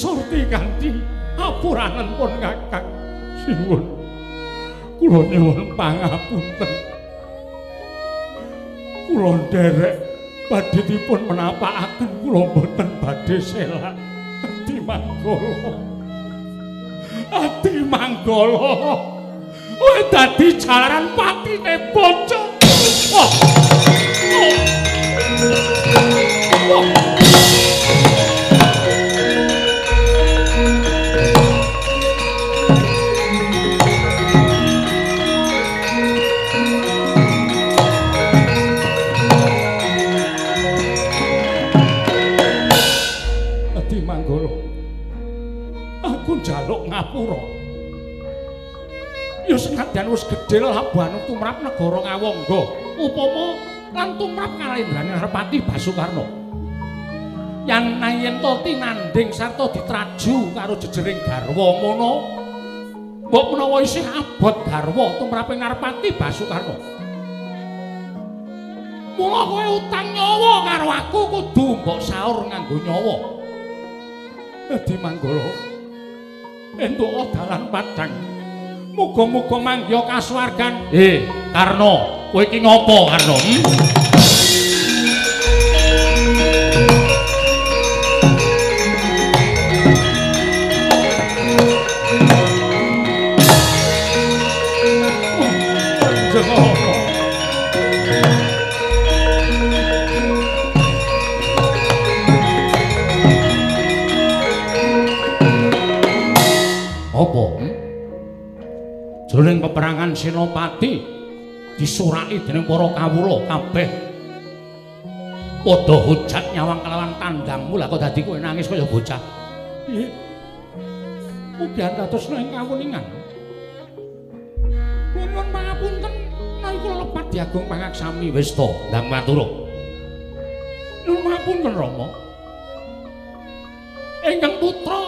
Surti Kandi. Apuranen pun Kakang. Sinuwun. Kula nyuwun pangapunten. Kula nderek badhe dipun menapakaken kula boten badhe selak. Ati manggala. Ati manggala. Kowe dadi jalaran patine bocah. Oh. Oh. Oh. Njaluk ngapura. Ya senadyan wis gedhe labuhan tumrap negara Ngawangga. Upama lan tumrap kalendraning Harpati Basukarna. Yan yen to tinanding sarta ditraju karo jejering garwa mono. Mbok menawa isih abot garwa tumraping Narpati Basukarna. Mula kowe utang nyawa karo aku kudu mbok saur nganggo nyawa. Dadi manggala. Entuk dalan padhang. Muga-muga mangya kasuwargan. Eh, Karno, kowe iki ngopo, Karno? Hmm? Jroning peperangan Senopati disuraki dening para kawula kabeh. Padha hujat nyawang kelawan tandangmu lah kok dadi kowe nangis kaya bocah. Mugi antatus ing kawuningan. Nyuwun pangapunten menawi kula lepat diagung pangaksami. Wis to, ndang matur. Nyuwun pangapunten Rama. Ingkang putra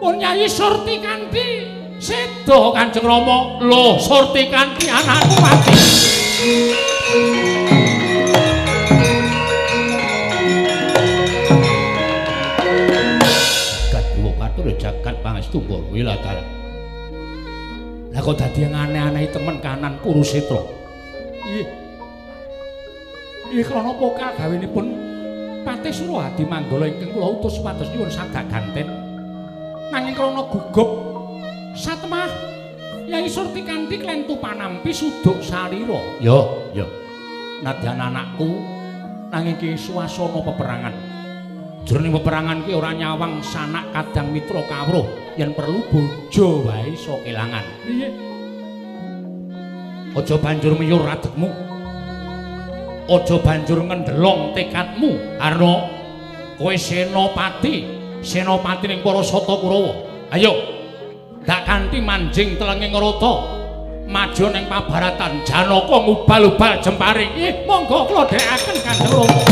pun Nyai Surti Kandi sedo Kanjeng Rama. Lho, Surti kanthi anakku mati. Jagat Dewa Batur jagat pangestu mbok wiladar. Lah kok dadi aneh-aneh temen kanan Kurusetra. Nggih. Nggih krana pokal gawenipun Patih Surawadi Manggala ingkang kula utus supados nyuwun sagak ganten. Nanging krana gugup satemah Yai Surti Kanthi klentu panampi suduk salira. Yo, yo. Nadyan anakku nanging ki swasana peperangan. Jroning peperangan ki ora nyawang sanak kadang mitra kawruh yen perlu bojo wae iso kelangan. Nggih. Aja banjur miyur radegmu. Aja banjur ngendelong tekadmu karena kowe senopati, senopati ning para sata Kurawa. Ayo. Dak kanthi manjing telenging rata. Maju ning pabaratan Janaka ngubal-ubal jemparing. Nggih, monggo kula dhekaken Kanjeng Rama.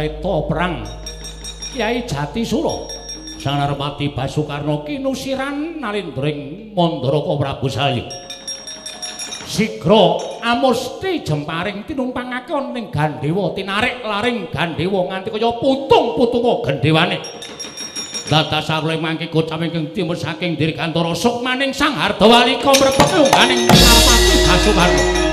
Reta perang Kyai Jatisura Sang Narpati Basukarna kinusiran nalindring Mandaraka Prabu Salya. Sigra amusti jemparing tinumpangake ning Gandhewa tinarik laring Gandhewa nganti kaya putung-putunga gendhewane Dadas sakule mangke kocap ingkang timur saking Dirgantara Sukmaning Sang Hardawalika mrebet lungganing Narpati Basukarna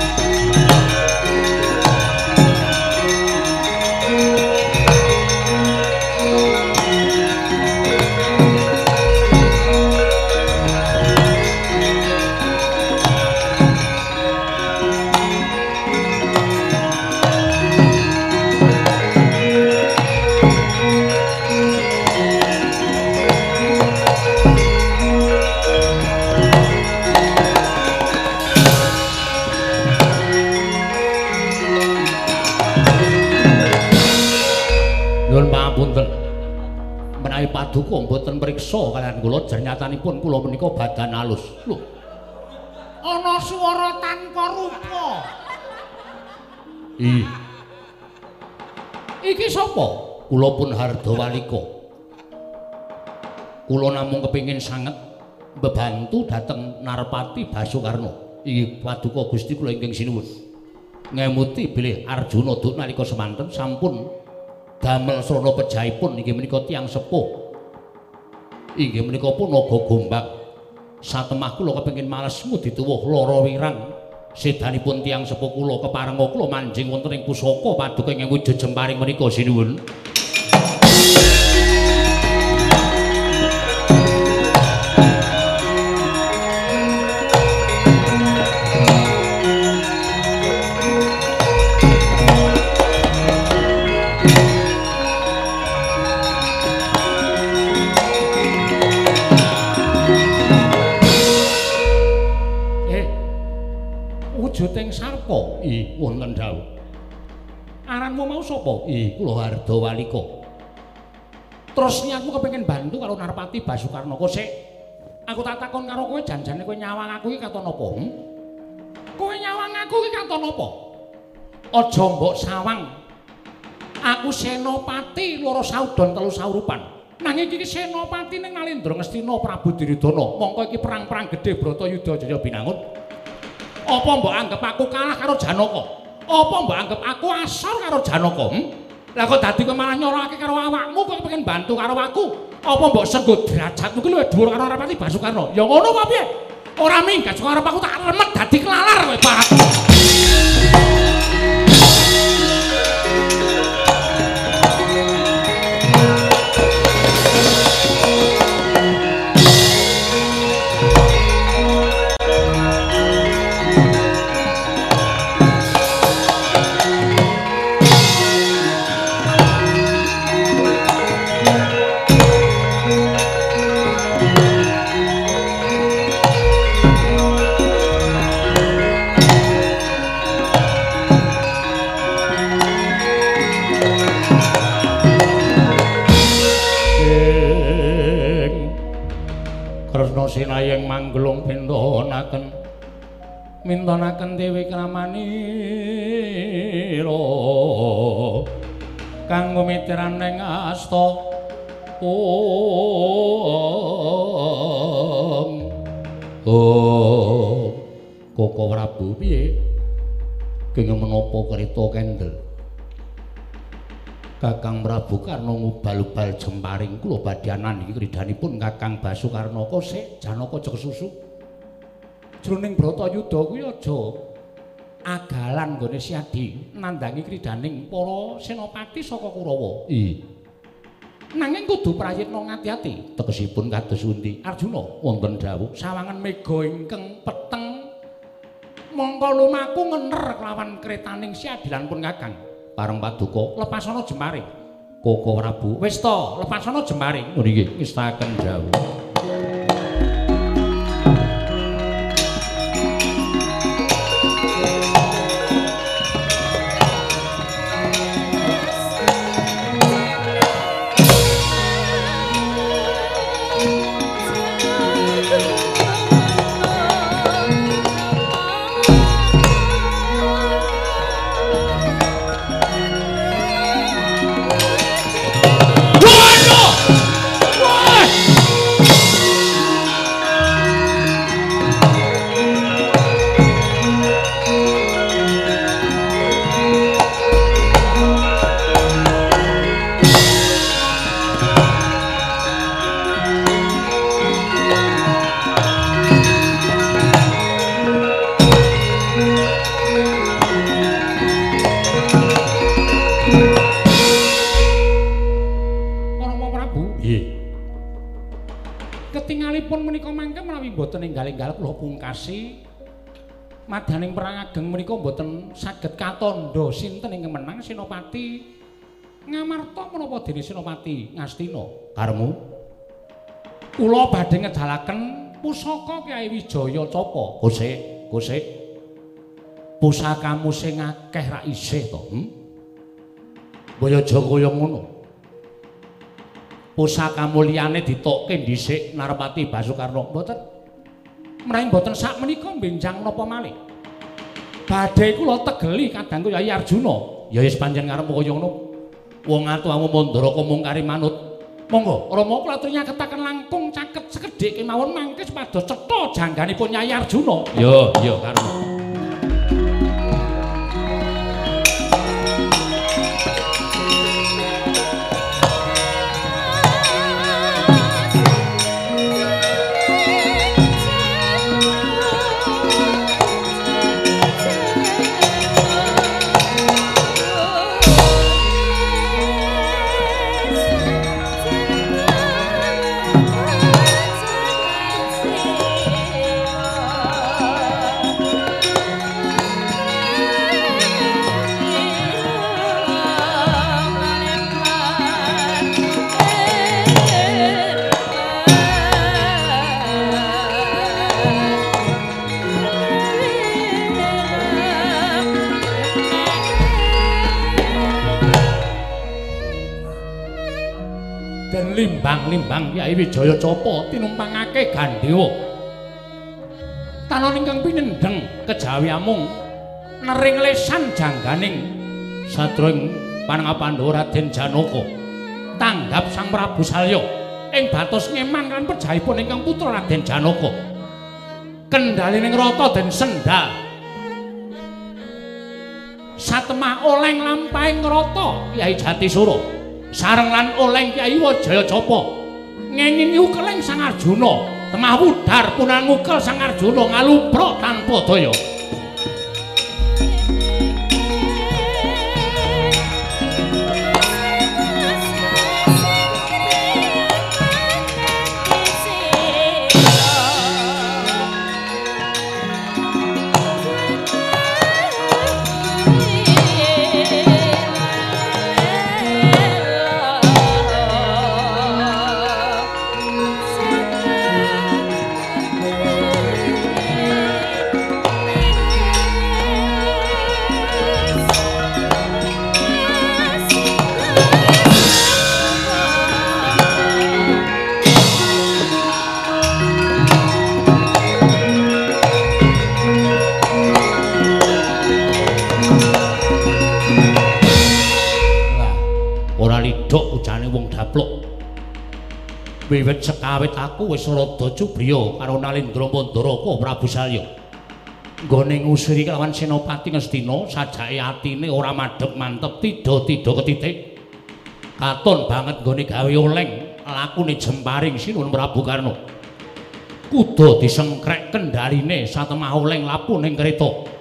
mriksa kalian kula jernyatanipun kula menika badan alus. Lho. Ana swara tanpa rupa. Ih. Iki sapa? Kula pun Hardawalika. Kula namung kepingin sanget bebantu dhateng Narpati Basukarna. Iki paduka Gusti kula ingkang sinuwun. Ngemuti bilih Arjuna duk nalika semanten sampun damel srana pejahipun inggih menika tiyang sepuh. Inggih menika pun naga gombak. Satemah kula kepengin malesmu dituwuh lara wirang. Sedanipun tiyang sepuh kula keparenga kula manjing wonten ing pusaka paduka ing jemparing menika sinuwun. Sarpa. Ih, wonten dawuh. Aranmu mau sapa? Ih, kula Hardawalika. Terus niatmu kepengin bantu karo Narpati Basukarna kok. Aku tak takon karo kowe janjane kowe nyawang aku iki katon apa? Hmm? Kowe nyawang aku iki katon apa? Aja mbok sawang. Aku Senopati loro saudon telu saurupan. Nanging iki Senopati ning Nalendra Ngastina Prabu Duryudana. Mongko iki perang-perang gedhe Bratayuda Jaya Binangun. Apa mbok anggap aku kalah karo Janaka? Apa mbok anggap aku asor karo Janaka? Hmm? Lah kok dadi kowe malah nyorokake karo awakmu kok pengen bantu karo aku? Apa mbok senggo derajatmu ki luwih dhuwur karo Rapati Basukarna? Ya ngono apa piye? Ora minggat karo aku tak remet dadi kelalar kowe parat. Manggelung pintonaken mintonaken dewi kramanira kanggo mitiraning asta. Om. Oh. Koko prabu piye? Kenging menapa kereta kendel? Kakang Prabu Karna ngubal-ubal jemparing kula badhanan iki kridanipun Kakang Basukarna kok sik Janaka aja kesusu. Jroning Bratayuda kuwi aja agalan nggone Siadi nandangi kridaning para senopati saka Kurawa. Nanging kudu prayitna ngati-ati. tegesipun kados pundi? Arjuna, Wonten dawuh sawangan mega ingkang peteng mongko lumaku ngener kelawan kretaning Siadi lan pun Kakang. pareng paduka Lepasana jemaring. Koko Prabu Wis to, lepasana jemaring. ngono iki ngestaken dawuh. Boten enggal-enggal kula pungkasi madaning perang ageng menika boten saged katandha sinten ingkang menang Senopati Ngamarta menapa dene Senopati Ngastina. Karmu Kula badhe ngedalaken pusaka Kyai Wijaya Capa. kosek, kosek. Pusakamu sing akeh ra isih to. Hmm? Boyo kaya ngono. pusaka mulyane ditokke dhisik Narpati Basukarno. Mboten. Menawi mboten sak menika benjang napa malih. Badhe kula tegeli kadangku Yai Arjuna. Ya wis pancen karepmu kaya ngono. Wong atuamu Mandara mungkari manut. Monggo, Rama kula aturi nyaketaken langkung caket sekedhik kemawon mangke sepados cetha jangganipun Yai Arjuna. Yo, yo karepmu. Limbang-limbang Yai Wijaya Capa tinumpangake Gandhewa. Tanon ingkang pinendeng kejawi amung nering lesan jangganing Sadring Panangapandha Raden Janaka tanggap Sang Prabu Salya ing batos ngeman kan pejahipun ingkang putra Raden Janaka. Kendalining rata den sendal. Satemah oleng lampahing rata Kyai Jatisura. Sareng lan oleng Kyai Wijaya Capa. Ngenging ukeleng Sang Arjuna, temah wudar punan ngukel Sang Arjuna ngalumprok tanpa daya. Wiwit sekawit aku wis rada cubriya karo Nalendra Mandaraka Prabu Salya. Nggone ngusiri kelawan Senopati Ngastina sajake atine ora madhep mantep tida-tida ketitik. Katon banget nggone gawe oleng lakune jemparing Sinuwun Prabu Karna. Kuda disengkrek kendaline satemah oleng lapuning kreta.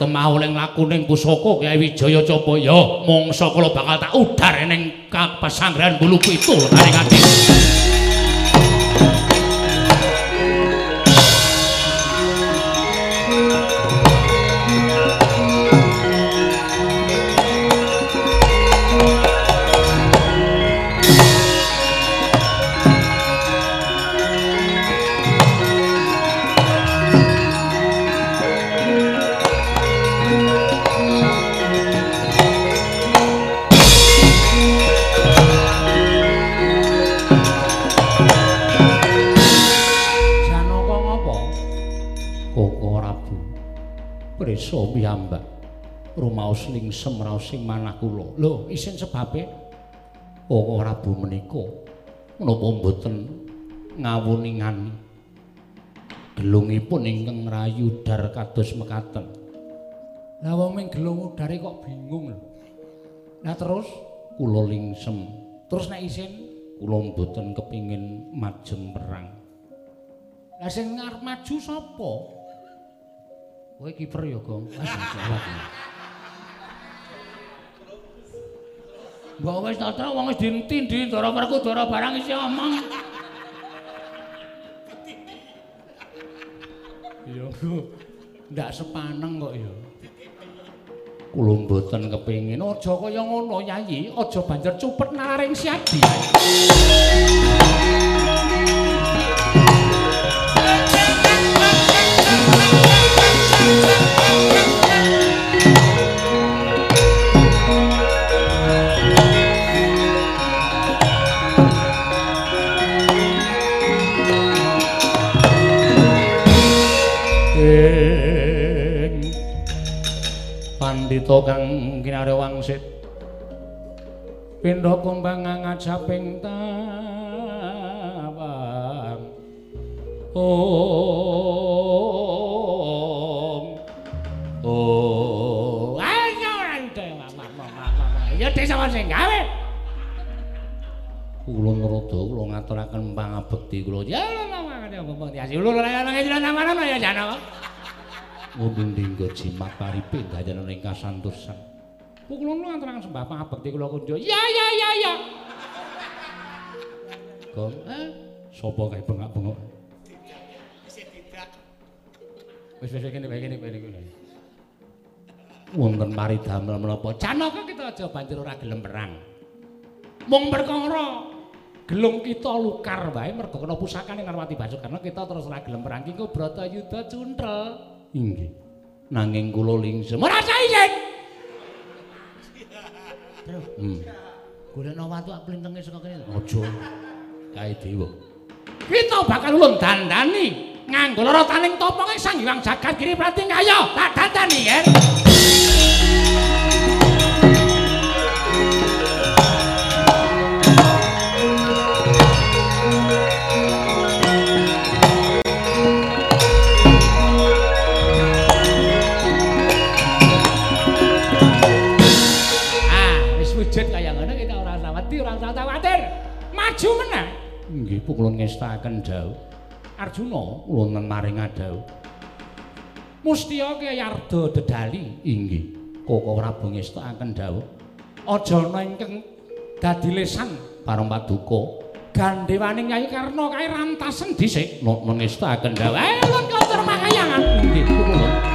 temah oleh lakuning pusaka Kyai Wijaya Capa ya mongso kula bakal tak udar ning pesanggrahan Bulu Pitul karing Rumaos lingsem raosing manah kula. Lho, isin sebabe Koko Prabu menika menapa mboten ngawuningani gelungipun ingkang rayu dar kados mekaten. Lah wong ming gelung udare kok bingung lho. Lah terus Kula lingsem terus nek isin kula mboten kepingin majeng perang. lah sing ngarep maju sapa? Kowe kiper ya, Gong. Wis Mbok wis tata wong wis dintindi Ndara Werkudara barang isi omong. Ya ndak sepaneng kok ya. Kula mboten kepingin Aja kaya ngono, Yayi. Aja banjur cupet nalaring siadi. Pandita kang kinare wangsit pindha kumbang ngajaping tawang om oh ayo ante ya desa sing gawe kula ngrada kula ngaturaken pangabekti kula ya apa ya ulur ora ana ngedan nang ya jana Wonten dinggo jimat paripe dayan ing kasantosan. Kula nu antaraken sembah pangabekti kula kunjo. Ya ya ya ya. Kok eh sapa kae bengak-bengok? Wis wis kene kene kene. Wonten paridamel menapa? Janaka kita aja banjur ora gelem perang. Mung perkara gelung kita lukar wae mergo kena pusakane Narwati Basukarna kita terus ora gelem perang ki kok Bratayuda. Inggih. Nanging kula lingsem. Ora sae sing. Terus Hmm. golekno watu ak plintenge saka kene. Aja kae dewa. Kita bakal ulun dandani nganggo lorotaning toponge Sang Hyang Jagat Giri Prati kaya tak dandani ya. Maju meneh. Nggih, kula ngestaken dawuh. Arjuna wonten maring adawuh. Mustia Kyai Arda Dedali inggih. Koko Prabu ngestaken dawuh. Aja ana ingkang dadi lesan parang paduka. Gandhewaning Kyai Karna kae rantasen dhisik. No, ngestaken dawuh. Ayo lan katur makayangan. Nggih, kula.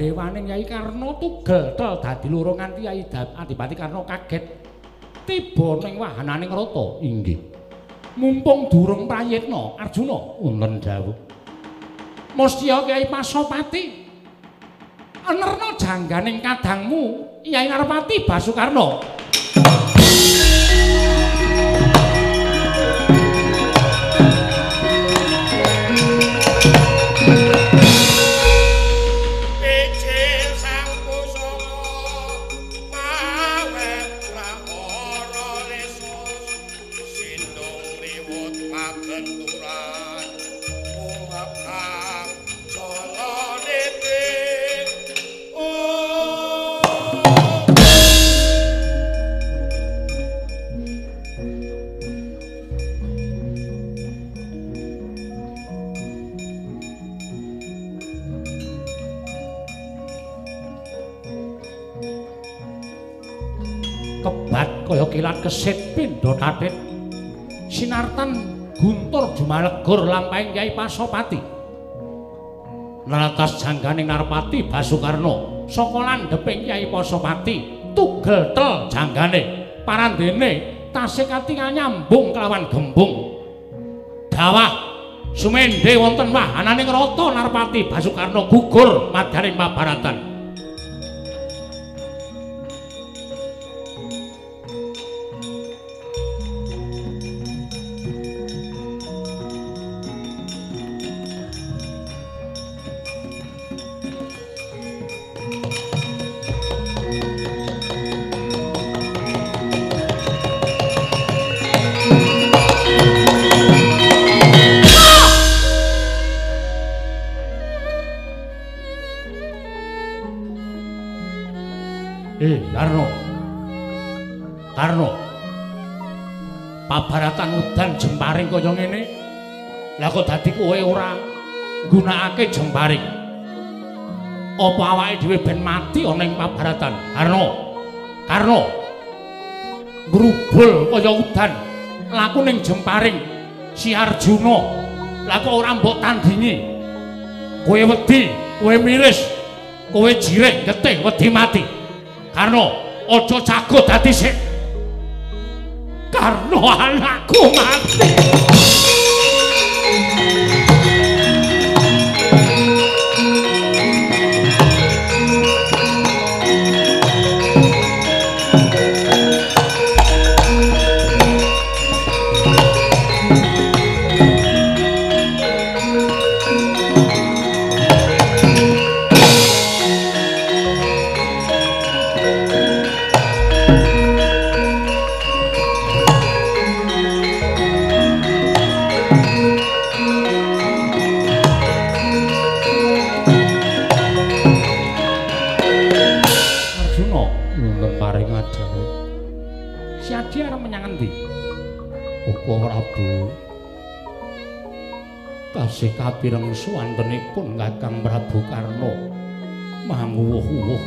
Gandhewaning Yayi Karna tugel tel dadi loro nganti Yayi Adipati Karna kaget tiba ning wahananing rata. Inggih. Mumpung durung prayitna Arjuna wonten dawuh. Mustya Kyai Pasopati enerna jangganing kadangmu Yai Narpati Basukarna. Kesit pindha tatit sinartan guntur jumalegur lampahing Kyai Pasopati. Nalatas jangganing Narpati Basukarna saka landheping Kyai Pasopati tugel tel janggane. Parandene tasih katingal nyambung kelawan gembung. Dawah sumendhe wonten wahananing rata Narpati Basukarna gugur madaning mabaratan Karno. Pabaratan udan jemparing kaya ngene. Lah kok dadi kowe ora nggunakake jemparing? Apa awake dhewe ben mati ana ing pabaratan? Karno. Karno. Grubul kaya udan laku ning jemparing si Arjuna. Lah kok ora mbok tandingi? Kowe wedi, kowe miris, kowe jireh getih wedi mati. Karno, aja jago dadi sik. Karno anakku mati. Tasih kapireng suwantenipun Kakang Prabu Karno manguwuh-uwuh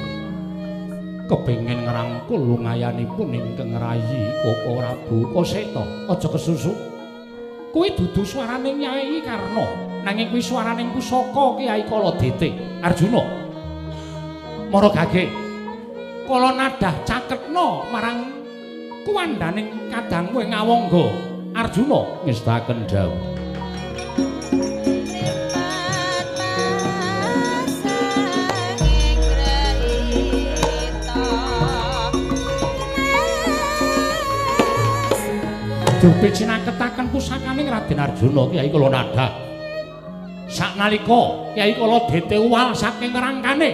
kepengin ngrangkul lungayanipun ingkang rayi Koko Prabu. Koseta, aja kesusu. Kowe dudu swarane Nyai Karno, nanging kuwi swarane pusaka Kyai Kaladete. Arjuna. Mara gage. kala nadah caketna marang kuwandaning kadangmu ing Arjuna ngestaken dawuh Dupi cinaketaken pusakaning Raden Arjuna Kyai kula nadah Saknalika Kyai kula dete uwal saking rangkane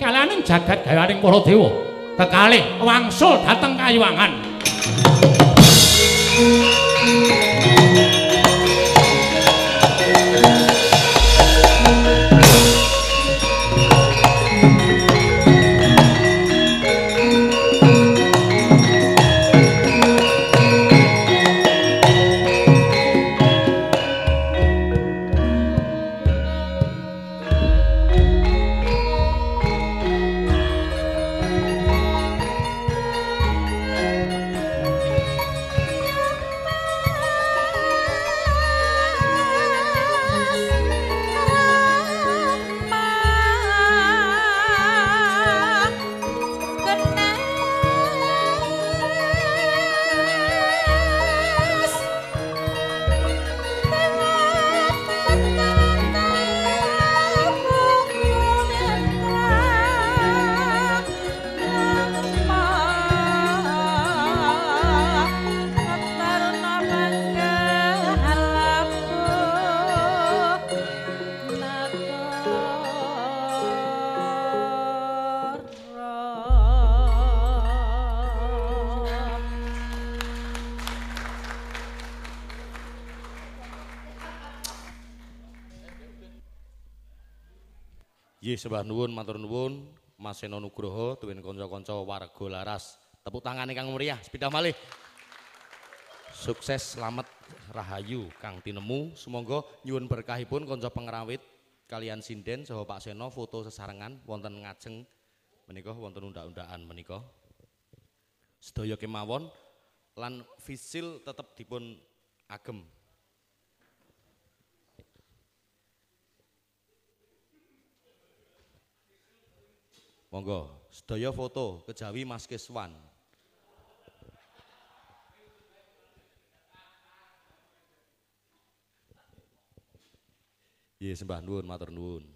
kalaning jagat gawaning para dewa kekalih wangsul dhateng kayuwangan Nggih sembah nuwun matur nuwun Mas Seno Nugroho tuwin kanca-kanca warga laras. Tepuk tangane kang meriah sepeda malih. Sukses selamat rahayu kang tinemu. Sumangga nyuwun berkahipun kanca pengrawit kalian sinden saha Pak Seno foto sesarengan wonten ngajeng menika wonten undak-undakan menika. Sedaya kemawon lan visil tetep dipun agem Monggo, sedaya foto kejawi Mas Keswan. Nggih, sembah nuwun, matur nuwun.